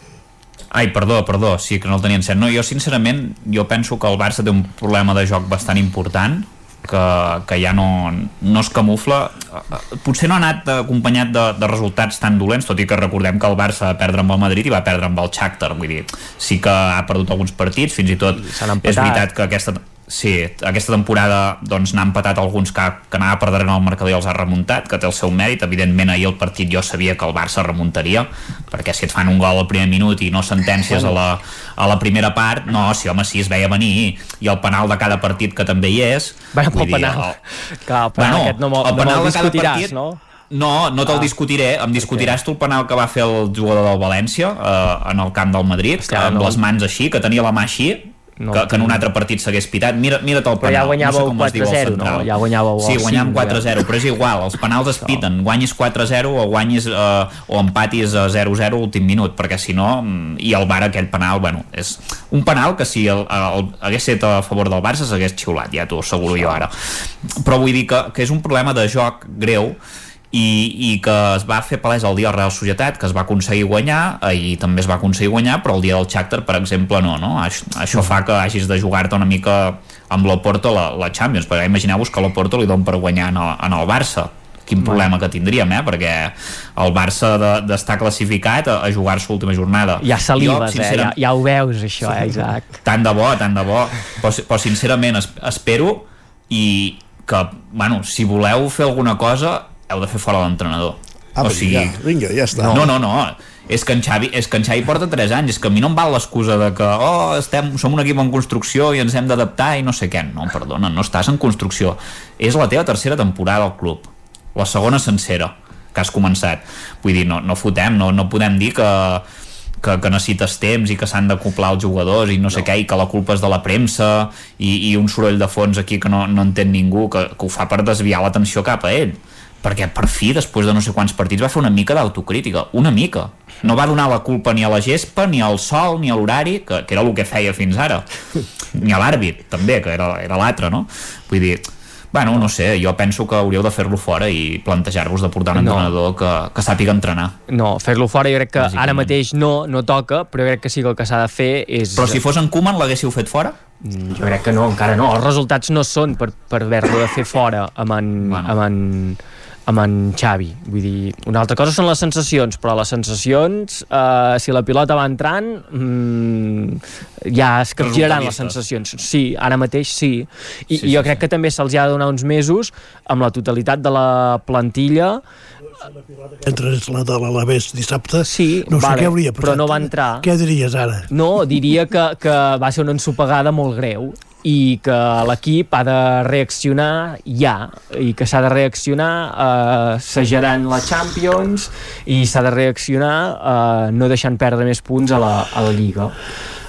Ai, perdó, perdó, sí que no el tenia encès. No, jo sincerament, jo penso que el Barça té un problema de joc bastant important, que, que ja no, no es camufla. Eh, Potser no ha anat acompanyat de, de resultats tan dolents, tot i que recordem que el Barça va perdre amb el Madrid i va perdre amb el Shakhtar, vull dir, sí que ha perdut alguns partits, fins i tot és veritat que aquesta Sí, aquesta temporada doncs, n'ha empatat alguns que, que anava per darrere el marcador i els ha remuntat, que té el seu mèrit. Evidentment, ahir el partit jo sabia que el Barça remuntaria, perquè si et fan un gol al primer minut i no sentències a la, a la primera part, no, sí, home, sí, es veia venir. I el penal de cada partit que també hi és... Bueno, vull pel penal. el- Clar, el penal aquest no me'l- el no de cada discutiràs, partit- no? No, no te'l Ah, discutiré. Em discutiràs tu el penal que va fer el jugador del València eh, en el camp del Madrid, Hòstia, amb no. les mans així, que tenia la mà així, No que, que en un altre partit s'hagués pitat. Mira, mira't el Però penal. ja guanyàveu no sé com es diu el 4-0, no? Ja guanyàveu Sí, guanyàvem cinc, 4-0, però és igual, els penals es piten. Guanyis 4-0 o guanyis eh, o empatis a 0-0 a l'últim minut, perquè si no, mm, i el Bar aquell penal, bueno, és un penal que si el, el, hagués estat a favor del Barça s'hagués xiulat, ja t'ho asseguro jo ara. Però vull dir que, que és un problema de joc greu i, i que es va fer palès el dia Real Societat, que es va aconseguir guanyar, i també es va aconseguir guanyar, però el dia del Shakhtar, per exemple, no, no? Això, això fa que hagis de jugar-te una mica amb l'Oporto la, la Champions, perquè imagineu-vos que l'Oporto li don per guanyar en el, en el Barça quin problema que tindríem, eh? perquè el Barça de- d'estar de, classificat a, a jugar-se l'última jornada. Ja salives, Jo, eh? Ja, ja ho veus, això, eh, Isaac? Tant de bo, tant de bo. Però, però sincerament es, espero i que, bueno, si voleu fer alguna cosa heu de fer fora l'entrenador. Ah, o sigui, vinga, ja està. No, no, no. És que en Xavi, és que en Xavi porta 3 anys, és que a mi no em val l'excusa de que oh, estem, som un equip en construcció i ens hem d'adaptar i no sé què. No, perdona, no estàs en construcció. És la teva tercera temporada al club. La segona sencera que has començat. Vull dir, no, no fotem, no, no podem dir que, que, que necessites temps i que s'han d'acoplar els jugadors i no sé què, i que la culpa és de la premsa i, i un soroll de fons aquí que no, no entén ningú, que, que ho fa per desviar l'atenció cap a ell perquè per fi, després de no sé quants partits va fer una mica d'autocrítica, una mica no va donar la culpa ni a la gespa ni al sol, ni a l'horari, que, que era el que feia fins ara ni a l'àrbit, també, que era, era l'altre no? vull dir, bueno, no sé jo penso que hauríeu de fer-lo fora i plantejar-vos de portar un No. entrenador que, que sàpiga entrenar No, fer-lo fora jo crec que ara mateix no, no toca, però jo crec que sí que el que s'ha de fer és... però si fos en Koeman l'haguéssiu fet fora? Mm, Jo crec que no, encara no. Els resultats no són per, per haver-lo de fer fora amb en, bueno. amb en, amb en Xavi. Vull dir, una altra cosa són les sensacions, però les sensacions, eh, si la pilota va entrant, mm, ja es capgiraran les sensacions. Sí, ara mateix sí. I, Sí, sí, jo sí, crec que també se'ls ha de donar uns mesos amb la totalitat de la plantilla Entre la de l'Alavés dissabte, sí, no sé vale, què hauria passat. però no va entrar. Què diries ara? No, diria que, que va ser una ensopegada molt greu i que l'equip ha de reaccionar ja i que s'ha de reaccionar eh, segerant la Champions i s'ha de reaccionar eh, no deixant perdre més punts a la, a la Lliga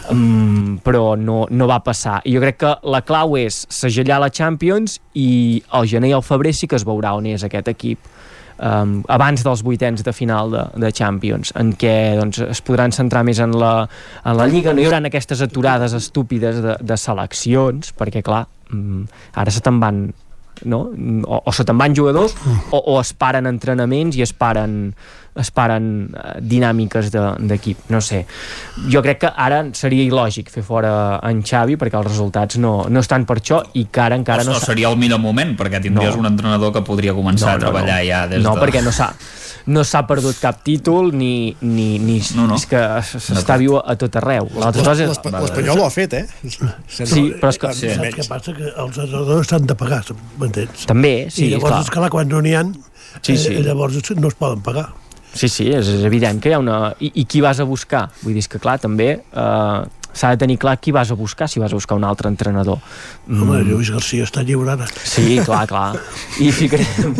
um, però no, no va passar i jo crec que la clau és segellar la Champions i al gener i al febrer sí que es veurà on és aquest equip um, abans dels vuitens de final de, de Champions, en què doncs, es podran centrar més en la, en la Lliga, no hi haurà aquestes aturades estúpides de, de seleccions, perquè clar, um, ara se te'n van no? o, o se te'n van jugadors o, o es paren entrenaments i es paren es paren eh, dinàmiques d'equip, de, no sé jo crec que ara seria il·lògic fer fora en Xavi perquè els resultats no, no estan per això i que ara encara no o seria el millor moment perquè tindries no. un entrenador que podria començar no, no, a treballar no. ja des no, de... perquè no s'ha no s'ha perdut cap títol ni, ni, ni no, no. és que s'està viu a tot arreu l'Espanyol ho ha fet, eh? Sí, però és que sí. saps què passa? que els entrenadors s'han de pagar m'entens? també, sí, i llavors clar. és clar, quan no n'hi ha sí, sí. Eh, llavors no es poden pagar Sí, sí, és, evident que hi ha una... I, I qui vas a buscar? Vull dir, que clar, també eh, s'ha de tenir clar qui vas a buscar si vas a buscar un altre entrenador. Mm. Home, Lluís Garcia està lliure ara. Sí, clar, clar. I ficarem...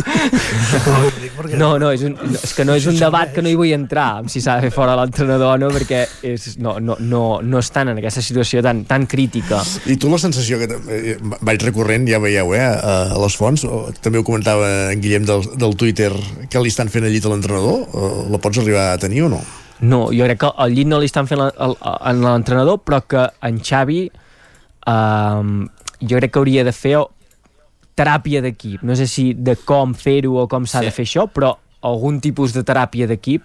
No, no, és, un, és que no és un debat que no hi vull entrar, si s'ha de fer fora l'entrenador o no, perquè és, no, no, no, no estan en aquesta situació tan, tan crítica. I tu la sensació que eh, vaig recorrent, ja veieu, eh, a les fonts, també ho comentava en Guillem del, del Twitter, que li estan fent el llit a l'entrenador, la pots arribar a tenir o no? No, jo crec que el llit no li estan fent en l'entrenador, però que en Xavi eh, jo crec que hauria de fer teràpia d'equip. No sé si de com fer-ho o com s'ha sí. de fer això, però algun tipus de teràpia d'equip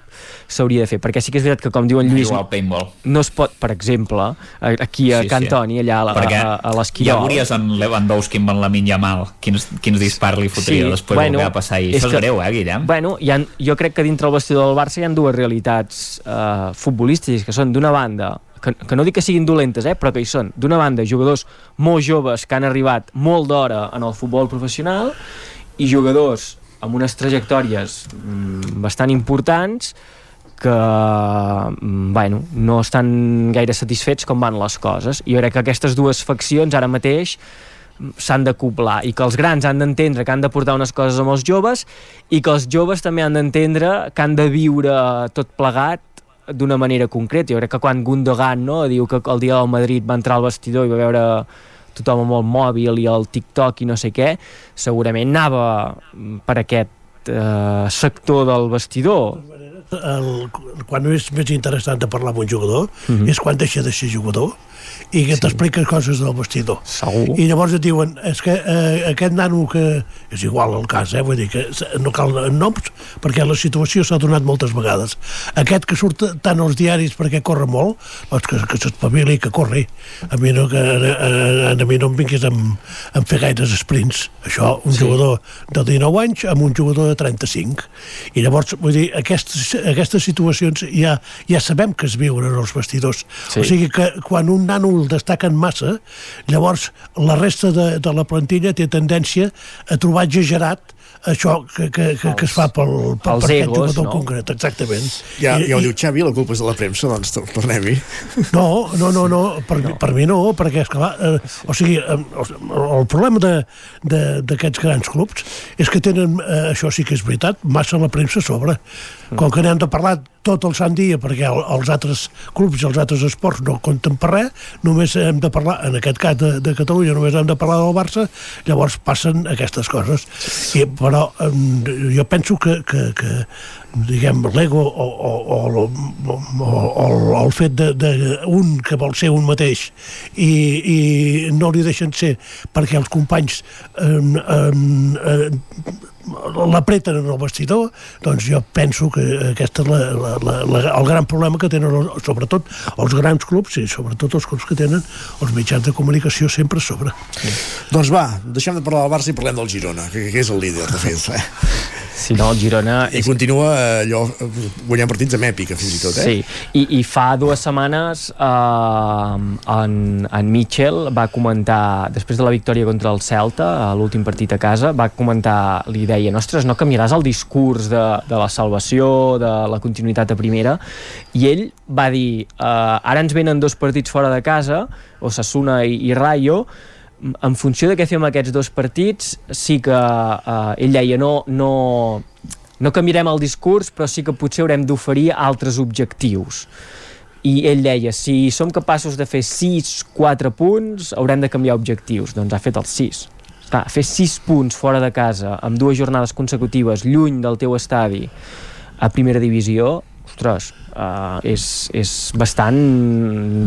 s'hauria de fer, perquè sí que és veritat que com diu en Lluís Igual paintball. no es pot, per exemple aquí a sí, Cantoni, sí. allà a, a, a, a l'esquirol ja veuries en Lewandowski amb en Lamin Yamal quins, quins dispars li fotria sí, després bueno, que va passar ahir, això és que, greu eh Guillem? Bueno, ha, jo crec que dintre el vestidor del Barça hi ha dues realitats uh, futbolístiques que són d'una banda que, que no dic que siguin dolentes, eh, però que hi són. D'una banda, jugadors molt joves que han arribat molt d'hora en el futbol professional i jugadors amb unes trajectòries mm, bastant importants que mm, bueno, no estan gaire satisfets com van les coses. I jo crec que aquestes dues faccions ara mateix mm, s'han d'acoplar i que els grans han d'entendre que han de portar unes coses amb els joves i que els joves també han d'entendre que han de viure tot plegat d'una manera concreta. Jo crec que quan Gundogan no, diu que el dia del Madrid va entrar al vestidor i va veure tothom amb el mòbil i el TikTok i no sé què, segurament anava per aquest eh, sector del vestidor. El, quan és més interessant de parlar amb un jugador mm -hmm. és quan deixa de ser jugador i que sí. t'expliquen coses del vestidor. Segur. I llavors et diuen, és que eh, aquest nano que... És igual el cas, eh? Vull dir que no cal noms, perquè la situació s'ha donat moltes vegades. Aquest que surt tant als diaris perquè corre molt, doncs que, que s'espavili, que corri. A mi no, que, a, a, a mi no em vinguis amb, amb fer gaires sprints. Això, un sí. jugador de 19 anys amb un jugador de 35. I llavors, vull dir, aquestes, aquestes situacions ja, ja sabem que es viuen en els vestidors. Sí. O sigui que quan un nano el destaquen massa, llavors la resta de, de la plantilla té tendència a trobar exagerat això que, que, que, que es fa pel, pel, per aquest jugador no? concret, exactament. Ja, I, ja ho diu Xavi, la culpa és de la premsa, doncs tornem-hi. No, no, no, no per, no. per mi no, perquè, esclar, eh, o sigui, eh, el problema d'aquests grans clubs és que tenen, eh, això sí que és veritat, massa la premsa sobre. Com que n'hem de parlar tot el sant dia perquè el, els altres clubs i els altres esports no compten per res, només hem de parlar, en aquest cas de, de Catalunya, només hem de parlar del Barça, llavors passen aquestes coses. I, però jo penso que, que, que diguem, l'ego o, o, o, o, o, o el fet d'un que vol ser un mateix i, i no li deixen ser perquè els companys eh, eh, l'apreten en el vestidor, doncs jo penso que aquest és la, la, la, la, el gran problema que tenen, sobretot els grans clubs i sobretot els clubs que tenen els mitjans de comunicació sempre a sobre. Sí. Doncs va, deixem de parlar del Barça i parlem del Girona, que, que és el líder, de fet. Eh? Si no, el Girona... I és... continua allò guanyant partits amb èpica, fins i tot, eh? Sí, I, i fa dues setmanes eh, en, en Mitchell va comentar, després de la victòria contra el Celta, a l'últim partit a casa, va comentar, li deia, ostres, no canviaràs el discurs de, de la salvació, de la continuïtat a primera, i ell va dir, eh, ara ens venen dos partits fora de casa, Osasuna i, i Rayo, en funció de què fem aquests dos partits, sí que eh, ell deia no, no, no canviarem el discurs, però sí que potser haurem d'oferir altres objectius. I ell deia, si som capaços de fer 6-4 punts, haurem de canviar objectius. Doncs ha fet els 6. Clar, fer 6 punts fora de casa, amb dues jornades consecutives, lluny del teu estadi, a primera divisió, ostres, uh, és, és bastant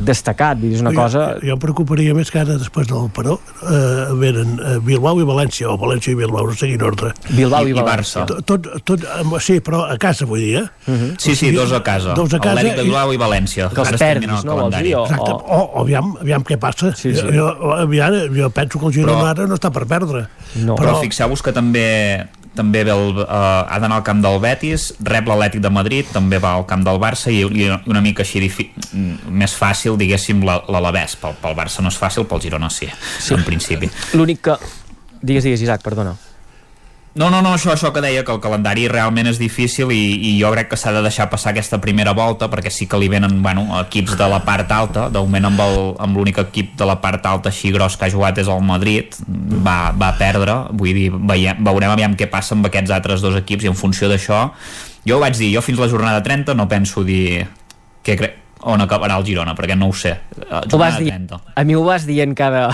destacat, és una jo, cosa... Jo em preocuparia més que ara, després del Peró, eh, venen uh, Bilbao i València, o València i Bilbao, no sé quin ordre. Bilbao i, I. Barça. Tot, tot, eh, sí, però a casa, vull dir, eh? Uh -huh. Sí, sí, dos a casa. Dos a casa Atlètic de Bilbao i València. Que els perdis, no, vols calendari. dir? O, Exacte. o... O, aviam, aviam què passa. Sí, sí. Jo, aviam, jo penso que el Girona Però- ara no està per perdre. No. Però fixeu-vos que també també ve el, uh, ha d'anar al camp del Betis, rep l'Atlètic de Madrid, també va al camp del Barça i, i una mica així difi- mm, més fàcil, diguéssim, la- l'Alavés. Pel, pel Barça no és fàcil, pel Girona sí, sí. en principi. L'únic que... Digues, digues, Isaac, perdona. No, no, no, això, això que deia, que el calendari realment és difícil i, i jo crec que s'ha de deixar passar aquesta primera volta perquè sí que li venen bueno, equips de la part alta, de moment amb l'únic equip de la part alta així gros que ha jugat és el Madrid, va, va perdre, vull dir, veiem, veurem aviam què passa amb aquests altres dos equips i en funció d'això, jo ho vaig dir, jo fins la jornada 30 no penso dir què cre on acabarà el Girona, perquè no ho sé. Eh, Ho vas dir, 30. a mi ho vas dient cada,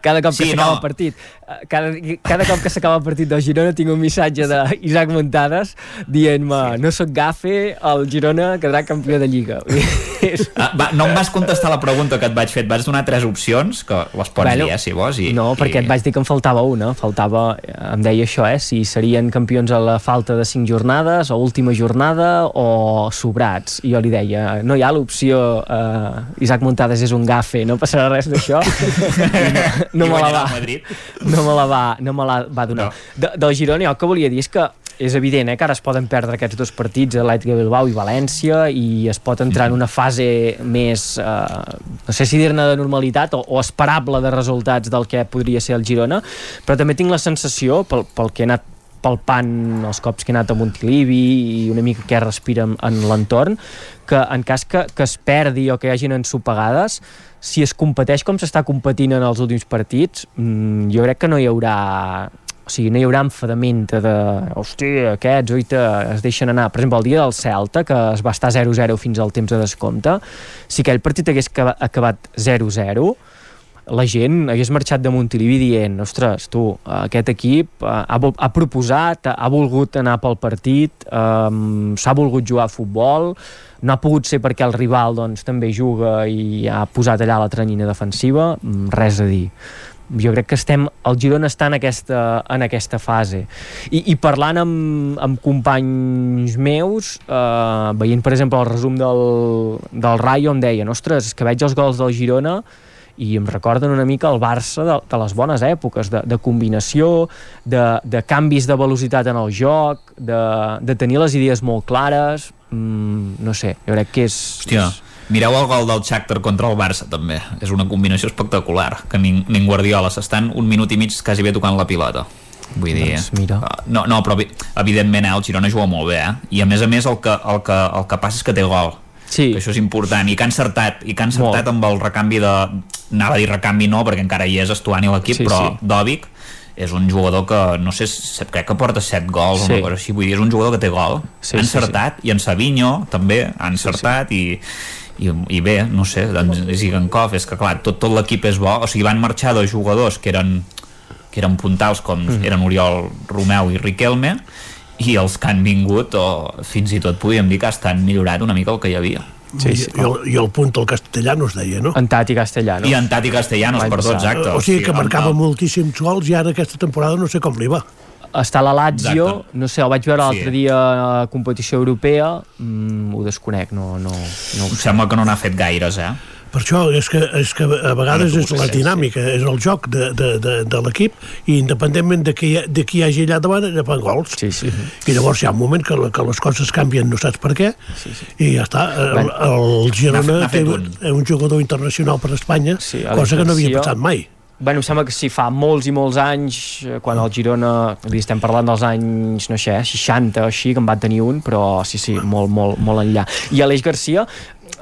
cada cop que Sí, s'acaba no. el partit. Eh, Cada, cada cop que s'acaba el partit del Girona tinc un missatge d'Isaac Montades dient-me no sóc gafe, el Girona quedarà campió de Lliga. Ah, va, no em vas contestar la pregunta que et vaig fer, et vaig donar tres opcions, que les pots Bueno, dir, eh, si vols. I, no, perquè i... et vaig dir que em faltava una. Faltava, em deia això, eh? Si serien campions a la falta de 5 jornades, o última jornada, o sobrats. I jo li deia, no hi ha l'opció eh, Isaac Montades és un gafe, no passarà res d'això. no, no me la va no me la va, no me la va donar. No. De, del Girona, el que volia dir és que és evident eh, que ara es poden perdre aquests dos partits, Atlètic de Bilbao i València, i es pot entrar en una fase més, eh, no sé si dir-ne de normalitat o, o esperable de resultats del que podria ser el Girona, però també tinc la sensació, pel, pel que he anat palpant els cops que he anat a Montilivi i una mica què respira en, en l'entorn, que en cas que, que es perdi o que hi hagin ensopegades, si es competeix com s'està competint en els últims partits, mmm, jo crec que no hi haurà o sigui, no hi haurà enfadament de, hòstia, aquests, oita, es deixen anar. Per exemple, el dia del Celta, que es va estar 0-0 fins al temps de descompte, si aquell partit hagués acaba- acabat 0-0, la gent hagués marxat de Montilivi dient ostres, tu, aquest equip eh, ha, ha proposat, ha volgut anar pel partit, um, s'ha volgut jugar a futbol, no ha pogut ser perquè el rival doncs, també juga i ha posat allà la tranyina defensiva, mm, res a dir. Jo crec que estem, el Girona està en aquesta, en aquesta fase. I, i parlant amb, amb companys meus eh, veient per exemple el resum del, del Rayo em deien, ostres, que veig els gols del Girona i em recorden una mica el Barça de, de les bones èpoques, de, de combinació, de, de canvis de velocitat en el joc, de, de tenir les idees molt clares, mm, no sé, jo crec que és... Hòstia, mireu el gol del Shakhtar contra el Barça també, és una combinació espectacular que nin, nin Guardiola s'estan un minut i mig quasi bé tocant la pilota vull dir, Doncs mira. uh, no, no, però evi- evidentment eh, el Girona juga molt bé eh? i a més a més el que, el que, el que passa és que té gol Sí. que això és important i que han encertat, i que han encertat amb el recanvi de, anava a dir recanvi no perquè encara hi és Estuani a l'equip Sí, però sí. Dòvic és un jugador que, no sé, crec que porta 7 gols o Sí. una cosa així, vull dir, és un jugador que té gol Sí, ha sí, sí. encertat, i en Savinho també ha encertat i i, i bé, no sé, doncs Zigankov és que clar, tot, tot l'equip és bo o sigui, van marxar dos jugadors que eren que eren puntals com Mhm. eren Oriol Romeu i Riquelme i els que han vingut o fins i tot podríem dir que estan millorat una mica el que hi havia Sí, sí. I, el, I el punt del castellano es deia, no? En Tati Castellanos. i en Tati Castellanos, perdó, exacte O sigui que marcava el- moltíssims gols i ara aquesta temporada no sé com li va. està a la Lazio, Exacte. no sé, el vaig veure l'altre Sí. dia a competició europea, mm, ho desconec, no, no, no ho em sé. sembla que no n'ha fet gaires eh? Per això és que, és que a vegades és la dinàmica, és el joc de, de, de, de l'equip i independentment de qui, de qui hi hagi allà davant, ella fan gols. Sí, sí. I llavors hi ha un moment que, que les coses canvien, no saps per què, sí, sí. i ja està. El, el Girona té un. un. jugador internacional per Espanya, Sí, cosa que no havia passat mai. Bueno, em sembla que si fa molts i molts anys, eh, quan el Girona, dir, estem parlant dels anys, no sé, 60 o així, que en va tenir un, però sí, sí, molt, molt, molt enllà. I Aleix Garcia,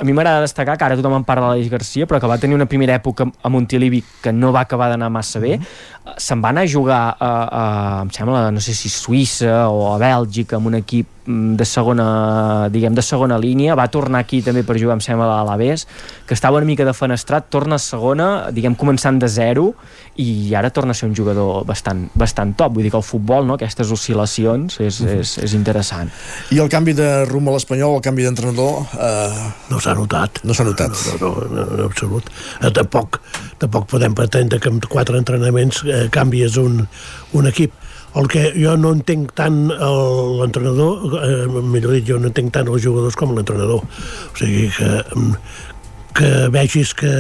a mi m'agrada destacar que ara tothom en parla de l'Aleix Garcia, però que va tenir una primera època a Montilivi que no va acabar d'anar massa bé. Mm -hmm. Se'n va anar a jugar a, a, em sembla, no sé si Suïssa o a Bèlgica, amb un equip mm, de segona, diguem, de segona línia, va tornar aquí també per jugar, em sembla, a l'Alavés, que estava una mica defenestrat, torna a segona, diguem, començant de zero, i ara torna a ser un jugador bastant, bastant top, vull dir que el futbol, no?, aquestes oscil·lacions, és, és, és interessant. I el canvi de rumb a l'Espanyol, el canvi d'entrenador... Eh... No s'ha notat. No s'ha notat. No, no, no, no, absolut. Eh, tampoc, tampoc podem pretendre que amb quatre entrenaments eh, canvies un, un equip el que jo no entenc tant l'entrenador, eh, millor dit, jo no entenc tant els jugadors com l'entrenador. O sigui, que, que vegis que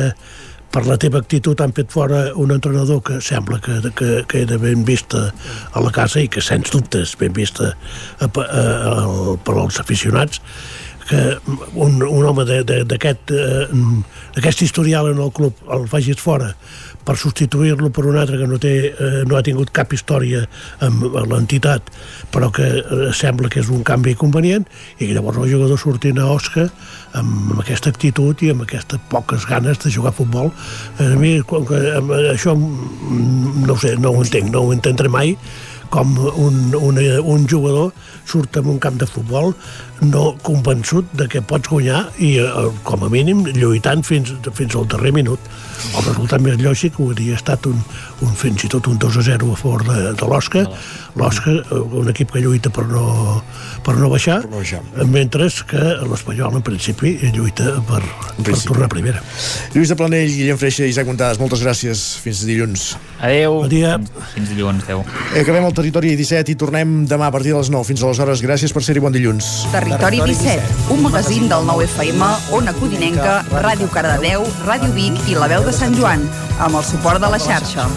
per la teva actitud han fet fora un entrenador que sembla que, que, que era ben vista a la casa i que sens dubtes ben vista a, a, a, a, per als aficionats que un, un home d'aquest eh, historial en el club el facis fora per substituir-lo per un altre que no, té, eh, no ha tingut cap història amb, l'entitat, però que eh, sembla que és un canvi convenient, i llavors el jugador sortint a Osca amb, amb aquesta actitud i amb aquestes poques ganes de jugar a futbol. A mi, com que, amb, això mm, no sé, no ho entenc, no ho entendré mai, com un, un, un jugador surt en un camp de futbol no convençut de que pots guanyar i, eh, com a mínim, lluitant fins, fins al darrer minut. El resultat més lògic hauria estat un, un fins i tot un 2 a 0 a favor de, de l'Osca. L'Osca, eh, un equip que lluita per no, per no baixar, per no baixar. mentre que l'Espanyol, en principi, lluita per, per tornar a primera. Lluís de Planell, Guillem Freixa i Isaac Montades, moltes gràcies. Fins dilluns. Adéu. Bon dia. Fins, fins dilluns, adéu. Acabem el Territori 17 i tornem demà a partir de les 9. Fins aleshores, gràcies per ser-hi. Bon dilluns. Territori 17, un magazín del nou FM, Ona Codinenca, Ràdio Cardedeu, Ràdio Vic i La Veu de Sant Joan, amb el suport de la xarxa.